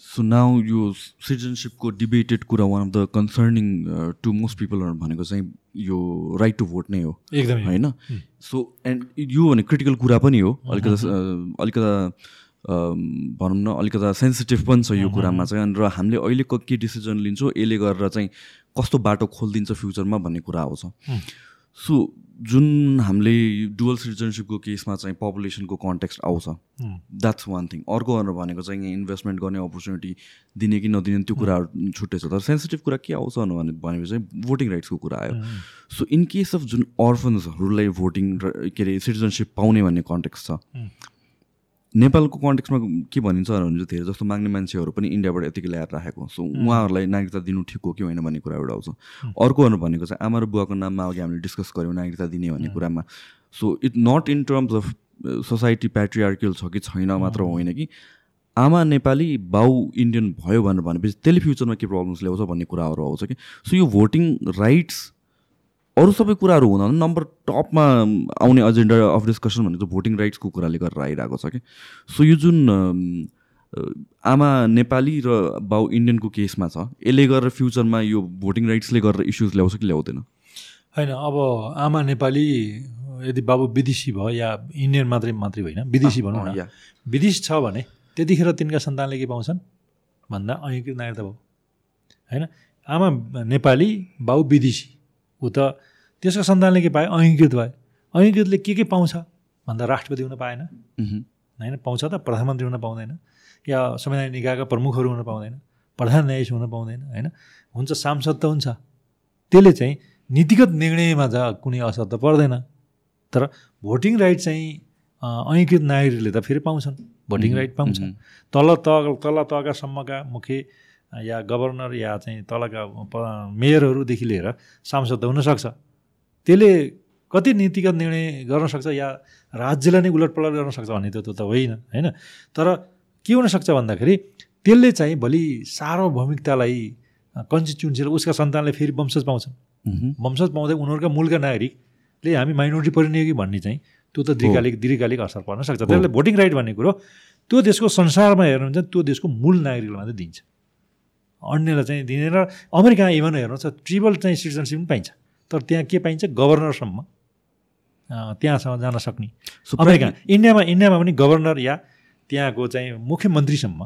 सो नाउ यो सिटिजनसिपको डिबेटेड कुरा one of the concerning to most पिपलहरू भनेको चाहिँ यो राइट टु भोट नै हो। एकदमै होइन? सो एन्ड यो भने क्रिटिकल कुरा पनि हो। अलिकता अलिकता भनौँ न अलिकता सेन्सिटिभ पनि छ यो कुरामा चाहिँ। अनि र हामीले अहिले क- के डिसिजन लिन्छौँ यसले गरेर चाहिँ कस्तो बाटो खोलिदिन्छ फ्युचरमा भन्ने कुरा आउँछ सो जुन हामीले डुअल सिटिजनसिपको केसमा चाहिँ पपुलेसनको कन्टेक्स्ट आउँछ द्याट्स वान थिङ अर्को भनेर भनेको चाहिँ यहाँ इन्भेस्टमेन्ट गर्ने अपर्च्युनिटी दिने कि नदिने त्यो कुराहरू छुट्टै छ। तर सेन्सिटिभ कुरा के आउँछ भने भनेपछि चाहिँ भोटिङ राइट्सको कुरा आयो। सो इन केस अफ जुन अर्फन्सहरूलाई भोटिङ के अरे सिटिजनसिप पाउने भन्ने कन्टेक्स्ट छ. नेपालको कन्टेक्स्टमा के भनिन्छ भने चाहिँ धेरै जस्तो माग्ने मान्छेहरू पनि इन्डियाबाट यतिकै ल्याएर राखेको सो उहाँहरूलाई नागरिकता दिनु ठिक हो कि होइन भन्ने कुरा एउटा आउँछ अर्को भनेर भनेको चाहिँ आमा र बुवाको नाममा अघि हामीले डिस्कस गऱ्यौँ नागरिकता दिने भन्ने कुरामा। So it not in terms of society patriarchal छ कि छैन मात्र होइन कि। आमा नेपाली बाउ इन्डियन भयो भनेर भनेपछि त्यसले फ्युचरमा के प्रब्लम्स ल्याउँछ भन्ने कुराहरू आउँछ कि। सो यो भोटिङ राइट्स अरू सबै कुराहरू हुँदा नम्बर टपमा आउने एजेन्डा अफ डिस्कसन भनेको भोटिङ राइट्सको कुराले गरेर आइरहेको छ कि? सो यो जुन आमा नेपाली र बाउ इन्डियनको केसमा छ यसले गरेर फ्युचरमा यो भोटिङ राइट्सले गरेर इस्युज ल्याउँछ कि ल्याउँदैन? होइन अब आमा नेपाली यदि बाबु विदेशी भयो या इन्डियन मात्रै मात्रै होइन विदेशी भनौँ न। या। विदेश छ भने त्यतिखेर तिनका सन्तानले के पाउँछन्? भन्दा ऐकृत नागरिकता भयो। होइन आमा नेपाली बाउ विदेशी ऊ त त्यसको सन्तानले के पायो? ऐकृत भयो। ऐकृतले के के पाउँछ? भन्दा राष्ट्रपति हुन पाएन। होइन पाउँछ त प्रधानमन्त्री हुन पाउँदैन। या संवैधानिक निकायका प्रमुखहरू हुन पाउँदैन। प्रधान न्यायाधीश हुन पाउँदैन होइन? हुन्छ सांसद त हुन्छ। त्यसले चाहिँ नीतिगत निर्णयमा त कुनै असर त पर्दैन। तर भोटिङ राइट चाहिँ अँ, ऐकृत नागरिकले त फेरि पाउँछन्। भोटिङ राइट पाउँछ। तल तह तल तहका सम्मका मुख्य या गभर्नर या चाहिँ तलका मेयरहरूदेखि लिएर सांसद त हुनसक्छ। त्यसले कति नीतिगत निर्णय गर्न सक्छ या राज्यलाई नै उलटपलट गर्न सक्छ भन्ने त्यो त होइन होइन? तर के हुनसक्छ भन्दाखेरि त्यसले चाहिँ भोलि सार्वभौमिकतालाई कन्स्टिट्युन्सीलाई उसका सन्तानले फेरि वंशज पाउँछन्। वंशज पाउँदै उनीहरूका मूलका नागरिकले हामी माइनोरिटी परिने कि भन्ने चाहिँ त्यो त दीर्घकालिक दीर्घकालिक असर पर्न सक्छ। त्यसले भोटिङ राइट भन्ने कुरो त्यो देशको संसारमा हेर्नुहुन्छ त्यो देशको मूल नागरिकलाई मात्रै दिन्छ। अन्यलाई चाहिँ दिँदैन। अमेरिका इभन हेर्नुहोस् ट्रिबल चाहिँ सिटिजनसिप पनि पाइन्छ। तर त्यहाँ के पाइन्छ? गभर्नरसम्म त्यहाँसम्म जान सक्ने। अमेरिका इन्डियामा इन्डियामा पनि गभर्नर या त्यहाँको चाहिँ मुख्यमन्त्रीसम्म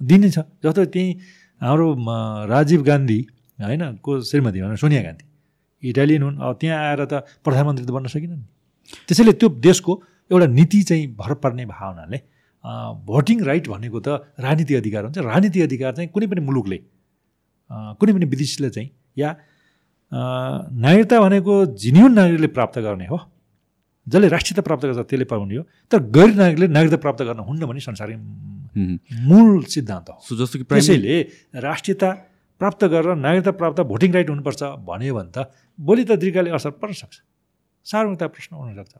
दिने छ। जस्तो त्यहीँ हाम्रो राजीव गान्धी होइन को श्रीमती भनौँ सोनिया गान्धी। इटालियन हुन्। अब त्यहाँ आएर त प्रधानमन्त्री त बन्न सकिनन् नि। त्यसैले त्यो देशको एउटा नीति चाहिँ भर पर्ने भावनाले भोटिङ राइट भनेको त राजनीतिक अधिकार हुन्छ। राजनीतिक अधिकार चाहिँ कुनै पनि मुलुकले कुनै पनि विदेशीले चाहिँ या नागरिकता भनेको जिन्युन नागरिकले प्राप्त गर्ने हो। जसले राष्ट्रियता प्राप्त गर्छ त्यसले पाउने हो। तर गैर नागरिकले नागरिकता प्राप्त गर्न हुन्न भने संसारै हुँ। मूल सिद्धान्त हो। जस्तो कि त्यसैले राष्ट्रियता प्राप्त गरेर नागरिकता प्राप्त भोटिङ राइट हुनुपर्छ भन्यो भने त भोलि त दीर्घकालीन असर पर्न सक्छ। सार्वजनिकता प्रश्न हुनसक्छ।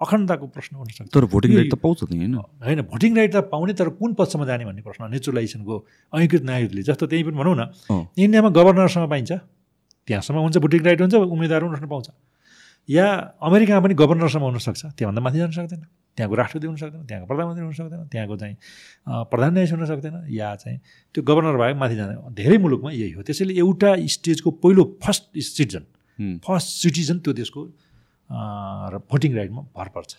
अखण्डताको प्रश्न हुनसक्छ। तर भोटिङ राइट त पाउँछ नि होइन। होइन भोटिङ राइट त पाउने तर कुन पक्षमा जाने भन्ने प्रश्न। नेचुरलाइजेसनको अंगीकृत नागरिकले जस्तो त्यही पनि भनौँ न। इन्डियामा गभर्नरसँग पाइन्छ। त्यहाँसम्म हुन्छ भोटिङ राइट हुन्छ उम्मेदवार उठ्न पाउँछ। या अमेरिकामा पनि गभर्नरसम्म हुनसक्छ त्योभन्दा माथि जान सक्दैन। त्यहाँको राष्ट्रपति हुन सक्दैन त्यहाँको प्रधानमन्त्री हुन सक्दैन त्यहाँको चाहिँ प्रधान न्यायाधीश हुन सक्दैन या चाहिँ त्यो गभर्नर बाहेक माथि जाँदैन। धेरै मुलुकमा यही हो। त्यसैले एउटा स्टेजको पहिलो फर्स्ट सिटिजन। फर्स्ट सिटिजन त्यो देशको र भोटिङ राइटमा भर पर्छ।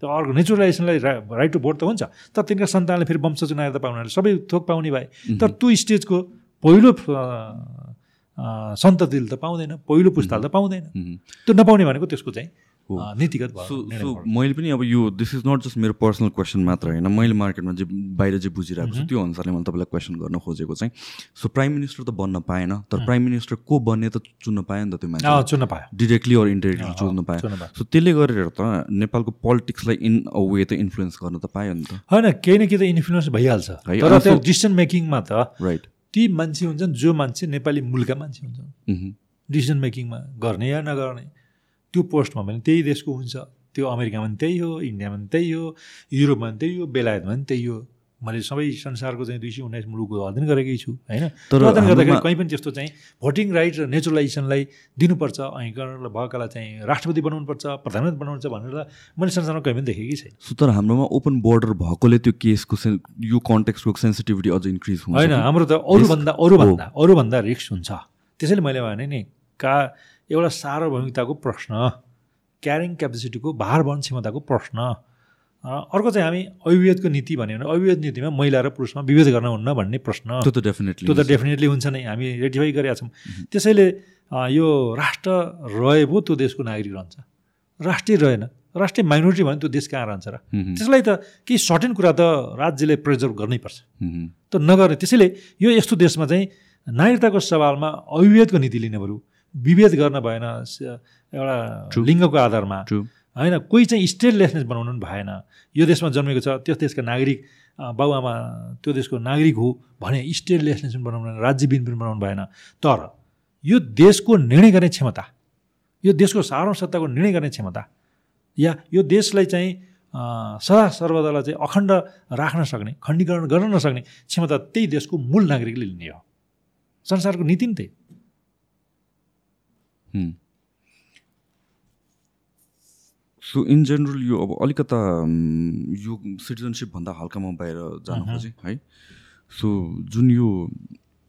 त्यो अर्को नेचुरलाइजेसनलाई राइट टु भोट त हुन्छ तर तिनका सन्तानले फेरि वंशज नागरिकता पाउनाले सबै थोक पाउने भए। तर त्यो स्टेजको पहिलो सन्ततिले त पाउँदैन पहिलो पुस्ताले त पाउँदैन। त्यो नपाउने भनेको त्यसको चाहिँ नीतिगत भयो सो। मैले पनि अब यो दिस इज नट जस्ट मेरो पर्सनल क्वेसन मात्र होइन मैले मार्केटमा जे बाहिर जे बुझिरहेको छु त्यो अनुसारले मैले तपाईँलाई क्वेसन गर्न खोजेको चाहिँ सो प्राइम मिनिस्टर त बन्न पाएन तर प्राइम मिनिस्टर को बन्ने त चुन्न पायो नि त त्यो मान्छे? चुन्न पायो। डिरेक्टली अर इन्डाइरेक्टली चुन्न पायो। सो त्यसले गरेर त नेपालको पोलिटिक्सलाई इन अ वे त इन्फ्लुएन्स गर्न त पायो नि त। होइन केही न केही त इन्फ्लुएन्स भइहाल्छ। डिसिसन मेकिङमा त राइट ती मान्छे हुन्छन् जो मान्छे नेपाली मूलका मान्छे हुन्छन्। डिसिसन मेकिङमा गर्ने या नगर्ने त्यो पोस्टमा पनि त्यही देशको हुन्छ। त्यो अमेरिकामा पनि त्यही हो इन्डियामा पनि त्यही हो युरोपमा पनि त्यही हो बेलायतमा पनि त्यही हो। मैले सबै संसारको चाहिँ दुई सय उन्नाइस मुलुकको अध्ययन गरेकै छु होइन? तर अध्ययन गर्दाखेरि कहीँ पनि त्यस्तो चाहिँ भोटिङ राइट र नेचुरलाइजेसनलाई दिनुपर्छ ऐकरण भएकालाई चाहिँ राष्ट्रपति बनाउनुपर्छ प्रधानमन्त्री बनाउनुपर्छ भनेर मैले संसारमा कहीँ पनि देखेकै छैन। तर हाम्रोमा ओपन बोर्डर भएकोले त्यो केसको यो कन्टेक्सको सेन्सिटिभिटी अझ इन्क्रिज हुन्छ होइन? हाम्रो त अरूभन्दा अरूभन्दा अरूभन्दा रिक्स हुन्छ। त्यसैले मैले भने नि का एउटा सार्वभौमिकताको प्रश्न क्यारिङ क्यापेसिटीको भार वहन क्षमताको प्रश्न। अर्को चाहिँ हामी अविवेदको नीति भन्यो भने अविवेद नीतिमा महिला र पुरुषमा विभेद गर्न हुन्न भन्ने प्रश्न। त्यो त डेफिनेटली त्यो त डेफिनेटली हुन्छ नै। हामी रेटिफाई गरेका छौँ। त्यसैले यो राष्ट्र रहे पो त्यो देशको नागरिक रहन्छ। राष्ट्रिय रहेन। राष्ट्रिय माइनोरिटी भने त्यो देश कहाँ रहन्छ र? त्यसलाई त केही सर्टेन कुरा त राज्यले प्रिजर्भ गर्नैपर्छ त नगर्ने। त्यसैले यो यस्तो देशमा चाहिँ नागरिकताको सवालमा अविवेदको नीति लिने बरु विभेद गर्न भएन एउटा. लिङ्गको आधारमा। होइन कोही चाहिँ स्टेटलेसनेस बनाउनु पनि भएन। यो देशमा जन्मेको छ त्यस देशका नागरिक बाबुआमा त्यो देशको नागरिक हो भने स्टेटलेसनेस पनि बनाउनु भएन पनि बनाउनु भएन। तर यो देशको निर्णय गर्ने क्षमता यो देशको सार्वसत्ताको निर्णय गर्ने क्षमता या यो देशलाई चाहिँ सदा सर्वदालाई चाहिँ अखण्ड राख्न सक्ने खण्डीकरण गर्न नसक्ने क्षमता त्यही देशको मूल नागरिकले लिने हो। संसारको नीति नि त्यही। सो इन जेनरल यो अब अलिकता यो सिटिजनसिपभन्दा हल्का म बाहिर जानु खोजेँ है? सो जुन यो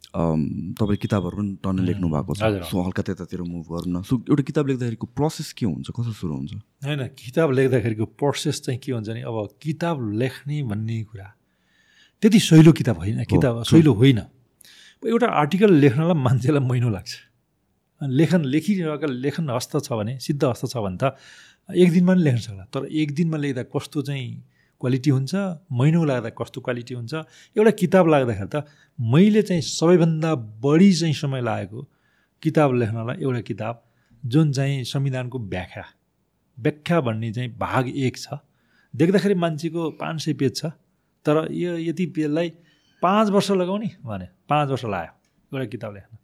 अम, तपाईँले किताबहरू पनि टन्नै लेख्नु भएको छ। सो हल्का त्यतातिर मुभ गरौँ न। सो एउटा किताब लेख्दाखेरिको प्रोसेस के हुन्छ? कसो सुरु हुन्छ? होइन किताब लेख्दाखेरिको प्रोसेस चाहिँ के हुन्छ नि अब किताब लेख्ने भन्ने कुरा त्यति सहिलो किताब होइन किताब सहिलो होइन। एउटा आर्टिकल लेख्नलाई मान्छेलाई महिनो लाग्छ। लेखन लेखिरहेका लेखन हस्त छ भने सिद्ध हस्त छ भने त एक दिनमा पनि लेख्न सक्ला। तर एक दिनमा लेख्दा कस्तो चाहिँ क्वालिटी हुन्छ? महिनो लाग्दा कस्तो क्वालिटी हुन्छ? एउटा किताब लाग्दाखेरि त मैले चाहिँ सबैभन्दा बढी चाहिँ समय लागेको किताब लेख्नलाई एउटा किताब जुन चाहिँ संविधानको व्याख्या। व्याख्या भन्ने चाहिँ भाग एक छ। देख्दाखेरि मान्छेको पाँच सय पेज छ। तर यो यति पेजलाई पाँच वर्ष लगाउने भने पाँच वर्ष लाग्यो एउटा किताब लेख्न।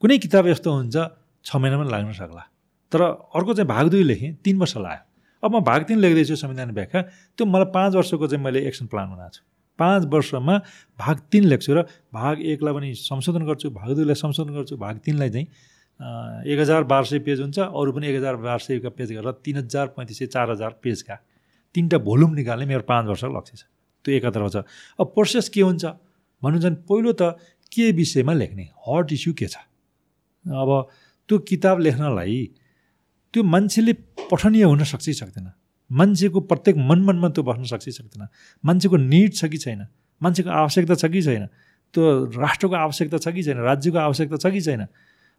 कुनै किताब यस्तो हुन्छ छ महिनामा लाग्न सक्ला। तर अर्को चाहिँ भाग दुई लेखेँ तिन वर्ष लाग्यो। अब म भाग तिन लेख्दैछु संविधान व्याख्या। त्यो मलाई पाँच वर्षको चाहिँ मैले एक्सन प्लान बनाएको छु। पाँच वर्षमा भाग तिन लेख्छु र भाग एकलाई पनि संशोधन गर्छु भाग दुईलाई संशोधन गर्छु भाग तिनलाई चाहिँ एक हजार बाह्र सय पेज हुन्छ अरू पनि एक हजार बाह्र सयका पेज गरेर तिन हजार पैँतिस सय चार हजार पेजका तिनवटा भोल्युम निकाल्ने मेरो पाँच वर्षको लक्ष्य छ। त्यो एकातर्फ छ अब प्रोसेस के हुन्छ? भन्नु चाहिँ पहिलो त के विषयमा लेख्ने? हट इस्यु के छ? अब त्यो किताब लेख्नलाई त्यो मान्छेले पठनीय हुन सक्छ सक्दैन। मान्छेको प्रत्येक मन मनमा त्यो बस्न सक्छ सक्दैन। मान्छेको निड छ कि छैन? मान्छेको आवश्यकता छ कि छैन? त्यो राष्ट्रको आवश्यकता छ कि छैन? राज्यको आवश्यकता छ कि छैन?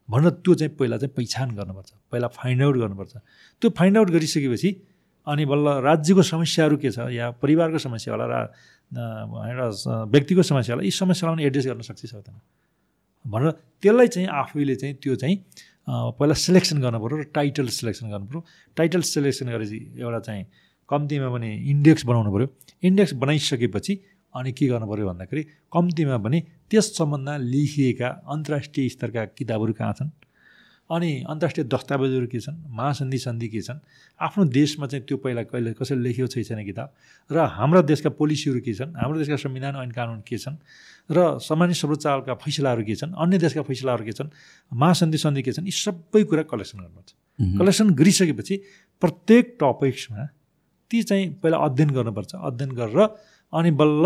भनेर त्यो चाहिँ पहिला चाहिँ पहिचान गर्नुपर्छ। पहिला फाइन्ड आउट गर्नुपर्छ। त्यो फाइन्ड आउट गरिसकेपछि अनि बल्ल राज्यको समस्याहरू के छ या परिवारको समस्या होला र व्यक्तिको समस्या होला यी समस्यालाई पनि एड्रेस गर्न सक्छ सक्दैन। भनेर त्यसलाई चाहिँ आफैले चाहिँ त्यो चाहिँ पहिला सिलेक्सन गर्नु पऱ्यो र टाइटल सिलेक्सन गर्नु पऱ्यो टाइटल सिलेक्सन गरेपछि एउटा चाहिँ कम्तीमा पनि इन्डेक्स बनाउनु पऱ्यो इन्डेक्स बनाइसकेपछि अनि के गर्नु पऱ्यो भन्दाखेरि कम्तीमा पनि त्यस सम्बन्धमा लेखिएका अन्तर्राष्ट्रिय स्तरका किताबहरू कहाँ छन्? अनि अन्तर्राष्ट्रिय दस्तावेजहरू के छन्? महासन्धि सन्धि के छन्? आफ्नो देशमा चाहिँ त्यो पहिला कहिले कसैले लेखेको छै छैन किताब? र हाम्रा देशका पोलिसीहरू के छन्? हाम्रो देशका संविधान ऐन कानुन के छन्? र सामान्य सर्वोच्चका फैसलाहरू के छन्? अन्य देशका फैसलाहरू के छन्? महासन्धि सन्धि के छन्? यी सबै कुरा कलेक्सन गर्नुपर्छ कलेक्सन गरिसकेपछि प्रत्येक टपिक्समा ती चाहिँ पहिला अध्ययन गर्नुपर्छ। अध्ययन गरेर अनि बल्ल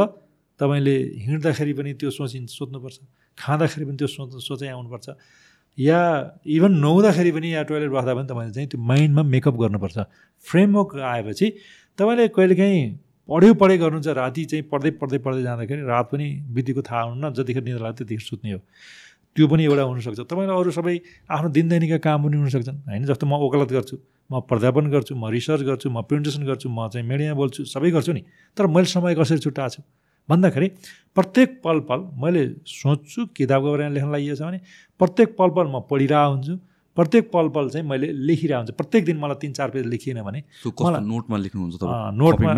तपाईँले हिँड्दाखेरि पनि त्यो सोचिन् सोध्नुपर्छ। खाँदाखेरि पनि त्यो सोच सोचाइ आउनुपर्छ। या इभन नुहाउँदाखेरि पनि या टोइलेट बस्दा पनि तपाईँले चाहिँ त्यो माइन्डमा मेकअप गर्नुपर्छ। फ्रेमवर्क आएपछि तपाईँले कहिलेकाहीँ पढ्यो पढे गर्नुहुन्छ राति चाहिँ पढ्दै पढ्दै पढ्दै जाँदाखेरि रात पनि बितेको थाहा हुन्न जतिखेर निद्रा लाग्छ त्यतिखेर सुत्ने हो। त्यो पनि एउटा हुनसक्छ। तपाईँलाई अरू सबै आफ्नो दिनदैनिकका काम पनि हुनसक्छन्। होइन जस्तो म ओकलत गर्छु म प्राध्यापन गर्छु म रिसर्च गर्छु म प्रेजेन्टेसन गर्छु म चाहिँ मिडियामा बोल्छु सबै गर्छु नि। तर मैले समय कसरी छुट्टाएको छु? भन्दाखेरि प्रत्येक पल पल मैले सोच्छु किताबको बारेमा लेख्न लागि छ भने प्रत्येक पल पल म पढिरहेको हुन्छु प्रत्येक पल पल चाहिँ मैले लेखिरहेको हुन्छु। प्रत्येक दिन मलाई तिन चार पेज लेखिएन भने नोटमा लेख्नुहुन्छ नोटमा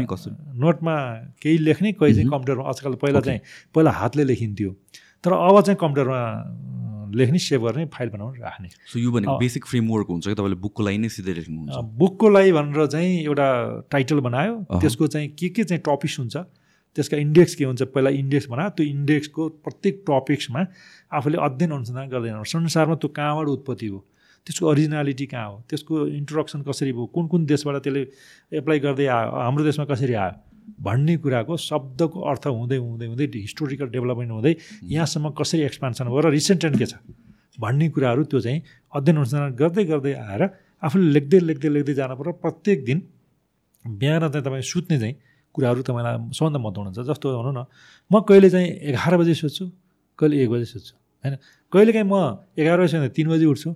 नोटमा केही लेख्ने कोही चाहिँ कम्प्युटरमा आजकल पहिला चाहिँ पहिला हातले लेखिन्थ्यो। तर अब चाहिँ कम्प्युटरमा लेख्ने सेभ गर्ने फाइल बनाउनु राख्ने। सो यो भने बेसिक फ्रेमवर्क हुन्छ कि तपाईँले बुकको लागि नै सिधै लेख्नुहुन्छ। बुकको लागि भनेर चाहिँ एउटा टाइटल बनायो। त्यसको चाहिँ के के चाहिँ टपिक्स हुन्छ त्यसका इन्डेक्स के हुन्छ? पहिला इन्डेक्स बनायो त्यो इन्डेक्सको प्रत्येक टपिक्समा आफूले अध्ययन अनुसन्धान गर्दै जानु संसारमा त्यो कहाँबाट उत्पत्ति हो त्यसको अरिजिनालिटी कहाँ हो? त्यसको इन्ट्रोडक्सन कसरी भयो? कुन कुन देशबाट त्यसले एप्लाई गर्दै आयो? हाम्रो देशमा कसरी आयो? भन्ने कुराको शब्दको अर्थ हुँदै हुँदै हुँदै हिस्टोरिकल डेभलपमेन्ट हुँदै यहाँसम्म कसरी एक्सपान्सन भयो र रिसेन्ट ट्रेन्ड के छ? भन्ने कुराहरू त्यो चाहिँ अध्ययन अनुसन्धान गर्दै गर्दै आएर आफूले लेख्दै लेख्दै लेख्दै जानु पर्यो प्रत्येक दिन बिहान चाहिँ तपाईँ सुत्ने चाहिँ कुराहरू तपाईँलाई सबभन्दा महत्त्वपूर्ण हुन्छ जस्तो भनौँ न म कहिले चाहिँ एघार बजी सुत्छु कहिले एक बजी सुत्छु होइन? कहिलेकाहीँ म एघार बजी तिन बजी उठ्छु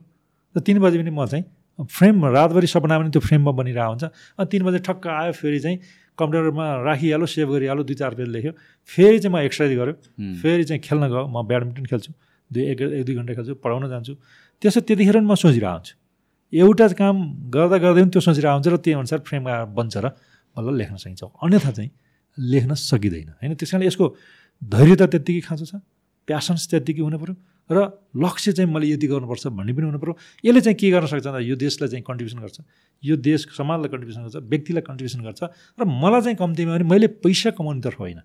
र तिन बजी पनि म चाहिँ फ्रेम रातभरि सपना पनि त्यो फ्रेममा बनिरहेको हुन्छ। अनि तिन बजी ठक्क आयो फेरि चाहिँ कम्प्युटरमा राखिहाल्यो सेभ गरिहाल्यो दुई चार पेज लेख्यो फेरि चाहिँ म एक्सर्साइज गऱ्यो फेरि चाहिँ खेल्न गयो म ब्याडमिन्टन खेल्छु दुई एक एक दुई घन्टा खेल्छु पढाउन जान्छु। त्यसो त्यतिखेर पनि म सोचिरहेको हुन्छु। एउटा काम गर्दा गर्दै पनि त्यो सोचिरहेको हुन्छ र त्यही अनुसार फ्रेम बन्छ र बल्ल लेख्न सकिन्छ। अन्यथा चाहिँ लेख्न सकिँदैन। होइन त्यस कारणले यसको धैर्यता त्यत्तिकै खाँचो छ प्यासन्स त्यत्तिकै पऱ्यो र लक्ष्य चाहिँ मैले यति गर्नुपर्छ भन्ने पनि पऱ्यो यसले चाहिँ के गर्न सक्छ भन्दा यो देशलाई चाहिँ कन्ट्रिब्युसन गर्छ यो देश समाजलाई कन्ट्रिब्युसन गर्छ व्यक्तिलाई कन्ट्रिब्युसन गर्छ र मलाई चाहिँ कम्तीमा भने मैले पैसा कमाउनेतर्फ होइन।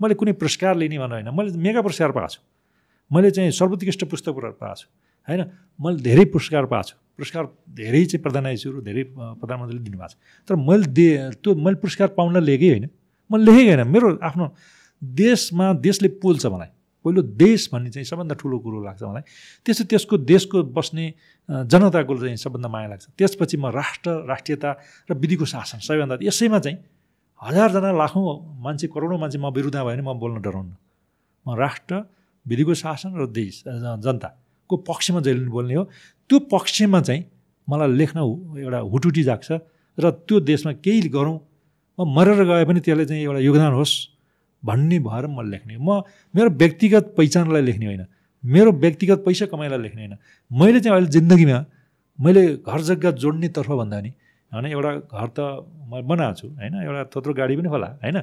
मैले कुनै पुरस्कार लिने भनेर होइन। मैले मेगा पुरस्कार पाएको छु। मैले चाहिँ सर्वोत्कृष्ट पुस्तक पाएको छु। होइन मैले धेरै पुरस्कार पाएको छु। पुरस्कार धेरै चाहिँ प्रधानमन्त्रीहरू धेरै प्रधानमन्त्रीले दिनुभएको छ। तर मैले दे त्यो मैले पुरस्कार पाउन लेखेँ होइन। मैले लेखेँ होइन। मेरो आफ्नो देशमा देशले पोल्छ मलाई। पहिलो देश भन्ने चाहिँ सबभन्दा ठुलो कुरो लाग्छ मलाई। त्यसो त्यसको देशको बस्ने जनताको चाहिँ सबभन्दा माया लाग्छ। त्यसपछि म राष्ट्र राष्ट्रियता र विधिको शासन सबैभन्दा यसैमा चाहिँ हजारजना लाखौँ मान्छे करोडौँ मान्छे म विरुद्ध भयो भने म बोल्न डराउनु म राष्ट्र विधिको शासन र देश जनताको पक्षमा जहिले बोल्ने हो। त्यो पक्षमा चाहिँ मलाई लेख्न एउटा हुटुटी जाग्छ र त्यो देशमा केही गरौँ म मरेर गए पनि त्यसले चाहिँ एउटा योगदान होस् भन्ने भएर म लेख्ने म मेरो व्यक्तिगत पहिचानलाई लेख्ने होइन। मेरो व्यक्तिगत पैसा कमाइलाई लेख्ने होइन। मैले चाहिँ अहिले जिन्दगीमा मैले घर जग्गा जोड्नेतर्फ भन्दा नि होइन एउटा घर त म बनाएको छु होइन? एउटा त्यत्रो गाडी पनि होला होइन?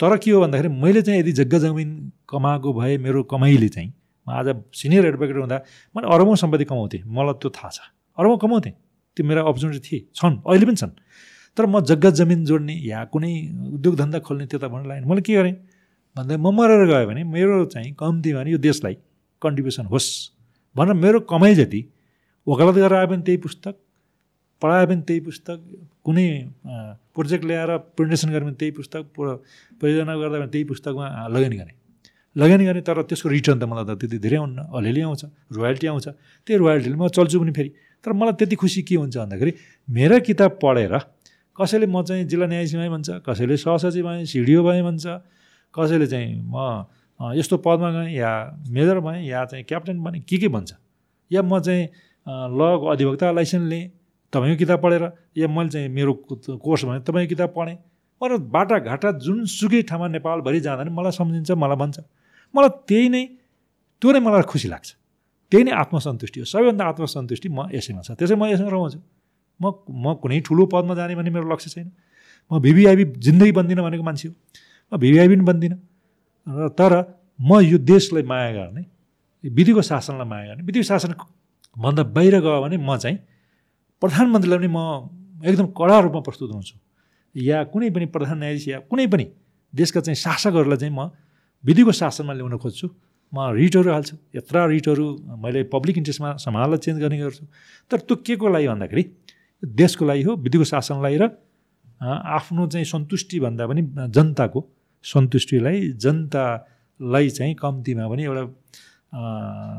तर के हो भन्दाखेरि मैले चाहिँ यदि जग्गा जमिन कमाएको भए मेरो कमाइले चाहिँ म आज सिनियर एडभोकेट हुँदा मैले अरबौँ सम्पत्ति कमाउँथेँ। मलाई त्यो थाहा छ। अरबौँ कमाउँथेँ। त्यो मेरो अपर्च्युनिटी थिए। छन्। अहिले पनि छन्। तर म जग्गा जमिन जोड्ने या कुनै उद्योग धन्दा खोल्ने त्यो त भन्नु लाग्यो मैले के गरेँ? भन्दा म मरेर गयो भने मेरो चाहिँ कम्तीमा भने यो देशलाई कन्ट्रिब्युसन होस् भनेर मेरो कमाइ जति वकालत गरेर आयो भने त्यही पुस्तक पढायो भने त्यही पुस्तक कुनै प्रोजेक्ट ल्याएर प्रेजेन्टेसन गऱ्यो भने त्यही पुस्तक परियोजना गर्दा भने त्यही पुस्तकमा लगानी गर्ने लगानी गर्ने तर त्यसको रिटर्न त मलाई त त्यति धेरै आउन्न अलिअलि आउँछ रोयल्टी आउँछ। त्यही रोयल्टीले म चल्छु पनि फेरि। तर मलाई त्यति खुसी के हुन्छ भन्दाखेरि मेरो किताब पढेर कसैले म चाहिँ जिल्ला न्यायाधीश भन्छ कसैले सहसचिव भएँ सिडिओ भएँ भन्छ कसैले चाहिँ म यस्तो पदमा गएँ या मेजर भएँ या चाहिँ क्याप्टेन बने के के भन्छ? या म चाहिँ लको अधिवक्ता लाइसेन्स लिएँ तपाईँको किताब पढेर या मैले चाहिँ मेरो कोर्स भने तपाईँको किताब पढेँ। मलाई बाटाघाटा जुनसुकै ठाउँमा नेपालभरि जाँदा पनि मलाई सम्झिन्छ मलाई भन्छ। मलाई त्यही नै त्यो नै मलाई खुसी लाग्छ। त्यही नै आत्मसन्तुष्टि हो। सबैभन्दा आत्मसन्तुष्टि म यसैमा छ। त्यसै म यसमा रहन्छु। म म कुनै ठुलो पदमा जाने भन्ने मेरो लक्ष्य छैन। म भिभिआइबी जिन्दगी बन्दिनँ भनेको मान्छे हो। म भिभिआइबी पनि बन्दिनँ। र तर म यो देशलाई माया गर्ने विधिको शासनलाई माया गर्ने विधिको शासनभन्दा बाहिर गयो भने म चाहिँ प्रधानमन्त्रीलाई पनि म एकदम कडा रूपमा प्रस्तुत हुन्छु। या कुनै पनि प्रधान न्यायाधीश या कुनै पनि देशका चाहिँ शासकहरूलाई चाहिँ म विधिको शासनमा ल्याउन खोज्छु। म रिटहरू हाल्छु। यत्र रिटहरू मैले पब्लिक इन्ट्रेस्टमा समाजलाई चेन्ज गर्ने गर्छु। तर त्यो के को लागि भन्दाखेरि देशको लागि हो विधिको शासनलाई र आफ्नो चाहिँ सन्तुष्टि भन्दा पनि जनताको सन्तुष्टिलाई जनतालाई चाहिँ कम्तीमा पनि एउटा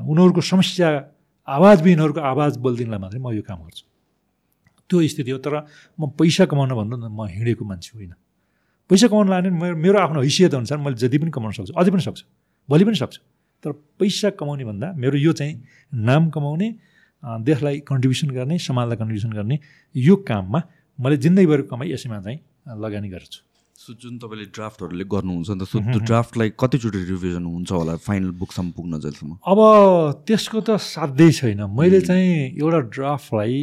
उनीहरूको समस्या आवाजविहीनहरूको आवाज बोलिदिनलाई मात्रै म यो काम गर्छु। त्यो स्थिति हो। तर म पैसा कमाउन भन्नु म हिँडेको मान्छे होइन। पैसा कमाउनु लाने मेरो मेरो आफ्नो हैसियत अनुसार मैले जति पनि कमाउन सक्छु अझै पनि सक्छु भोलि पनि सक्छु। तर पैसा कमाउने भन्दा मेरो यो चाहिँ नाम कमाउने देशलाई कन्ट्रिब्युसन गर्ने समाजलाई कन्ट्रिब्युसन गर्ने यो काममा मैले जिन्दगीभर कमाइ यसैमा चाहिँ लगानी गर्छु। सो जुन तपाईँले ड्राफ्टहरूले गर्नुहुन्छ नि त सो त्यो ड्राफ्टलाई कतिचोटि रिभिजन हुन्छ होला? फाइनल बुकसम्म पुग्न जहिलेसम्म? अब त्यसको त साध्यै छैन। मैले चाहिँ एउटा ड्राफ्टलाई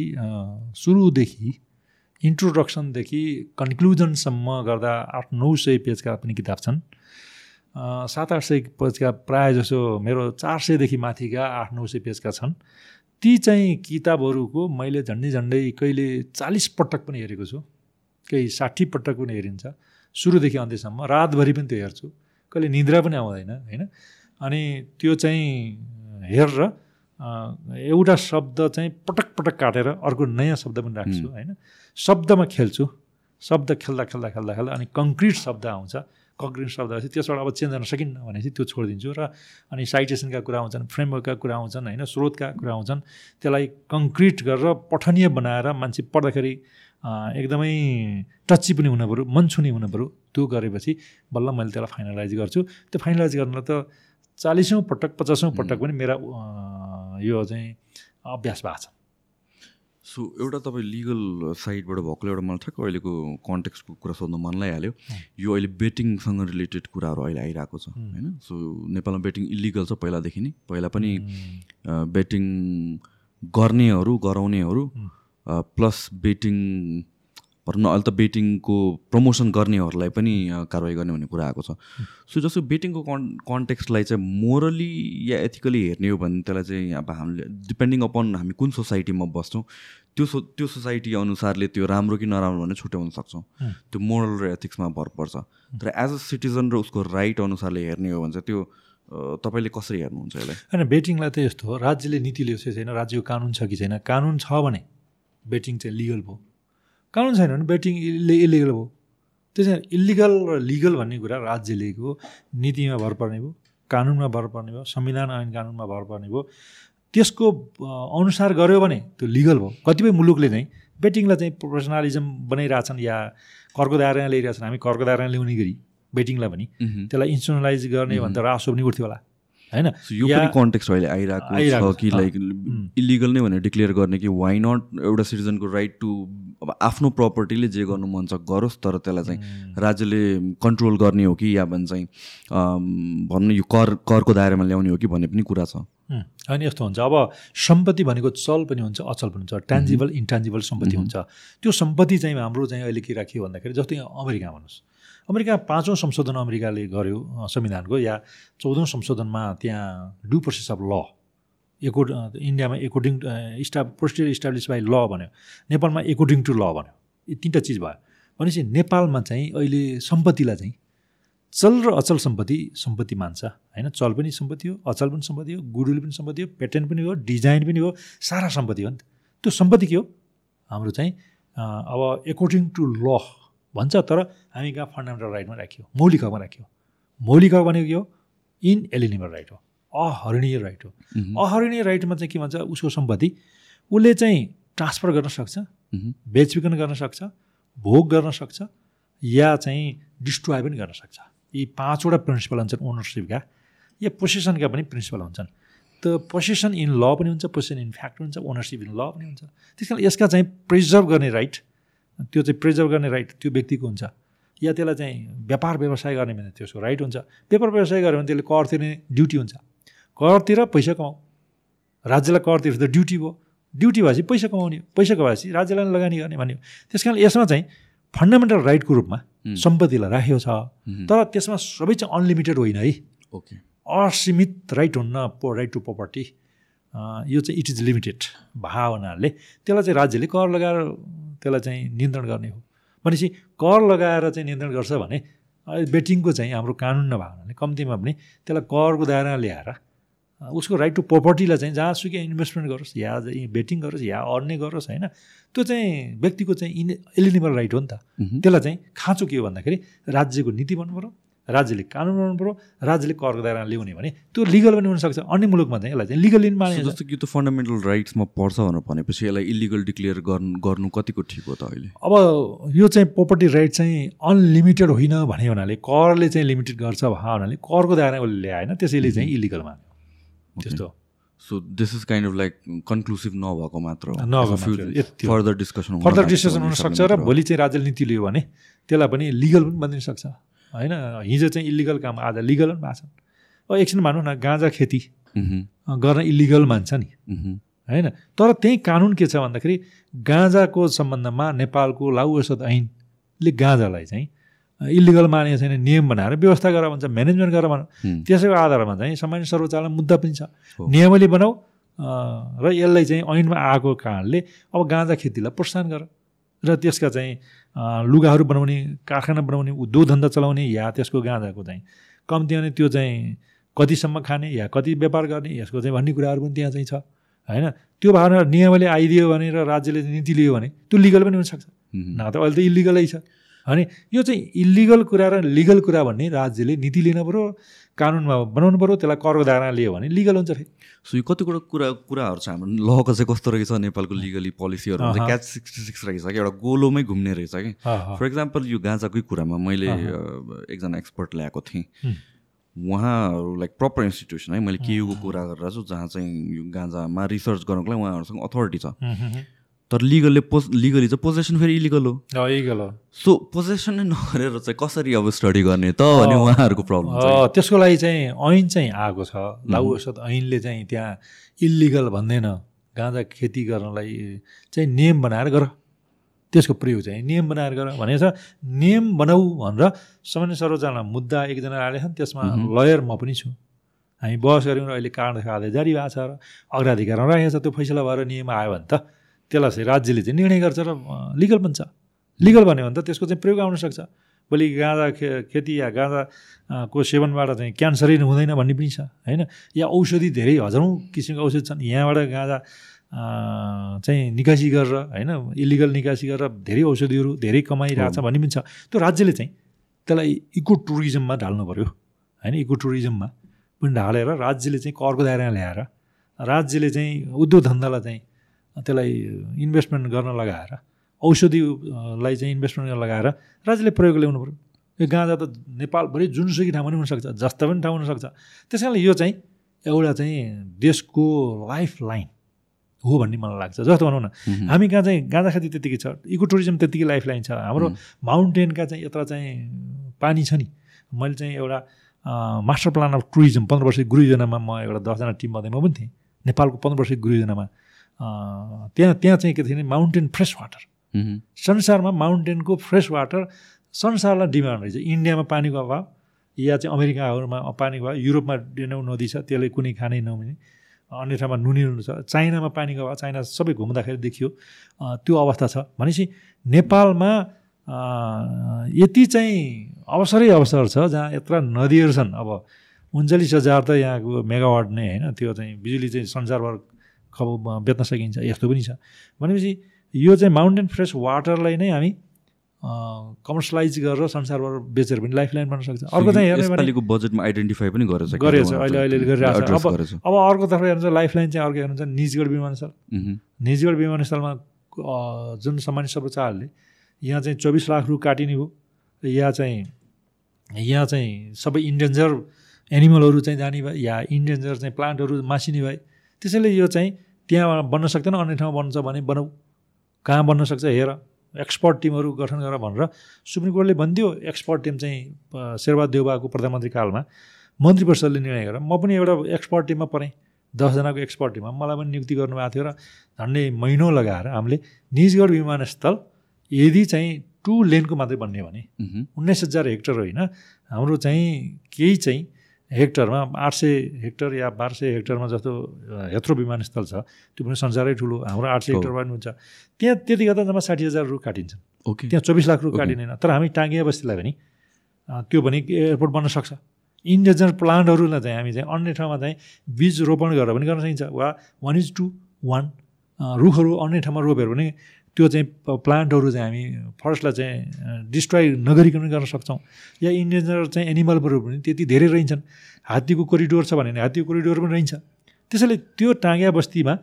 सुरुदेखि इन्ट्रोडक्सनदेखि कन्क्लुजनसम्म गर्दा आठ नौ सय पेजका पनि किताब छन्। सात आठ सय पेजका प्रायः जसो मेरो चार सयदेखि माथिका आठ नौ सय पेजका छन्। ती चाहिँ किताबहरूको मैले झन्डै झन्डै कहिले चालिस पटक पनि हेरेको छु। केही साठी पटक पनि हेरिन्छ। सुरुदेखि अन्त्यसम्म रातभरि पनि त्यो हेर्छु। कहिले निद्रा पनि आउँदैन होइन? अनि त्यो चाहिँ हेरेर एउटा शब्द चाहिँ पटक पटक काटेर अर्को नयाँ शब्द पनि राख्छु होइन? शब्दमा खेल्छु। शब्द खेल्दा खेल्दा खेल्दा खेल्दा अनि कङ्क्रिट शब्द आउँछ। कङ्क्रिट शब्द आएपछि त्यसबाट अब चेन्ज गर्न सकिन्न भनेपछि त्यो छोडिदिन्छु र अनि साइटेसनका कुरा आउँछन् फ्रेमवर्कका कुरा आउँछन् होइन? स्रोतका कुरा आउँछन् त्यसलाई कङ्क्रिट गरेर पठनीय बनाएर मान्छे पढ्दाखेरि एकदमै टच्ची पनि हुनु पऱ्यो मन छुने हुनु पऱ्यो त्यो गरेपछि बल्ल मैले त्यसलाई फाइनलाइज गर्छु। त्यो फाइनलाइज गर्न त चालिसौँ पटक पचासौँ पटक पनि मेरा यो चाहिँ अभ्यास भएको छ। सो एउटा तपाईँ लिगल साइडबाट भएको एउटा मलाई ठ्याक्क अहिलेको कन्टेक्सको कुरा सोध्नु मन लगाइहाल्यो यो अहिले बेटिङसँग रिलेटेड कुराहरू अहिले आइरहेको छ होइन? सो नेपालमा बेटिङ इलिगल छ पहिलादेखि नै। पहिला पनि बेटिङ गर्नेहरू गराउनेहरू प्लस बेटिङ भनौँ न अहिले त बेटिङको प्रमोसन गर्नेहरूलाई पनि कारवाही गर्ने भन्ने कुरा आएको छ। सो जस्तो बेटिङको कन् कन्टेक्स्टलाई चाहिँ मोरली या एथिकली हेर्ने हो भने त्यसलाई चाहिँ अब हामीले डिपेन्डिङ अपन हामी कुन सोसाइटीमा बस्छौँ त्यो सो त्यो सोसाइटी अनुसारले त्यो राम्रो कि नराम्रो भनेर छुट्याउन सक्छौँ। त्यो मोरल र एथिक्समा भर पर्छ। तर एज अ सिटिजन र उसको राइट अनुसारले हेर्ने हो भने चाहिँ त्यो तपाईँले कसरी हेर्नुहुन्छ यसलाई? होइन बेटिङलाई त यस्तो हो राज्यले नीति ल्याउँछ छैन राज्यको कानुन छ कि छैन? कानुन छ भने बेटिङ चाहिँ लिगल भयो। कानुन छैन भने बेटिङ इलि इलिगल भयो त्यसै इलिगल र लिगल भन्ने कुरा राज्यलेको नीतिमा भर पर्ने भयो कानुनमा भर पर्ने भयो संविधान ऐन कानुनमा भर पर्ने भयो। त्यसको अनुसार गऱ्यो भने त्यो लिगल भयो। कतिपय मुलुकले चाहिँ बेटिङलाई चाहिँ प्रोफेसनलिजम बनाइरहेछन् या करको दायरामा ल्याइरहेछन्। हामी करको दायरामा ल्याउने गरी बेटिङलाई पनि त्यसलाई इन्सुनलाइज गर्ने भन्दा रासो पनि उठ्थ्यो होला। होइन? यो पनि कन्टेक्स्ट अहिले आइरहेको छ कि लाइक इलिगल नै भनेर डिक्लेयर गर्ने कि वाइ नट एउटा सिटिजनको राइट टु अब आफ्नो प्रपर्टीले जे गर्नु मन छ गरोस् तर त्यसलाई चाहिँ राज्यले कन्ट्रोल गर्ने हो कि या भने चाहिँ भन्नु यो कर करको दायरामा ल्याउने हो कि भन्ने पनि कुरा छ। अनि यस्तो हुन्छ। अब सम्पत्ति भनेको चल पनि हुन्छ अचल पनि हुन्छ। ट्यान्जिबल इन्ट्यान्जिबल सम्पत्ति हुन्छ। त्यो सम्पत्ति चाहिँ हाम्रो चाहिँ अहिले के राखियो भन्दाखेरि जस्तै अमेरिका भन्नुहोस्। अमेरिका पाँचौँ संशोधन अमेरिकाले गर्यो संविधानको या चौधौँ संशोधनमा त्यहाँ do process of law accord इन्डियामा according esta procedure establish by law भन्यो। नेपालमा एकोर्डिङ टु ल भन्यो। यी तिनवटा चिज भयो। भनेपछि नेपालमा चाहिँ अहिले सम्पत्तिलाई चाहिँ चल र अचल सम्पत्ति सम्पत्ति मान्छ। होइन चल पनि सम्पत्ति हो अचल पनि सम्पत्ति हो गुडुल पनि सम्पत्ति हो पेटेन्ट पनि हो डिजाइन पनि हो सारा सम्पत्ति हो नि त। त्यो सम्पत्ति के हो? हाम्रो चाहिँ अब एकोर्डिङ टु ल भन्छ तर हामी कहाँ फन्डामेन्टल राइटमा राख्यो मौलिक हकमा राख्यो। मौलिक हक भनेको के हो इन एलिनिबल राइट हो अहरणीय राइट हो। अहरणीय राइटमा चाहिँ के भन्छ उसको सम्पत्ति उसले चाहिँ ट्रान्सफर गर्न सक्छ बेचबिखन गर्न सक्छ भोग गर्न सक्छ या चाहिँ डिस्ट्रोय पनि गर्न सक्छ। यी पाँचवटा प्रिन्सिपल हुन्छन् ओनरसिपका। या पोसेसनका पनि प्रिन्सिपल हुन्छन्। त पोसेसन इन ल पनि हुन्छ पोसेसन इन फ्याक्ट हुन्छ ओनरसिप इन ल पनि हुन्छ। त्यस कारण यसका चाहिँ प्रिजर्भ गर्ने राइट त्यो चाहिँ प्रिजर्भ गर्ने राइट त्यो व्यक्तिको हुन्छ। या त्यसलाई चाहिँ व्यापार व्यवसाय गर्ने भने त्यसको राइट हुन्छ। व्यापार व्यवसाय गऱ्यो भने त्यसले कर तिर्ने ड्युटी हुन्छ। करतिर पैसा कमाऊ। राज्यलाई कर तिर्छ त ड्युटी भयो। ड्युटी भएपछि पैसा कमाउने पैसा कमाएपछि राज्यलाई लगानी गर्ने भन्यो। त्यस कारण यसमा चाहिँ फन्डामेन्टल राइटको रूपमा सम्पत्तिलाई राखेको छ. तर त्यसमा सबै चाहिँ अनलिमिटेड होइन है। ओके। असीमित राइट हुन्न पो राइट टु प्रपर्टी यो चाहिँ इट इज लिमिटेड भए हुनाले त्यसलाई चाहिँ राज्यले कर लगाएर त्यसलाई चाहिँ नियन्त्रण गर्ने हो भनेपछि कर लगाएर चाहिँ नियन्त्रण गर्छ भने बेटिङको चाहिँ हाम्रो कानुन नभए हुनाले कम्तीमा पनि त्यसलाई करको दायरामा ल्याएर उसको राइट टु प्रपर्टीलाई चाहिँ जहाँसुकै इन्भेस्टमेन्ट गरोस् या बेटिङ गरोस् या अर्ने गरोस् होइन त्यो चाहिँ व्यक्तिको चाहिँ इन एलिनेबल राइट हो नि त. त्यसलाई चाहिँ खाँचो के हो भन्दाखेरि राज्यको नीति बन्नु पऱ्यो राज्यले कानुन बनाउनु पऱ्यो राज्यले करको दायरामा ल्याउने भने त्यो लिगल पनि हुनसक्छ। अन्य मुलुकमा चाहिँ यसलाई चाहिँ लिगली So मानिन्छ जस्तो कि त्यो फन्डामेन्टल राइट्समा पर्छ भनेर भनेपछि यसलाई इलिगल डिक्लेयर गर्नु गर्नु कतिको ठिक हो त अहिले? अब यो चाहिँ प्रपर्टी राइट चाहिँ अनलिमिटेड होइन भन्यो हुनाले करले चाहिँ लिमिटेड गर्छ भए हुनाले करको दायरा उसले ल्याएन त्यसैले चाहिँ इलिगल मान्यो। त्यस्तो so this is kind of like conclusive नभएको मात्र। फर्दर डिस्कसन फर्दर डिसिसन हुनसक्छ र भोलि चाहिँ राज्यले नीति लियो भने त्यसलाई पनि लिगल पनि बनिन सक्छ। होइन हिजो चाहिँ इलिगल काम आज लिगल पनि भएको छ। अब एकछिन भनौँ न गाँजा खेती गर्न इलिगल मान्छ नि। होइन तर त्यही कानुन के छ भन्दाखेरि गाँजाको सम्बन्धमा नेपालको लागु औषध ऐनले गाँजालाई चाहिँ इलिगल मानेको छैन नियम बनाएर व्यवस्था गरेर भन्छ म्यानेजमेन्ट गरेर भनौँ। त्यसैको आधारमा चाहिँ सामान्य सर्वोच्चलाई मुद्दा पनि छ। नियमले बनाऊ र यसलाई चाहिँ ऐनमा आएको कारणले अब गाँजा खेतीलाई प्रोत्साहन गर। र त्यसका चाहिँ लुगाहरू बनाउने कारखाना बनाउने उद्योग धन्दा चलाउने या त्यसको गाँजाको चाहिँ कम्ती भने त्यो चाहिँ कतिसम्म खाने या कति व्यापार गर्ने यसको चाहिँ भन्ने कुराहरू पनि त्यहाँ चाहिँ छ। होइन? त्यो भावना नियमले आइदियो भने र राज्यले नीति लियो भने त्यो लिगल पनि हुनसक्छ। न त अहिले त इलिगलै छ। अनि यो चाहिँ इलिगल कुरा र लिगल कुरा भन्ने राज्यले नीति लिनु पऱ्यो। कानुनमा बनाउनु पऱ्यो त्यसलाई करको दायरा लियो भने लिगल हुन्छ फेरि। सो यो कतिवटा कुरा कुराहरू छ हाम्रो लको चाहिँ कस्तो रहेछ नेपालको लिगली पोलिसीहरू। क्याच सिक्सटी सिक्स रहेछ कि एउटा गोलोमै घुम्ने रहेछ कि। फर इक्जाम्पल यो गाँजाकै कुरामा मैले एकजना एक्सपर्ट ल्याएको थिएँ। उहाँहरू लाइक प्रपर इन्स्टिट्युसन है मैले केयुको कुरा गरेर छु जहाँ चाहिँ यो गाँजामा रिसर्च गर्नुको लागि उहाँहरूसँग अथोरिटी छ। तर लिगलले पोज लिगली चाहिँ पोजेसन फेरि इलिगल हो। इलिगल हो। सो पोजेसन नै नगरेर चाहिँ कसरी अब स्टडी गर्ने त भने उहाँहरूको प्रब्लम छ त्यसको लागि चाहिँ ऐन चाहिँ आएको छ। लागु औषध ऐनले चाहिँ त्यहाँ इलिगल भन्दैन। गाँजा खेती गर्नलाई चाहिँ नियम बनाएर गर। त्यसको प्रयोग चाहिँ नियम बनाएर गर भनेको छ। नियम बनाऊ भनेर सामान्य सर्वोच्चमा मुद्दा एकजना आएका छन् त्यसमा लयर म पनि छु। हामी बहस गऱ्यौँ र अहिले कारण खाँदै जारी भएको छ र अग्राधिकारमा राखेको छ। त्यो फैसला भएर नियम आयो भने त त्यसलाई चाहिँ राज्यले चाहिँ निर्णय गर्छ र लिगल बन्छ लिगल भन्यो भने त त्यसको चाहिँ प्रयोग आउन सक्छ। भोलि गाँजा खे खेती या गाँजा अँ, को सेवनबाट चाहिँ क्यान्सरै हुँदैन भन्ने पनि छ होइन? या औषधि धेरै हजारौँ किसिमको औषधि छन्। यहाँबाट गाँजा चाहिँ निकासी गरेर होइन? इलिगल निकासी गरेर धेरै औषधिहरू धेरै कमाइरहेको छ भन्ने पनि छ। त्यो राज्यले चाहिँ त्यसलाई इको टुरिज्ममा ढाल्नु पऱ्यो होइन? इको टुरिज्ममा पनि ढालेर राज्यले चाहिँ करको दायरामा ल्याएर राज्यले चाहिँ उद्योग धन्दालाई चाहिँ त्यसलाई इन्भेस्टमेन्ट गर्न लगाएर औषधिलाई चाहिँ इन्भेस्टमेन्ट गर्न लगाएर राज्यले प्रयोग ल्याउनु पऱ्यो यो गाँजा त नेपालभरि जुनसुकै ठाउँमा पनि हुनसक्छ जस्ता पनि ठाउँ हुनसक्छ। त्यस कारणले यो चाहिँ एउटा चाहिँ देशको लाइफ लाइन हो भन्ने मलाई लाग्छ। जस्तो भनौँ न। हामी कहाँ चाहिँ गाँजा खेती त्यत्तिकै छ इको टुरिज्म त्यत्तिकै लाइफ लाइन छ। हाम्रो माउन्टेनका चाहिँ यत्र चाहिँ पानी छ नि मैले चाहिँ एउटा मास्टर प्लान अफ टुरिज्म पन्ध्र वर्ष गुरु योजनामा म एउटा दसजना टिममध्ये म पनि थिएँ। नेपालको पन्ध्र वर्ष गुरु योजनामा अँ, त्यहाँ त्यहाँ चाहिँ के थियो भने माउन्टेन फ्रेस वाटर। संसारमा माउन्टेनको फ्रेस वाटर संसारलाई डिमान्ड रहेछ। इन्डियामा पानीको अभाव या चाहिँ अमेरिकाहरूमा पानीको अभाव युरोपमा डेनौ नदी छ त्यसले कुनै खानै नहुने। अन्य ठाउँमा नुनिलो छ। चाइनामा पानीको अभाव चाइना सबै घुम्दाखेरि देखियो। त्यो अवस्था छ। भनेपछि नेपालमा यति चाहिँ अवसरै अवसर छ जहाँ यत्र नदीहरू छन्। अब उन्चालिस हजार त यहाँको मेगावाट नै होइन। त्यो चाहिँ बिजुली चाहिँ संसारभर खब बेच्न सकिन्छ यस्तो पनि छ भनेपछि यो चाहिँ माउन्टेन फ्रेस वाटरलाई नै हामी कमर्सलाइज गरेर संसारभर बेचेर पनि लाइफ लाइन बन्न सक्छ अर्को चाहिँ हेर्ने बजेटमा आइडेन्टिफाई पनि गरेछ क्या गरेछ। अहिले अहिले गरिरहेको छ अब अर्कोतर्फ हेर्नुहुन्छ लाइफ लाइन चाहिँ अर्को हेर्नुहुन्छ निजगढ विमानस्थल। निजगढ विमानस्थलमा जुन सामान्य सर्वोच्चले यहाँ चाहिँ चौबिस लाख रु काटिने र यहाँ चाहिँ यहाँ चाहिँ सबै इन्डेन्जर एनिमलहरू चाहिँ जाने भए या इन्डेन्जर चाहिँ प्लान्टहरू मासिने भए त्यसैले यो चाहिँ त्यहाँ बन्न सक्दैन अन्य ठाउँमा बन्छ भने बनाऊ। कहाँ बन्न सक्छ हेर एक्सपर्ट टिमहरू गठन गर भनेर सुप्रिम कोर्टले भनिदियो एक्सपर्ट टिम चाहिँ शेरबहादुर देउबाको प्रधानमन्त्री कालमा। मन्त्री परिषदले निर्णय गरेर म पनि एउटा एक्सपर्ट टिममा परेँ दसजनाको एक्सपर्ट टिममा मलाई पनि नियुक्ति गर्नुभएको थियो र झन्डै महिनौ लगाएर हामीले निजगढ विमानस्थल यदि चाहिँ टु लेनको मात्रै बन्ने भने उन्नाइस हजार हेक्टर होइन हाम्रो चाहिँ केही चाहिँ हेक्टरमा आठ सय हेक्टर या बाह्र सय हेक्टरमा जस्तो हेत्रो विमानस्थल छ त्यो पनि संसारै ठुलो हाम्रो आठ सय हो। हेक्टर पनि हुन्छ। त्यहाँ त्यति गर्दा जम्मा साठी हजार रुख काटिन्छ ओके। त्यहाँ चौबिस लाख रुख। काटिँदैन। तर हामी टाङ्गिया बस्तीलाई भने अ, त्यो भने एयरपोर्ट बन्न सक्छ। इन्डेन्जर प्लान्टहरूलाई चाहिँ हामी चाहिँ अन्य ठाउँमा चाहिँ बीज रोपण गरेर पनि गर्न सकिन्छ। वा वान इज टू वान रुखहरू अन्य ठाउँमा रोप्यो भने त्यो चाहिँ प्लान्टहरू चाहिँ हामी फरेस्टलाई चाहिँ डिस्ट्रोय नगरिकन गर्न सक्छौँ। या इन्डेन्जर चाहिँ एनिमलहरू पनि त्यति धेरै रहन्छन्। हात्तीको कोरिडोर छ भने हात्तीको कोरिडोर पनि रहन्छ। त्यसैले त्यो टाङ्ग्या बस्तीमा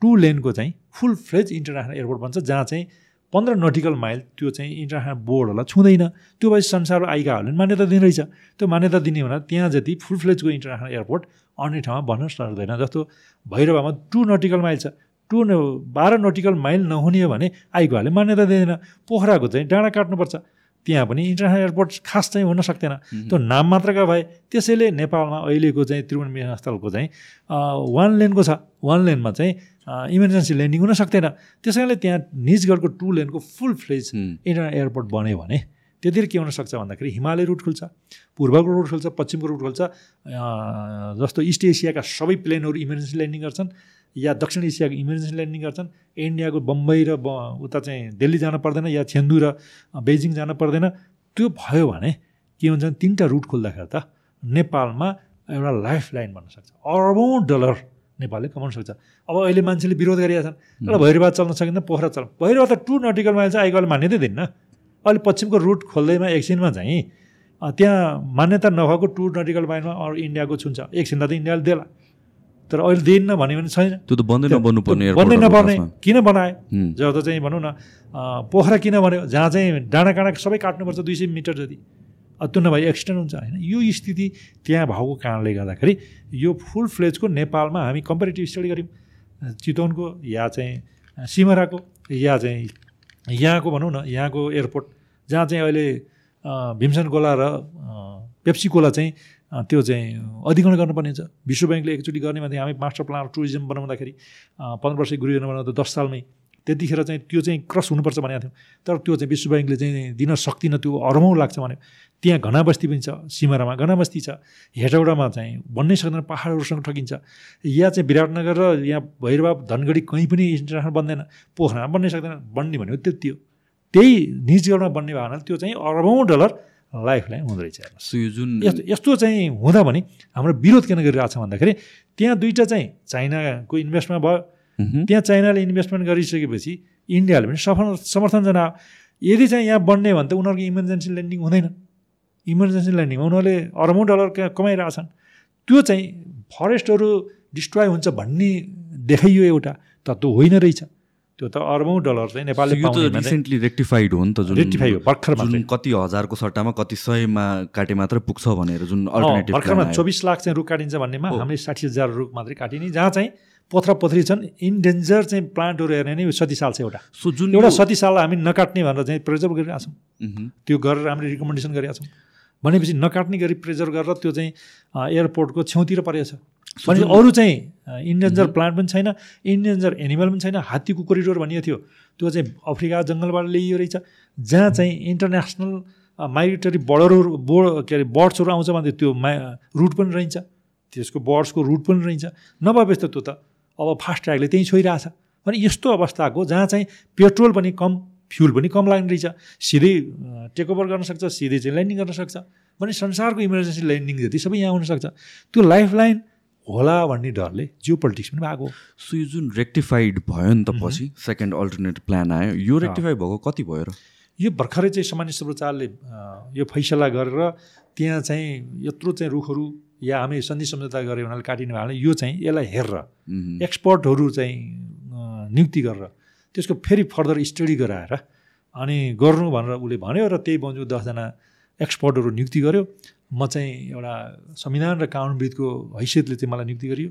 टु लेनको चाहिँ फुल फ्लेज इन्टरनेसनल एयरपोर्ट बन्छ जहाँ चाहिँ पन्ध्र नटिकल माइल त्यो चाहिँ इन्टरनेसनल बोर्डहरूलाई छुँदैन। त्यो भएपछि संसारको आइकाहरूले मान्यता दिइरहेछ त्यो मान्यता दिने हुँदा त्यहाँ जति फुल फ्लेजको इन्टरनेसनल एयरपोर्ट अन्य ठाउँमा बन्न सक्दैन जस्तो भैरवामा टु नटिकल माइल छ। टु बाह्र नटिकल माइल नहुने हो भने आइकाहरूले मान्यता दिँदैन। पोखराको चाहिँ डाँडा काट्नुपर्छ। त्यहाँ पनि इन्टरनेसनल एयरपोर्ट खास चाहिँ हुन सक्दैन। त्यो नाम मात्रका भए त्यसैले नेपालमा अहिलेको चाहिँ त्रिभुवन विमानस्थलको चाहिँ वान लेनको छ। वान लेनमा चाहिँ इमर्जेन्सी ल्यान्डिङ हुन सक्दैन। त्यस कारणले त्यहाँ निजगढको टु लेनको फुल फ्लेज। इन्टरनेसनल एयरपोर्ट बन्यो भने त्यतिर के हुनसक्छ भन्दाखेरि हिमालय रुट खुल्छ पूर्वको रुट खुल्छ पश्चिमको रुट खुल्छ। जस्तो इस्ट एसियाका सबै प्लेनहरू इमर्जेन्सी ल्यान्डिङ गर्छन्। या दक्षिण एसियाको इमर्जेन्सी ल्यान्डिङ गर्छन्। इन्डियाको बम्बई र उता चाहिँ दिल्ली जान पर्दैन या छेन्दु र बेजिङ जान पर्दैन। त्यो भयो भने के हुन्छ भने तिनवटा रुट खोल्दाखेरि त नेपालमा एउटा लाइफ लाइन बन्न सक्छ। अरबौँ डलर नेपालले कमाउन सक्छ। अब अहिले मान्छेले विरोध गरिरहेका छन् एउटा भैरवा चल्न सकिँदैन पोखरा चल्न। भैरवा त टु नटिकल माइल चाहिँ आइकाले मान्यतै दिन्न। अहिले पश्चिमको रुट खोल्दैमा एकछिनमा चाहिँ त्यहाँ मान्यता नभएको टु नटिकल माइलमा अरू इन्डियाको छुन्छ। एकछिनमा त इन्डियाले देला। तर अहिले दिन्न भन्यो भने छैन। त्यो त बन्दै नबन्नु पर्ने बन्दै नपर्ने। किन बनाए? जस्तो चाहिँ भनौँ न पोखरा किन भन्यो जहाँ चाहिँ डाँडा काँडा सबै काट्नुपर्छ दुई सय मिटर जति। त्यो नभए एक्सिडेन्ट हुन्छ होइन? यो स्थिति त्यहाँ भएको कारणले गर्दाखेरि यो फुल फ्लेजको नेपालमा हामी कम्पेरिटिभ स्टडी गऱ्यौँ। चितवनको या चाहिँ सिमराको या चाहिँ यहाँको भनौँ न यहाँको एयरपोर्ट जहाँ चाहिँ अहिले भीमसेन गोला र पेप्सी कोला चाहिँ त्यो चाहिँ अधिग्रहण गर्नुपर्ने हुन्छ विश्व ब्याङ्कले एकचोटि गर्ने भने हामी मास्टर प्लान टुरिज्म बनाउँदाखेरि पन्ध्र वर्ष गुरु बनाउँदा दस सालमै। त्यतिखेर चाहिँ त्यो चाहिँ क्रस हुनुपर्छ भनेको थियौँ। तर त्यो चाहिँ विश्व ब्याङ्कले चाहिँ दिन सक्दिनँ त्यो अरमौँ लाग्छ भने त्यहाँ घना बस्ती पनि छ सिमरामा घना बस्ती छ। हेटौडामा चाहिँ बन्नै सक्दैन पाहाडहरूसँग ठकिन्छ या चाहिँ विराटनगर र यहाँ भैरवा धनगढी कहीँ पनि इन्टरनेसनल बन्दैन। पोखरामा बन्नै सक्दैन। बन्ने भनेको त्यति हो त्यही निजगढमा बन्ने भयो भने त्यो चाहिँ अरबौँ डलर लाइफ लाइन हुँदो रहेछ हेर्नुहोस्। सो यो जुन यस्तो चाहिँ हुँदा भने हाम्रो विरोध किन गरिरहेको छ भन्दाखेरि त्यहाँ दुईवटा चाहिँ चाइनाको इन्भेस्टमेन्ट भयो। त्यहाँ चाइनाले इन्भेस्टमेन्ट गरिसकेपछि इन्डियाले पनि सफल समर्थन जनायो। यदि चाहिँ यहाँ बन्ने भने त उनीहरूको इमर्जेन्सी ल्यान्डिङ हुँदैन। इमर्जेन्सी ल्यान्डिङमा उनीहरूले अरबौँ डलर कमाइरहेछन् त्यो चाहिँ फरेस्टहरू डिस्ट्रोय हुन्छ भन्ने देखाइयो एउटा तत्त्व होइन रहेछ। त्यो त अरबौँ डलर चाहिँ नेपालले यो त रिसेन्टली रेक्टिफाइड हो नि त जुन रेक्टिफाई हो भर्खर मात्रै। जुन कति हजारको सट्टामा कति सयमा काटे मात्र पुग्छ भनेर जुन अल्टरनेटिभ भर्खरमा चौबिस लाख चाहिँ रुख काटिन्छ भन्नेमा। हामीले साठी हजार रुख मात्रै काटिने जहाँ चाहिँ पोथ्रा पोथरी छन् इन्डेन्जर चाहिँ प्लान्टहरू हेर्ने नै सतीसाल छ एउटा। सो जुन एउटा यो- सतीसाललाई हामी नकाट्ने भनेर चाहिँ प्रेजर गरिरहेको छौँ। त्यो गरेर हामीले रिकमेन्डेसन गरेका छौँ। भनेपछि नकाट्ने गरी प्रेजर गरेर त्यो चाहिँ एयरपोर्टको छेउतिर परेको छ भने अरू चाहिँ इन्डेन्जर प्लान्ट पनि छैन इन्डेन्जर एनिमल पनि छैन हात्तीको कोरिडोर भनिएको थियो। त्यो चाहिँ अफ्रिका जङ्गलबाट ल्याइयो रहेछ। जहाँ चाहिँ इन्टरनेसनल माइग्रेटरी बर्डरहरू बोर्ड के अरे बर्ड्सहरू आउँछ भने त्यो मा रुट पनि रहन्छ। त्यसको बर्ड्सको रुट पनि रहन्छ। नभएपछि त त्यो त अब फास्ट ट्र्याकले त्यहीँ छोइरहेछ। भने यस्तो अवस्थाको जहाँ चाहिँ पेट्रोल पनि कम फ्युल पनि कम लाग्ने रहेछ। सिधै टेक ओभर गर्न सक्छ सिधै चाहिँ ल्यान्डिङ गर्न सक्छ। भने संसारको इमर्जेन्सी ल्यान्डिङ जति सबै यहाँ हुनसक्छ त्यो लाइफ लाइन होला भन्ने डरले जियो पोलिटिक्स पनि भएको हो। सो यो जुन रेक्टिफाइड भयो नि त पछि सेकेन्ड अल्टरनेट प्लान आयो यो रेक्टिफाई भएको कति भयो र? यो भर्खरै चाहिँ सामान्य सर्वोच्चारले अँ, यो फैसला गरेर त्यहाँ चाहिँ यत्रो चाहिँ रुखहरू या हामी सन्धि सम्झौता गरे हुनाले काटिने भने यो चाहिँ यसलाई हेरेर एक्सपर्टहरू चाहिँ नियुक्ति गरेर त्यसको फेरि फर्दर स्टडी गराएर अनि गर्नु भनेर उसले भन्यो र त्यही बन्जु दसजना एक्सपर्टहरू नियुक्ति गर्यो। म चाहिँ एउटा संविधान र कानुनविदको हैसियतले चाहिँ मलाई नियुक्ति गरियो।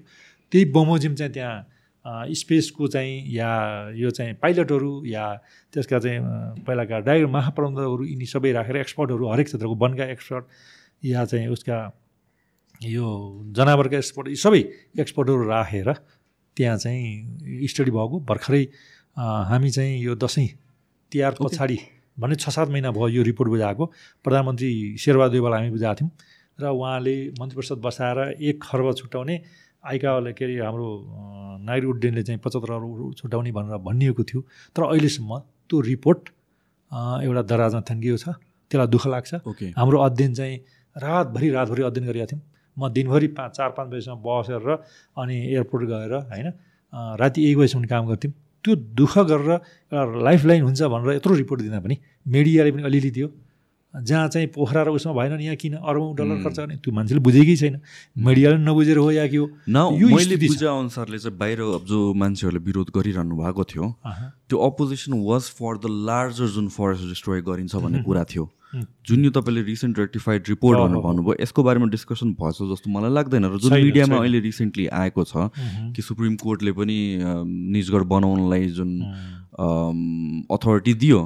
त्यही बमोजिम चाहिँ त्यहाँ स्पेसको चाहिँ या यो चाहिँ पाइलटहरू या त्यसका चाहिँ पहिलाका डाइर महाप्रबन्धकहरू यिनी सबै राखेर एक्सपर्टहरू हरेक क्षेत्रको वनका एक्सपर्ट या चाहिँ उसका यो जनावरका एक्सपर्ट यी सबै एक्सपर्टहरू राखेर त्यहाँ चाहिँ स्टडी भएको भर्खरै हामी चाहिँ यो दसैँ तिहार. पछाडि भने छ सात महिना भयो यो रिपोर्ट बुझाएको। प्रधानमन्त्री शेरबहादुर देवाल हामी बुझाएको थियौँ र उहाँले मन्त्री परिषद बसाएर एक खर्ब छुट्याउने आइकाले के अरे हाम्रो नागरिक उड्डयनले चाहिँ पचहत्तर अर्ब छुट्याउने भनेर भनिएको थियो। तर अहिलेसम्म त्यो रिपोर्ट एउटा दराजमा थन्किएको छ त्यसलाई दुःख लाग्छ। ओके। हाम्रो अध्ययन चाहिँ रातभरि रातभरि अध्ययन गरिरहेको थियौँ। म दिनभरि पाँच चार पाँच बजीसम्म बसेर अनि एयरपोर्ट गएर होइन राति एक बजीसम्म काम गर्थ्यौँ। त्यो दुःख गरेर एउटा लाइफ लाइन हुन्छ भनेर यत्रो रिपोर्ट दिँदा पनि मिडियाले पनि अलिअलि दियो जहाँ चाहिँ पोखरा र उसमा भएन नि यहाँ किन अरबौँ डलर खर्च गर्ने त्यो मान्छेले बुझेकै छैन मिडियाले नबुझेर हो या के हो न मैले। बुझे अनुसारले चाहिँ बाहिर जो मान्छेहरूले विरोध गरिरहनु भएको थियो। त्यो opposition was for the larger जुन फरेस्ट डिस्ट्रोय गरिन्छ भन्ने कुरा थियो। जुन यो तपाईँले रिसेन्ट रेक्टिफाइड रिपोर्ट भनेर। भन्नुभयो यसको बारेमा डिस्कसन भएछ जस्तो मलाई लाग्दैन र जुन मिडियामा। अहिले रिसेन्टली आएको छ। कि सुप्रिम कोर्टले पनि निजगढ बनाउनलाई जुन। अथोरिटी दियो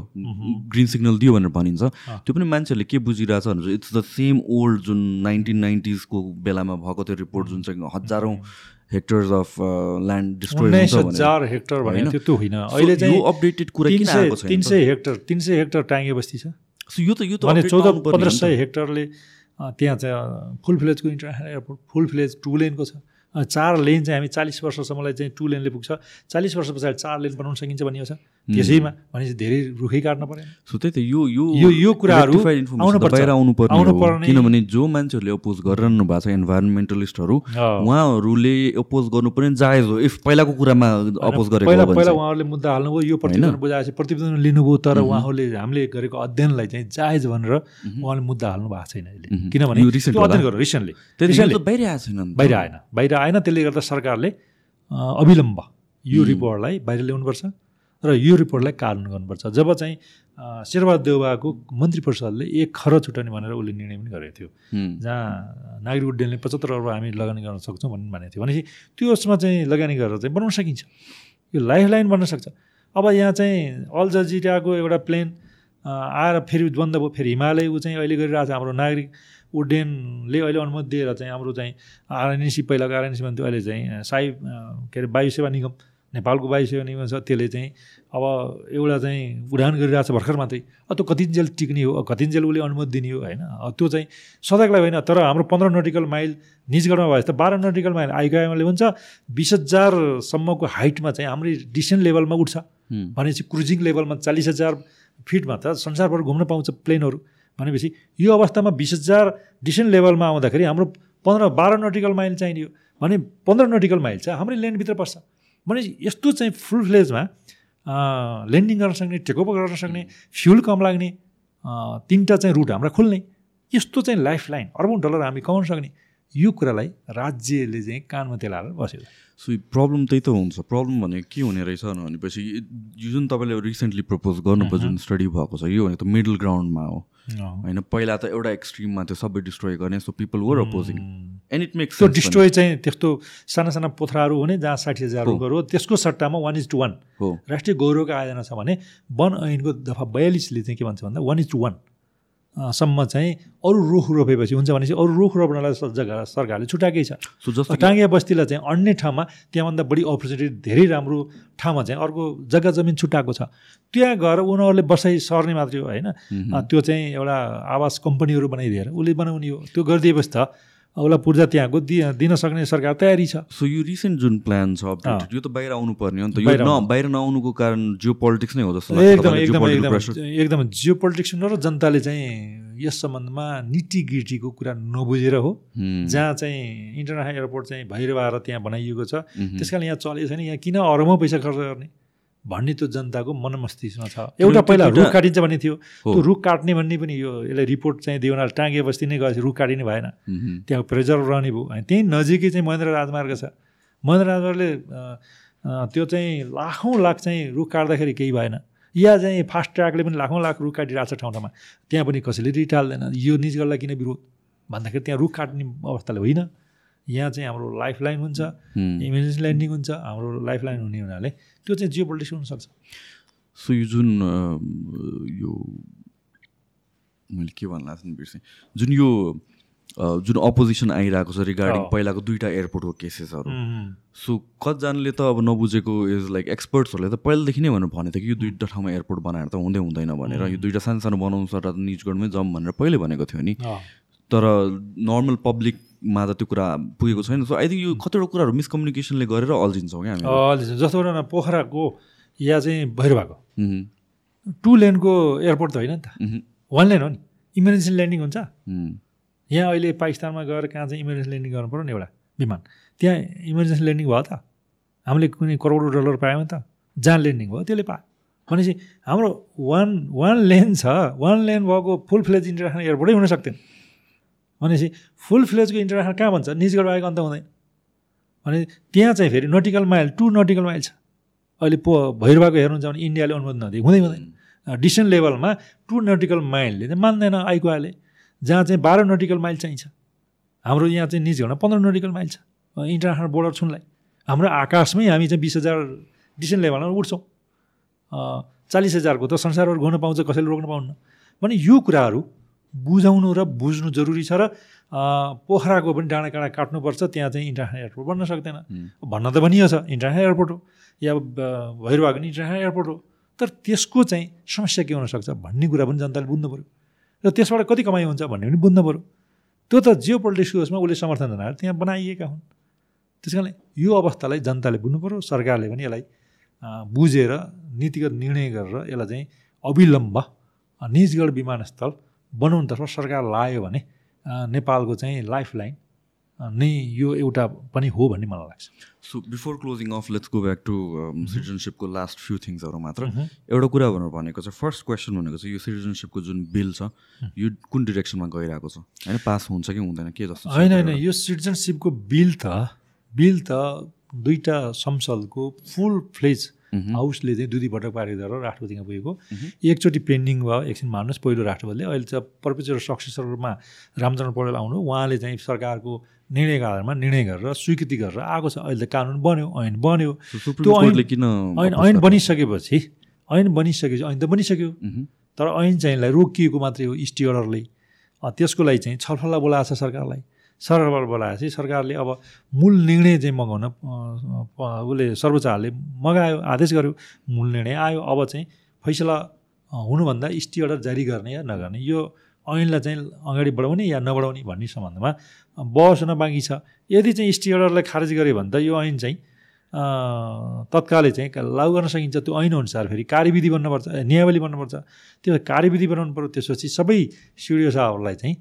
ग्रिन सिग्नल दियो भनेर भनिन्छ। त्यो पनि मान्छेहरूले के बुझिरहेछ भने इट्स द सेम ओल्ड जुन नाइन्टिन नाइन्टिजको बेलामा भएको त्यो रिपोर्ट जुन चाहिँ हजारौँ हेक्टर्स अफ ल्यान्ड डिस्ट्रोय भनेर हेक्टर? थियो त्यो होइन अहिले चाहिँ अपडेटेड कुरा तिन? सय हेक्टर तिन सय हेक्टर टाङ्गे बस्ती छ So, यो त यो त चौध पन्ध्र। सय हेक्टरले त्यहाँ चाहिँ full फ्लेजको international airport full fledge two लेनको छ चार लेन चाहिँ हामी चालिस वर्षसम्मलाई चाहिँ टु लेनले पुग्छ। चालिस वर्ष पछाडि चार लेन बनाउन सकिन्छ भनिएको छ। त्यसैमा भनेपछि धेरै रुखै काट्न परेन सो त्यही त यो यो यो कुराहरू। बाहिर आउनु पर्ने किनभने जो मान्छेहरूले अपोज गरिरहनु भएको छ इन्भाइरोमेन्टलिस्टहरू। उहाँहरूले अपोज गर्नु पनि जायज हो। इफ पहिलाको कुरामा अपोज गरेको पहिला पहिला। उहाँहरूले मुद्दा हाल्नुभयो यो प्रतिवेदन बुझाएपछि प्रतिवेदन लिनुभयो तर उहाँहरूले हामीले गरेको अध्ययनलाई चाहिँ जायज भनेर उहाँले मुद्दा हाल्नु भएको छैन अहिले। किनभने बाहिर आएको छैन नि त। बाहिर आएन। आएन त्यसले गर्दा सरकारले अविलम्ब यो रिपोर्टलाई बाहिर ल्याउनुपर्छ र यो रिपोर्टलाई कानुन गर्नुपर्छ। जब चाहिँ शेरबहादुर देउवाको मन्त्री परिषदले एक खर छुट्याउने भनेर उसले निर्णय पनि गरेको थियो। जहाँ नागरिक उड्डयनले पचहत्तर अर्ब हामी लगानी गर्न सक्छौँ भन्ने भनेको थियो। भनेपछि त्यसमा चाहिँ लगानी गरेर चाहिँ बनाउन सकिन्छ। यो लाइफ लाइन बन्न सक्छ। अब यहाँ चाहिँ अल जजिराको एउटा प्लेन आएर फेरि बन्द भयो फेरि हिमालय ऊ चाहिँ अहिले गरिरहेको छ। हाम्रो नागरिक उड्डयनले अहिले अनुमति दिएर चाहिँ हाम्रो चाहिँ आरएनएसी पहिलाको आरएनएसी भन्थ्यो अहिले चाहिँ साई के अरे वायु सेवा निगम नेपालको वायु सेवा निगम छ त्यसले चाहिँ अब एउटा चाहिँ उडान गरिरहेको छ भर्खर मात्रै अब त्यो कतिन्जेल टिक्ने हो? कतिन्जेल उसले अनुमति दिने हो? होइन। त्यो चाहिँ सधैँको लागि होइन तर हाम्रो पन्ध्र नटिकल माइल निजगढमा भयो त बाह्र नटिकल माइल आइकाएमाले हुन्छ बिस हजारसम्मको हाइटमा चाहिँ हाम्रै डिसेन्ट लेभलमा उठ्छ। भनेपछि क्रुजिङ लेभलमा चालिस हजार फिटमा त संसारभर घुम्न पाउँछ प्लेनहरू। भनेपछि यो अवस्थामा बिस हजार डिसेन्ट लेभलमा आउँदाखेरि हाम्रो पन्ध्र बाह्र नटिकल माइल चाहिने हो। भने पन्ध्र नटिकल माइल चाहिँ हाम्रै ल्यान्डभित्र पर्छ। भनेपछि यस्तो चाहिँ फुल फ्लेजमा ल्यान्डिङ गर्न सक्ने टेकओभर गर्न सक्ने फ्युल कम लाग्ने तिनवटा चाहिँ रुट हाम्रा खुल्ने। यस्तो चाहिँ लाइफ लाइन अर्बौँ डलर हामी कमाउन सक्ने। यो कुरालाई राज्यले चाहिँ कानमा तेलाएर बस्यो। सो प्रब्लम त्यही त हुन्छ। प्रब्लम भनेको के हुने रहेछ भनेपछि यो जुन तपाईँले रिसेन्टली प्रपोज गर्नुभयो जुन स्टडी भएको छ यो भनेको त मिडल ग्राउन्डमा हो। होइन पहिला त एउटा एक्सट्रिममा त्यो सबै डिस्ट्रोय गर्ने so people were opposing and it makes त्यो डिस्ट्रोय चाहिँ त्यस्तो साना साना पोथराहरू हुने जहाँ साठी हजार हो। त्यसको सट्टामा वान इज टू वान हो। राष्ट्रिय गौरवको आयोजना छ भने वन ऐनको दफा बयालिसले चाहिँ के भन्छ भन्दा वान इज टू वान सम्म चाहिँ अरू रुख रोपेपछि हुन्छ भनेपछि अरू रुख रोप्नलाई जग्गा सरकारले छुट्याएकै छ। सो जस्तो कि- टाङ्गे बस्तीलाई चाहिँ अन्य ठाउँमा त्यहाँभन्दा बढी अपर्च्युनिटी धेरै राम्रो ठाउँमा चाहिँ अर्को जग्गा जमिन छुट्याएको छ। त्यहाँ गएर उनीहरूले बसाइ सर्ने मात्रै हो होइन? त्यो चाहिँ एउटा आवास कम्पनीहरू बनाइदिएर उसले बनाउने हो। त्यो गरिदिएपछि त उसलाई पूर्जा त्यहाँको दिन सक्ने सरकार तयारी छ। सो यो रिसेन्ट जुन प्लान छ updated, यो त बाहिर आउनु पर्ने हो नि त। यो बाहिर न आउनु। बाहिर नआउनुको कारण जियो पोलिटिक्स नै हो जस्तो एकदम एकदम एकदम जियो पोलिटिक्स र जनताले चाहिँ यस सम्बन्धमा निटी गिटीको कुरा नबुझेर हो। जहाँ चाहिँ इन्टरनेसनल एयरपोर्ट चाहिँ भैरवाएर त्यहाँ बनाइएको छ। त्यस कारण यहाँ चलेको छैन। यहाँ किन अरबौँ पैसा खर्च गर्ने? भन्ने त्यो जनताको मनमस्तिष्कमा छ। एउटा पहिला रुख काटिन्छ भन्ने थियो। त्यो रुख काट्ने भन्ने पनि यो यसलाई रिपोर्ट चाहिँ देवनाल टाँगे बस्ती नै गएपछि रुख काटिने भएन। त्यहाँ प्रेजर रहने भयो। अनि त्यहीँ नजिकै चाहिँ महेन्द्र राजमार्ग छ। महेन्द्र राजमार्गले त्यो चाहिँ लाखौँ लाख चाहिँ रुख काट्दाखेरि केही भएन। या चाहिँ फास्ट ट्र्याकले पनि लाखौँ लाख रुख काटिरहेको छ ठाउँ ठाउँमा। त्यहाँ पनि कसैले रिटाल्दैन। यो निजगढलाई किन विरोध? भन्दाखेरि त्यहाँ रुख काट्ने अवस्थाले होइन। यहाँ चाहिँ हाम्रो लाइफ लाइन हुन्छ। इमर्जेन्सी ल्यान्डिङ हुन्छ हाम्रो लाइफ लाइन हुने हुनाले त्यो चाहिँ जियो पोलिटिक्स हुनसक्छ। सो यो जुन यो मैले के भन्नु लाग्छ बिर्सेँ। जुन यो जुन अपोजिसन आइरहेको छ रिगार्डिङ। पहिलाको दुईवटा एयरपोर्टको केसेसहरू सो कतिजनाले त अब नबुझेको इज लाइक एक्सपर्ट्सहरूले त पहिलादेखि नै भनेर भने थियो कि यो दुईवटा ठाउँमा एयरपोर्ट बनाएर त हुँदै हुँदैन भनेर। यो दुईवटा सानो सानो बनाउनु त निजगढमै जाउँ भनेर पहिले भनेको थियो नि। तर नर्मल पब्लिकमा त त्यो कुरा पुगेको छैन। सो आई थिङ्क यो कतिवटा कुराहरू मिसकम्युनिकेसनले गरेर अल्झिन्छौँ क्या अहिले जस्तो एउटा पोखराको या चाहिँ भैरवाको। टु लेनको एयरपोर्ट त होइन नि त। वान लेन हो नि। इमर्जेन्सी ल्यान्डिङ हुन्छ। यहाँ अहिले पाकिस्तानमा गएर कहाँ चाहिँ इमर्जेन्सी ल्यान्डिङ गर्नु पऱ्यो नि एउटा विमान। त्यहाँ इमर्जेन्सी ल्यान्डिङ भयो त। हामीले कुनै करोडौँ डलर पायौँ त। जहाँ ल्यान्डिङ भयो त्यसले पायो। भनेपछि हाम्रो वान वान लेन छ। वान लेन भएको फुल फ्लेज इन्टरनेसनल एयरपोर्टै हुन सक्दैन भनेपछि फुल फ्लेजको इन्टरनेसनल कहाँ भन्छ? निजगढ बाहेक अन्त हुँदैन। भने त्यहाँ चाहिँ फेरि nautical mile two nautical mile छ। अहिले पो भैरवाको हेर्नुहुन्छ भने इन्डियाले अनुमोदन नदिए हुँदै हुँदैन। डिसेन्ट लेभलमा टु नटिकल माइलले चाहिँ मान्दैन आइकुवाले जहाँ चाहिँ बाह्र नटिकल माइल चाहिन्छ। हाम्रो यहाँ चाहिँ निजगढमा पन्ध्र नटिकल माइल छ। इन्टरनेसनल बोर्डर छुनलाई। हाम्रो आकाशमै हामी चाहिँ बिस हजार डिसेन्ट लेभलमा उठ्छौँ। चालिस हजारको त संसारभर घुम्न पाउँछ कसैले रोक्न पाउन्न। भने यो कुराहरू बुझाउनु र बुझ्नु जरुरी छ र पोखराको पनि डाँडा काँडा काट्नुपर्छ त्यहाँ चाहिँ इन्टरनेसनल एयरपोर्ट बन्न सक्दैन। भन्न त भनियो छ इन्टरनेसनल एयरपोर्ट हो या भैरवाको पनि इन्टरनेसनल एयरपोर्ट हो। तर त्यसको चाहिँ समस्या के हुनसक्छ भन्ने कुरा पनि जनताले बुझ्नु पऱ्यो र त्यसबाट कति कमाइ हुन्छ भन्ने पनि बुझ्नु पऱ्यो त्यो त जियो पोलिटिक्सको उसमा उसले समर्थन जनाएर त्यहाँ बनाइएका हुन्। त्यस कारणले यो अवस्थालाई जनताले बुझ्नु पऱ्यो सरकारले पनि यसलाई बुझेर नीतिगत निर्णय गरेर यसलाई चाहिँ अविलम्ब निजगढ विमानस्थल बनाउनुतर्फ सरकार लाग्यो भने नेपालको चाहिँ लाइफ लाइन नै यो एउटा पनि हो भन्ने मलाई लाग्छ। So before closing of let's go back to सिटिजनसिपको last few थिङ्सहरू मात्र। मह्म। एउटा कुरा भनेर भनेको छ फर्स्ट क्वेसन भनेको चाहिँ यो सिटिजनसिपको जुन बिल छ यो कुन डिरेक्सनमा गइरहेको छ? होइन पास हुन्छ कि हुँदैन के जस्तो होइन होइन यो सिटिजनसिपको बिल त बिल त दुईवटा संसदको फुल फ्लेज हाउसले चाहिँ दुई दुईपटक पारित गरेर राष्ट्रपतिमा पुगेको। एकचोटि पेन्डिङ भयो एकछिन मान्नुहोस् पहिलो राष्ट्रपतिले। अहिले चाहिँ पर्पेचुअल सक्सेसरमा रामचरण पौडेल आउनु। उहाँले चाहिँ सरकारको निर्णयको आधारमा निर्णय गरेर स्वीकृति गरेर आएको छ। अहिले त कानुन बन्यो ऐन बन्यो। त्यो किन ऐन ऐन? बनिसकेपछि ऐन बनिसकेपछि ऐन त बनिसक्यो। मह्म, तर ऐन चाहिँलाई रोकिएको मात्रै हो स्टे अर्डरले। त्यसको लागि चाहिँ छलफललाई बोलाएको छ सरकारलाई। सरकारबाट बोलाएपछि सरकारले अब मूल निर्णय चाहिँ मगाउन उसले सर्वोच्चले मगायो आदेश गर्यो मूल निर्णय आयो। अब चाहिँ फैसला हुनुभन्दा स्टे अर्डर जारी गर्ने या नगर्ने यो ऐनलाई चाहिँ अगाडि बढाउने या नबढाउने भन्ने सम्बन्धमा बहस हुन बाँकी छ। यदि चाहिँ स्टे अर्डरलाई खारेज गर्यो भने त यो ऐन चाहिँ तत्कालै चाहिँ लागू गर्न सकिन्छ। त्यो ऐनअनुसार फेरि कार्यविधि बन्नुपर्छ ए, नियमावली बन्नुपर्छ। त्यो कार्यविधि बनाउनु पऱ्यो त्यसपछि सबै सिडिओ साहबहरूलाई चाहिँ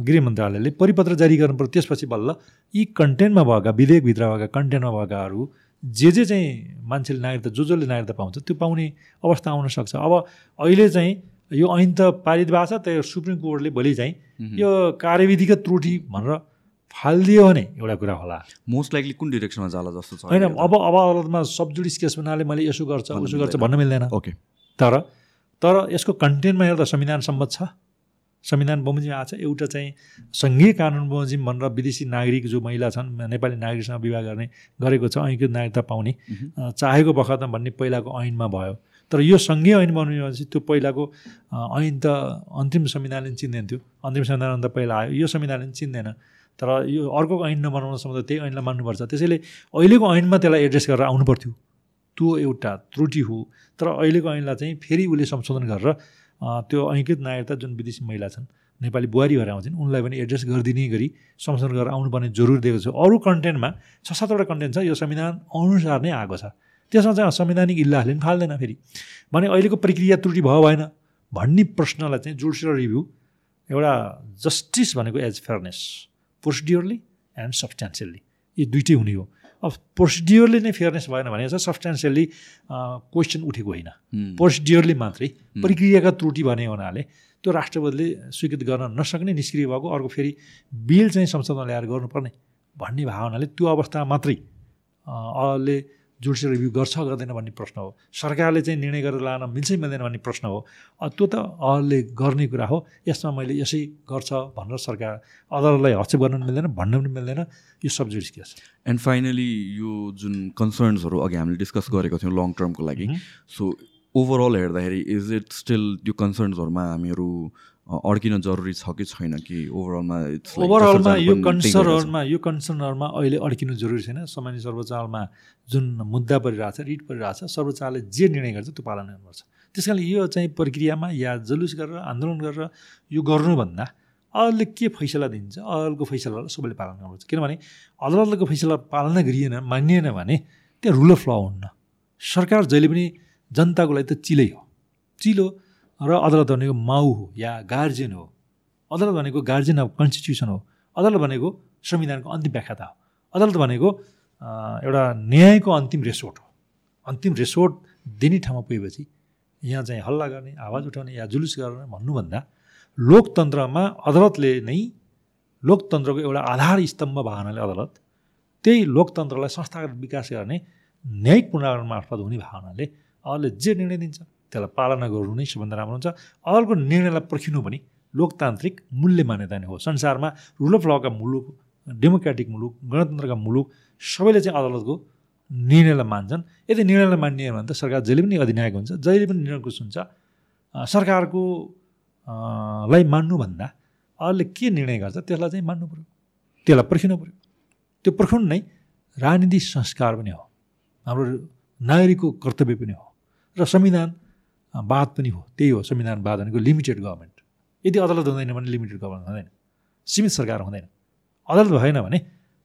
गृह मन्त्रालयले परिपत्र जारी गर्नु पऱ्यो त्यसपछि बल्ल यी कन्टेन्टमा भएका विधेयकभित्र भएका कन्टेन्टमा भएकाहरू जे जे चाहिँ मान्छेले नागरिकता जो जसले नागरिकता पाउँछ त्यो पाउने अवस्था आउन सक्छ। अब अहिले चाहिँ यो ऐन त पारित भएको छ त्यो सुप्रिम कोर्टले भोलि चाहिँ यो कार्यविधिगत त्रुटि भनेर फालिदियो भने एउटा कुरा होला। मोस्ट लाइकली कुन डिरेक्सनमा जाला जस्तो छ? होइन अब अब अदालतमा सबजुडिस केस बनाले मैले यसो गर्छ उसो गर्छ। भन्न मिल्दैन। ओके तर तर यसको कन्टेन्टमा हेर्दा संविधान सम्मत छ। संविधान बमोजिम आएको छ एउटा चाहिँ सङ्घीय कानुन बमोजिम भनेर विदेशी नागरिक जो महिला छन् नेपाली नागरिकसँग विवाह गर्ने गरेको छ ऐकृत नागरिकता पाउने चाहेको बखतमा भन्ने पहिलाको ऐनमा भयो। तर यो सङ्घीय ऐन बनिएपछि त्यो पहिलाको ऐन त अन्तिम संविधानले चिन्दैन थियो। अन्तिम संविधान त पहिला आयो यो संविधानले चिन्दैन। तर यो अर्को ऐन नबनाउनसम्म त त्यही ऐनलाई मान्नुपर्छ। त्यसैले अहिलेको ऐनमा त्यसलाई एड्रेस गरेर आउनु पर्थ्यो त्यो एउटा त्रुटि हो। तर अहिलेको ऐनलाई चाहिँ फेरि उसले संशोधन गरेर त्यो ऐकृत नागरिकता जुन विदेशी महिला छन् नेपाली बुहारी भएर आउँछन् उनलाई पनि एड्रेस गरिदिने गरी संशोधन गरेर आउनुपर्ने जरुरी दिएको छ। अरू कन्टेन्टमा छ सातवटा कन्टेन्ट छ यो संविधान अनुसार नै आएको छ। त्यसमा चाहिँ संवैधानिक इल्लाहरूले पनि फाल्दैन फेरि। भने अहिलेको प्रक्रिया त्रुटि भयो भएन भन्ने प्रश्नलाई चाहिँ जुडिसियल रिभ्यू एउटा जस्टिस भनेको as fairness procedurally and substantially यी दुइटै हुने हो। अब प्रोसिडियरली नै फेयरनेस भएन भने चाहिँ सब्सटेन्सियल्ली क्वेसन उठेको होइन। प्रोसिडियरली मात्रै। प्रक्रियाका त्रुटि भने हुनाले त्यो राष्ट्रपतिले स्वीकृत गर्न नसक्ने निष्क्रिय भएको अर्को फेरि बिल चाहिँ संसदमा ल्याएर गर्नुपर्ने भन्ने भावनाले त्यो अवस्था मात्रै अहिले जुडिसियल रिभ्यू गर्छ गर्दैन भन्ने प्रश्न हो। सरकारले चाहिँ निर्णय गरेर लान मिल्छ मिल्दैन भन्ने प्रश्न हो। त्यो त अहिले गर्ने कुरा हो। यसमा मैले यसै गर्छ भनेर सरकार अदालतलाई हस्तक्षेप गर्न पनि मिल्दैन भन्न पनि मिल्दैन। यो sub judice case. And finally यो जुन कन्सर्न्सहरू अघि हामीले डिस्कस गरेको थियौँ लङ टर्मको लागि सो ओभरअल हेर्दाखेरि इज इट स्टिल यो कन्सर्न्सहरूमा हामीहरू अड्किन जरुरी छ कि छैन कि ओभरअलमा ओभरअलमा यो कन्सर्नहरूमा यो कन्सर्नहरूमा अहिले अड्किनु जरुरी छैन। सामान्य सर्वोच्चमा जुन मुद्दा परिरहेछ रिट परिरहेछ सर्वोच्चले जे निर्णय गर्छ त्यो पालन गर्नुपर्छ। त्यस कारणले यो चाहिँ प्रक्रियामा या जुलुस गरेर आन्दोलन गरेर यो गर्नुभन्दा अदालतले के फैसला दिन्छ अदालतको फैसलालाई सबैले पालन गर्नुपर्छ। किनभने अदालतको फैसला पालना गरिएन मानिएन भने त्यहाँ रुल अफ ल हुन्न। सरकार जहिले पनि जनताको लागि त चिलै हो। चिलो र अदालत भनेको माउ हो या गार्जियन हो। अदालत भनेको गार्जियन अफ कन्स्टिट्युसन हो। अदालत भनेको संविधानको अन्तिम व्याख्याता हो। अदालत भनेको एउटा न्यायको अन्तिम रेसोर्ट हो। अन्तिम रेसोर्ट दिने ठाउँमा पुगेपछि यहाँ चाहिँ हल्ला गर्ने आवाज उठाउने या जुलुस गर्ने भन्नुभन्दा लोकतन्त्रमा अदालतले नै लोकतन्त्रको एउटा आधार स्तम्भ भावनाले अदालत त्यही लोकतन्त्रलाई संस्थागत विकास गर्ने न्यायिक पुनरावरण मार्फत हुने भावनाले अदालतले जे निर्णय दिन्छ त्यसलाई पालना गर्नु नै सबभन्दा राम्रो हुन्छ। अर्को निर्णयलाई पर्खिनु पनि लोकतान्त्रिक मूल्य मान्यता नै हो। संसारमा रुल अफ लका मुलुक डेमोक्रेटिक मुलुक गणतन्त्रका मुलुक सबैले चाहिँ अदालतको निर्णयलाई मान्छन्। यदि निर्णयलाई मान्ने भने त सरकार जहिले पनि अधिनायक हुन्छ। जहिले पनि निर्णयको सुन्छ सरकारको लाई मान्नुभन्दा अरूले के निर्णय गर्छ त्यसलाई चाहिँ मान्नु पऱ्यो त्यसलाई पर्खिनु पऱ्यो त्यो पर्खाउनु नै राजनीतिक संस्कार पनि हो। हाम्रो नागरिकको कर्तव्य पनि हो। र संविधान वाद पनि हो त्यही हो संविधानवाद भनेको लिमिटेड गभर्मेन्ट यदि अदालत हुँदैन भने लिमिटेड गभर्मेन्ट हुँदैन सीमित सरकार हुँदैन। अदालत भएन भने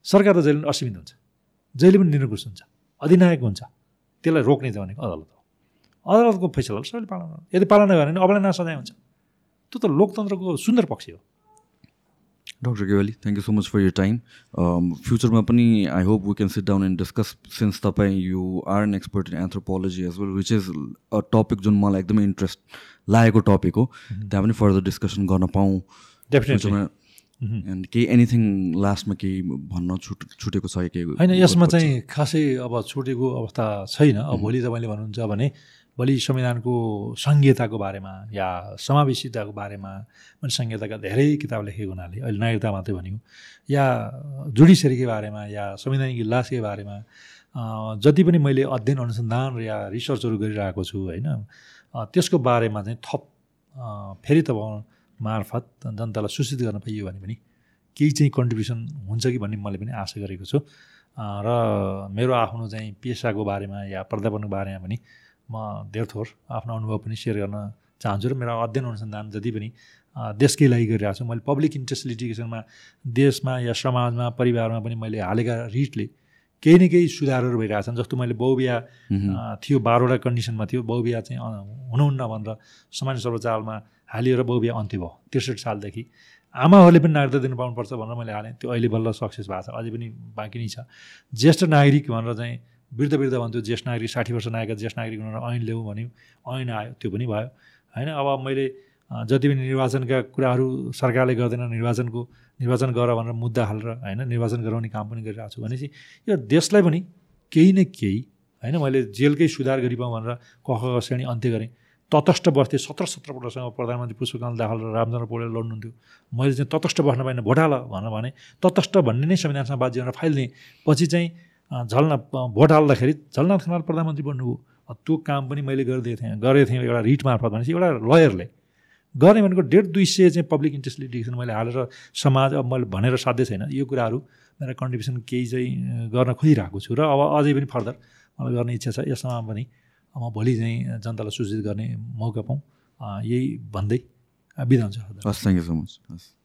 सरकार त जहिले पनि असीमित हुन्छ जहिले पनि निरङ्कुश हुन्छ अधिनायक हुन्छ त्यसलाई रोक्ने चाहिँ भनेको अदालत हो। अदालतको फैसला सबैले पालना यदि पालना गरेन भने अवहेलना सजाय हुन्छ। त्यो त लोकतन्त्रको सुन्दर पक्ष हो। Doctor Kewali thank you so much for your time फ्युचरमा पनि I hope we can sit down and discuss since तपाईँ you are an expert in anthropology as well which is a topic जुन मलाई एकदमै इन्ट्रेस्ट लागेको topic हो। त्यहाँ पनि फर्दर डिस्कसन गर्न पाऊँ। एन्ड केही एनिथिङ लास्टमा केही भन्न छुट छुटेको छ केही होइन यसमा चाहिँ खासै अब छुटेको अवस्था छैन। अब भोलि तपाईँले भन्नुहुन्छ भने भोलि संविधानको सङ्घीयताको बारेमा या समावेशिताको बारेमा मैले सङ्घीयताका धेरै किताब लेखेको हुनाले अहिले नागरिकता मात्रै भनेको या जुडिसियरीकै बारेमा या संवैधानिक इलासकै बारेमा जति पनि मैले अध्ययन अनुसन्धान या रिसर्चहरू गरिरहेको छु होइन त्यसको बारेमा चाहिँ थप फेरि तपाईँ मार्फत जनतालाई सूचित गर्न पाइयो भने पनि केही चाहिँ कन्ट्रिब्युसन हुन्छ कि भन्ने मैले पनि आशा गरेको छु। र मेरो आफ्नो चाहिँ पेसाको बारेमा या प्राध्यापनको बारेमा पनि म धेर थोर आफ्नो अनुभव पनि सेयर गर्न चाहन्छु र मेरो अध्ययन अनुसन्धान जति पनि देशकै लागि गरिरहेको छु मैले पब्लिक इन्ट्रेस्ट लिटिगेसनमा देशमा या समाजमा परिवारमा पनि मैले हालेका रिटले केही न केही सुधारहरू भइरहेछन् जस्तो मैले बहुबिहा थियो बाह्रवटा कन्डिसनमा थियो बहुबिहा चाहिँ हुनुहुन्न भनेर सामान्य सर्वचालमा हालियो र बहुबिहा अन्त्य भयो त्रिसठी सालदेखि। आमाहरूले पनि नागरिकता दिनु पाउनुपर्छ भनेर मैले हालेँ त्यो अहिले बल्ल सक्सेस भएको छ अझै पनि बाँकी नै छ। ज्येष्ठ नागरिक भनेर चाहिँ वृद्ध वृद्ध भन्थ्यो ज्येष्ठ नागरिक साठी वर्ष नआएका ज्येष्ठ नागरिक भनेर ऐन ल्याउँ भन्यो। ऐन आयो त्यो पनि भयो। होइन अब मैले जति पनि निर्वाचनका कुराहरू सरकारले गर्दैन निर्वाचनको निर्वाचन गर भनेर मुद्दा हालेर होइन निर्वाचन गराउने काम पनि गरिरहेको छु भनेपछि यो देशलाई पनि केही न केही होइन मैले जेलकै सुधार गरिपाउँ भनेर कख श्रेणी अन्त्य गरेँ। तटस्थ बस्थेँ सत्र सत्र पटकसँग प्रधानमन्त्री पुष्पकमल दाहाल र रामचन्द्र पौडेल लड्नुहुन्थ्यो। मैले चाहिँ तटस्थ बस्न पाइनँ भोटाल भनेर भने तटस्थ भन्ने नै संविधानसँग बाध्य भनेर फाइल दिएँ। पछि चाहिँ झल्ना भोट हाल्दाखेरि झलनाथ खनाल प्रधानमन्त्री बन्नुभयो। त्यो काम पनि मैले गरिदिएको थिएँ गरेको थिएँ एउटा रिट मार्फत भनेपछि एउटा लयरले गर्ने भनेको डेढ दुई सय चाहिँ पब्लिक इन्ट्रेस्ट लिटिगेसन मैले हालेर समाज अब मैले भनेर साध्य छैन। यो कुराहरू मेरो कन्ट्रिब्युसन केही चाहिँ गर्न खोजिरहेको छु र अब अझै पनि फर्दर मलाई गर्ने इच्छा छ। यसमा पनि म भोलि चाहिँ जनतालाई सूचित गर्ने मौका पाऊँ। यही भन्दै बिदा हुन्छ। हस् थ्याङ्क यू सो मच हस्।